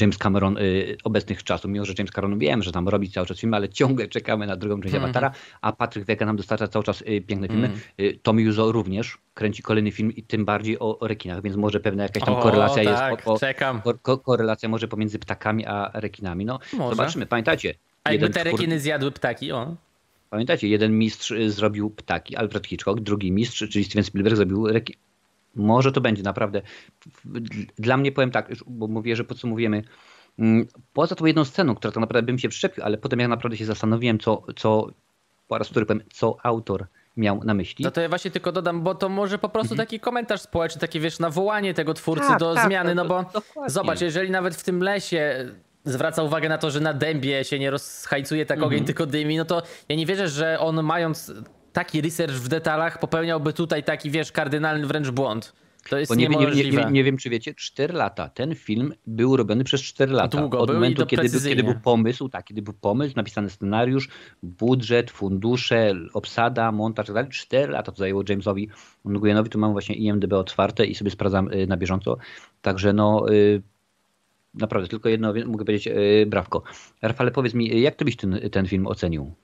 James Cameron y, obecnych czasów. Mimo, że James Cameron wiem, że tam robi cały czas filmy, ale ciągle czekamy na drugą część Mhm. Avatara, a Patryk Wega nam dostarcza cały czas piękne filmy. Y, Tommy Wiseau również kręci kolejny film i tym bardziej o, o rekinach, więc może pewna jakaś tam O, korelacja tak, jest. O, o, czekam. ko, ko, korelacja może pomiędzy ptakami a rekinami. No, Może. zobaczymy. Pamiętajcie, A jakby te rekiny zjadły ptaki, o. Pamiętajcie, jeden mistrz zrobił ptaki, Alfred Hitchcock, drugi mistrz, czyli Steven Spielberg zrobił reki. Może to będzie naprawdę. Dla mnie powiem tak, bo mówię, że podsumowujemy. mm, Poza tą jedną sceną, która tak naprawdę bym się przyczepił, ale potem jak naprawdę się zastanowiłem, co, co po raz który powiem, co autor miał na myśli. No to ja właśnie tylko dodam, bo to może po prostu taki komentarz społeczny, takie wiesz, nawołanie tego twórcy Mhm. Tak, do tak, zmiany, tak, no bo do- dokładnie. zobacz, jeżeli nawet w tym lesie zwraca uwagę na to, że na dębie się nie rozhajcuje tak Mhm. ogień, tylko dymi, no to ja nie wierzę, że on mając taki research w detalach popełniałby tutaj taki, wiesz, kardynalny wręcz błąd. To jest Bo nie, nie, nie, nie, wiem, czy wiecie, 4 lata. Ten film był robiony przez 4 lata. długo Od był momentu, kiedy, był, kiedy był pomysł, tak, kiedy był pomysł, napisany scenariusz, budżet, fundusze, obsada, montaż, i tak dalej. 4 lata to zajęło Jamesowi Nguyenowi. Tu mam właśnie IMDB otwarte i sobie sprawdzam y, na bieżąco. Także no, y, naprawdę tylko jedno mogę powiedzieć, e, brawko. Rafale, powiedz mi, jak ty byś ten, ten film ocenił?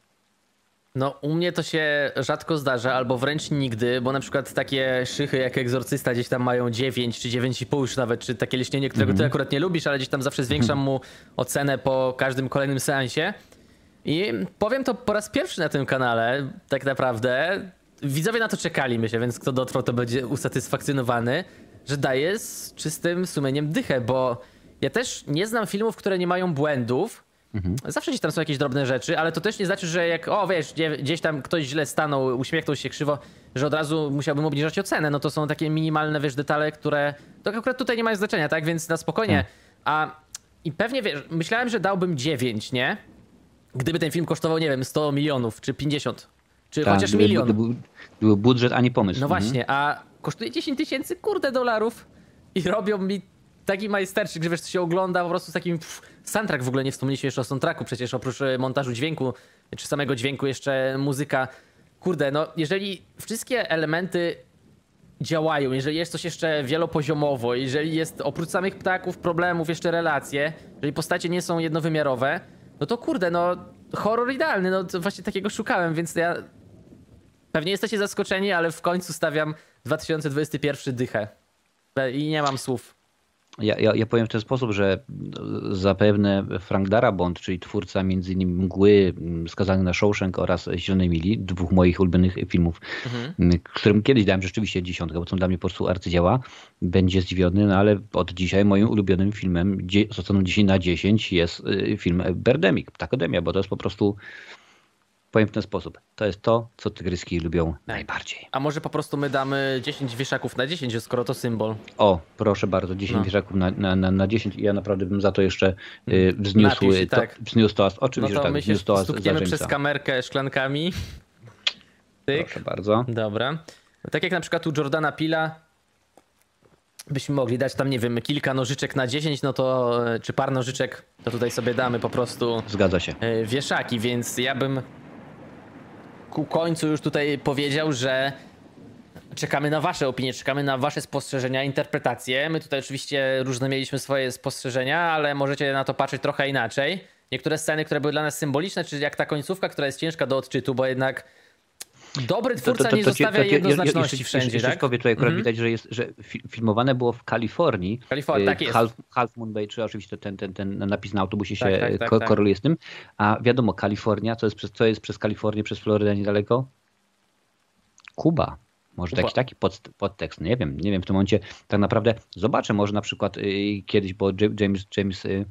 No, u mnie to się rzadko zdarza, albo wręcz nigdy, bo na przykład takie szychy jak Egzorcysta gdzieś tam mają 9 czy 9,5 już nawet, czy takie liśnienie, którego ty akurat nie lubisz, ale gdzieś tam zawsze zwiększam mu ocenę po każdym kolejnym seansie. I powiem to po raz pierwszy na tym kanale, tak naprawdę. Widzowie na to czekali, myślę, więc kto dotrwał, to będzie usatysfakcjonowany, że daje z czystym sumieniem dychę, bo ja też nie znam filmów, które nie mają błędów. Zawsze gdzieś tam są jakieś drobne rzeczy, ale to też nie znaczy, że jak, o wiesz, gdzie- gdzieś tam ktoś źle stanął, uśmiechnął się krzywo, że od razu musiałbym obniżać ocenę. No to są takie minimalne, wiesz, detale, które to akurat tutaj nie mają znaczenia, tak? Więc na spokojnie. A i pewnie, wiesz, myślałem, że dałbym 9, nie? Gdyby ten film kosztował, nie wiem, 100 milionów, czy 50, czy Tak, chociaż milion. Gdyby, gdyby budżet, a nie pomysł. No Mhm. właśnie, a kosztuje 10 tysięcy, kurde, dolarów i robią mi taki majsterczyk, że wiesz, to się ogląda po prostu z takim... Pff, soundtrack w ogóle nie wspomnieliśmy jeszcze o soundtracku, przecież oprócz e, montażu dźwięku, czy samego dźwięku jeszcze muzyka. Kurde, no jeżeli wszystkie elementy działają, jeżeli jest coś jeszcze wielopoziomowo, jeżeli jest oprócz samych ptaków, problemów, jeszcze relacje, jeżeli postacie nie są jednowymiarowe, no to kurde, no horror idealny, no właśnie takiego szukałem, więc ja pewnie jesteście zaskoczeni, ale w końcu stawiam 2021 dychę. I nie mam słów. Ja, ja, ja powiem w ten sposób, że zapewne Frank Darabont, czyli twórca m.in. Mgły, m, Skazany na Shawshank oraz Zielonej Mili, dwóch moich ulubionych filmów, m, którym kiedyś dałem rzeczywiście dziesiątkę, bo są dla mnie po prostu arcydzieła, będzie zdziwiony, no ale od dzisiaj moim ulubionym filmem z oceną 10 na 10 jest y, film Birdemic, Ptakodemia, bo to jest po prostu, powiem w ten sposób, to jest to, co tygryski lubią najbardziej. A może po prostu my damy 10 wieszaków na 10, skoro to symbol. O, proszę bardzo, 10 No. wieszaków na, na, na, na 10 i ja naprawdę bym za to jeszcze y, wzniósł, Napisz, to, tak. wzniósł toast. No Oczywiście, to że tak, my się wzniósł toast stukniemy przez kamerkę szklankami. Tyk. Proszę bardzo. Dobra. No Tak jak na przykład u Jordana Pila byśmy mogli dać tam, nie wiem, kilka nożyczek na 10, no to, e, czy par nożyczek, to tutaj sobie damy po prostu Zgadza się. e, wieszaki, więc ja bym ku końcu już tutaj powiedział, że czekamy na wasze opinie, czekamy na wasze spostrzeżenia, interpretacje. My tutaj oczywiście różne mieliśmy swoje spostrzeżenia, ale możecie na to patrzeć trochę inaczej. Niektóre sceny, które były dla nas symboliczne, czy jak ta końcówka, która jest ciężka do odczytu, bo jednak dobry twórca nie ci- zostawia ci- jednoznaczności jeszcze, wszędzie, jeszcze, tak? powiem, tutaj akurat widać, że, jest, że fi- filmowane było w Kalifornii. Kalifornii, Y, tak jest. Half, Half Moon Bay, czy oczywiście ten, ten, ten napis na autobusie się Tak, tak, tak, ko- tak. koreluje z tym. A wiadomo, Kalifornia, co jest przez, co jest przez Kalifornię, przez Florydę niedaleko? Kuba. Może Kuba. jakiś taki pod, podtekst, nie wiem, nie wiem w tym momencie tak naprawdę zobaczę, może na przykład y, kiedyś, bo James, James y,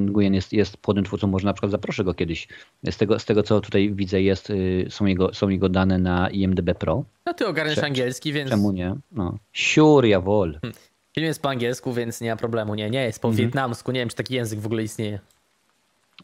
Nguyen jest, jest płodnym twórcą, może na przykład zaproszę go kiedyś. Z tego, z tego co tutaj widzę jest, y, są jego, są jego dane na IMDB Pro. No ty ogarniesz Cze- angielski, więc Czemu nie? No. Sure, jawol. film jest po angielsku, więc nie ma problemu. Nie, nie jest po Mhm. wietnamsku, nie wiem czy taki język w ogóle istnieje.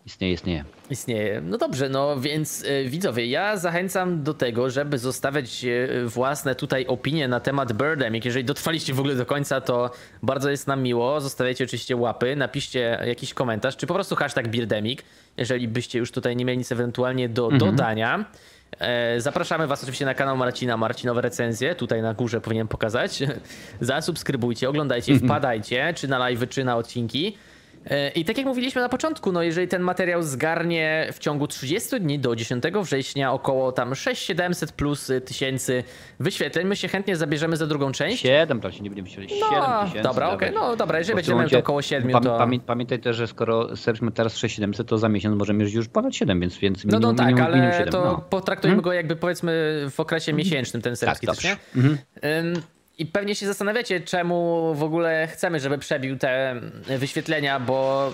Istnieje, istnieje. Istnieje. No dobrze, no więc e, widzowie, ja zachęcam do tego, żeby zostawiać e, własne tutaj opinie na temat Birdemic. Jeżeli dotrwaliście w ogóle do końca, to bardzo jest nam miło. Zostawiajcie oczywiście łapy, napiszcie jakiś komentarz, czy po prostu hashtag Birdemic, jeżeli byście już tutaj nie mieli nic ewentualnie do dodania. E, Zapraszamy Was oczywiście na kanał Marcina, Marcinowe recenzje, tutaj na górze powinienem pokazać. Zasubskrybujcie, oglądajcie, wpadajcie, czy na live, czy na odcinki. E, I tak jak mówiliśmy na początku, no jeżeli ten materiał zgarnie w ciągu 30 dni do 10 września około tam 6700 plus y, tysięcy wyświetleń, my się chętnie zabierzemy za drugą część. Siedem, tam się nie będziemy myśleli. No, Siedem tysięcy. dobra, okej, dawaj. no dobra, jeżeli będziemy mieli to około 7, pam- to... pamię- Pamiętaj też, że skoro serwimy teraz 6700, to za miesiąc możemy już ponad 7, więc, więc No, minimum, no tak, minimum, ale minimum 7. to no. potraktujmy go jakby powiedzmy w okresie miesięcznym ten serwis, Tak, nie? dobrze. Ym, I pewnie się zastanawiacie, czemu w ogóle chcemy, żeby przebił te wyświetlenia, bo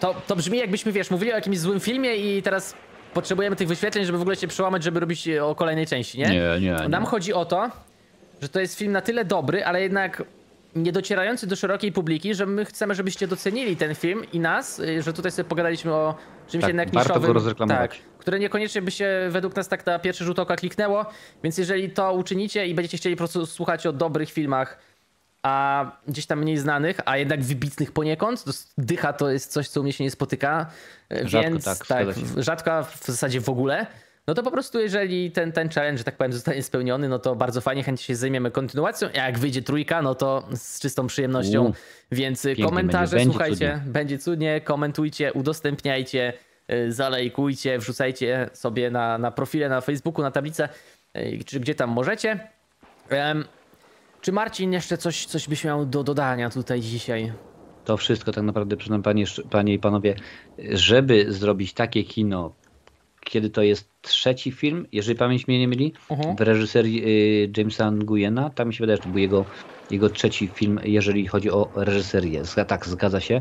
to, to brzmi jakbyśmy, wiesz, mówili o jakimś złym filmie i teraz potrzebujemy tych wyświetleń, żeby w ogóle się przełamać, żeby robić e, o kolejnej części, nie? Nie, nie, Nam nie. chodzi o to, że to jest film na tyle dobry, ale jednak nie docierający do szerokiej publiki, że my chcemy, żebyście docenili ten film i nas, y, że tutaj sobie pogadaliśmy o czymś Tak, jednak niszowym. Tak, które niekoniecznie by się według nas tak na pierwszy rzut oka kliknęło, więc jeżeli to uczynicie i będziecie chcieli po prostu słuchać o dobrych filmach, a gdzieś tam mniej znanych, a jednak wybitnych poniekąd, to dycha to jest coś, co u mnie się nie spotyka, y, Rzadko, więc tak, tak, rzadko w zasadzie w ogóle, no to po prostu jeżeli ten, ten challenge, że tak powiem, zostanie spełniony, no to bardzo fajnie, chętnie się zajmiemy kontynuacją, a jak wyjdzie trójka, no to z czystą przyjemnością, więc komentarze, będzie, będzie słuchajcie, cudnie. będzie cudnie, komentujcie, udostępniajcie, y, zalajkujcie, wrzucajcie sobie na, na profile na Facebooku, na tablicę, y, czy gdzie tam możecie. Em, czy Marcin jeszcze coś, coś byś miał do dodania tutaj dzisiaj? To wszystko tak naprawdę, przyznam panie, panie i panowie, żeby zrobić takie kino, kiedy to jest trzeci film, jeżeli pamięć mnie nie myli, Mhm. w reżyserii y, Jamesa Nguyena, tam mi się wydaje, że to był jego, jego trzeci film, jeżeli chodzi o reżyserię. Zga- Tak, zgadza się.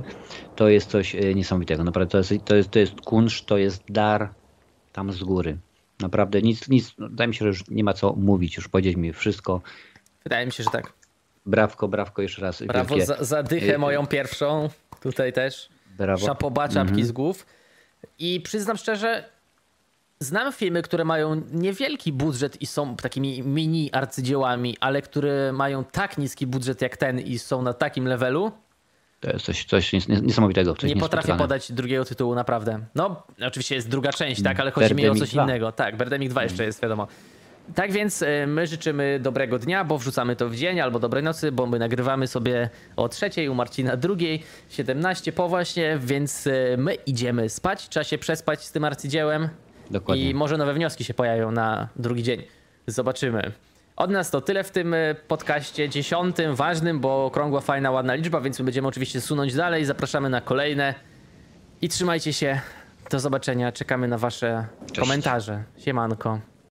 To jest coś y, niesamowitego. Naprawdę to jest, to jest, to jest kunszt, to jest dar tam z góry. Naprawdę nic, nic, no, wydaje mi się, że już nie ma co mówić, już powiedzieć mi wszystko. Wydaje mi się, że tak. Brawko, brawko jeszcze raz. Brawo wielkie, za, za dychę y, moją pierwszą, tutaj też. Brawo. Szapoba, czapki Mhm. z głów. I przyznam szczerze, znam filmy, które mają niewielki budżet i są takimi mini arcydziełami, ale które mają tak niski budżet jak ten i są na takim levelu, To jest coś, coś nies- niesamowitego. Coś nie potrafię podać drugiego tytułu, naprawdę. No, oczywiście jest druga część, tak, ale chodzi mi o coś 2. innego. Tak, Birdemic 2 jeszcze jest, wiadomo. Tak więc y, my życzymy dobrego dnia, bo wrzucamy to w dzień, albo dobrej nocy, bo my nagrywamy sobie o trzeciej, u Marcina drugiej, 17 po właśnie, więc y, my idziemy spać, trzeba się przespać z tym arcydziełem Dokładnie. i może nowe wnioski się pojawią na drugi dzień. Zobaczymy. Od nas to tyle w tym y, podcaście dziesiątym, ważnym, bo okrągła, fajna, ładna liczba, więc my będziemy oczywiście sunąć dalej, zapraszamy na kolejne i trzymajcie się. Do zobaczenia, czekamy na wasze komentarze. Siemanko.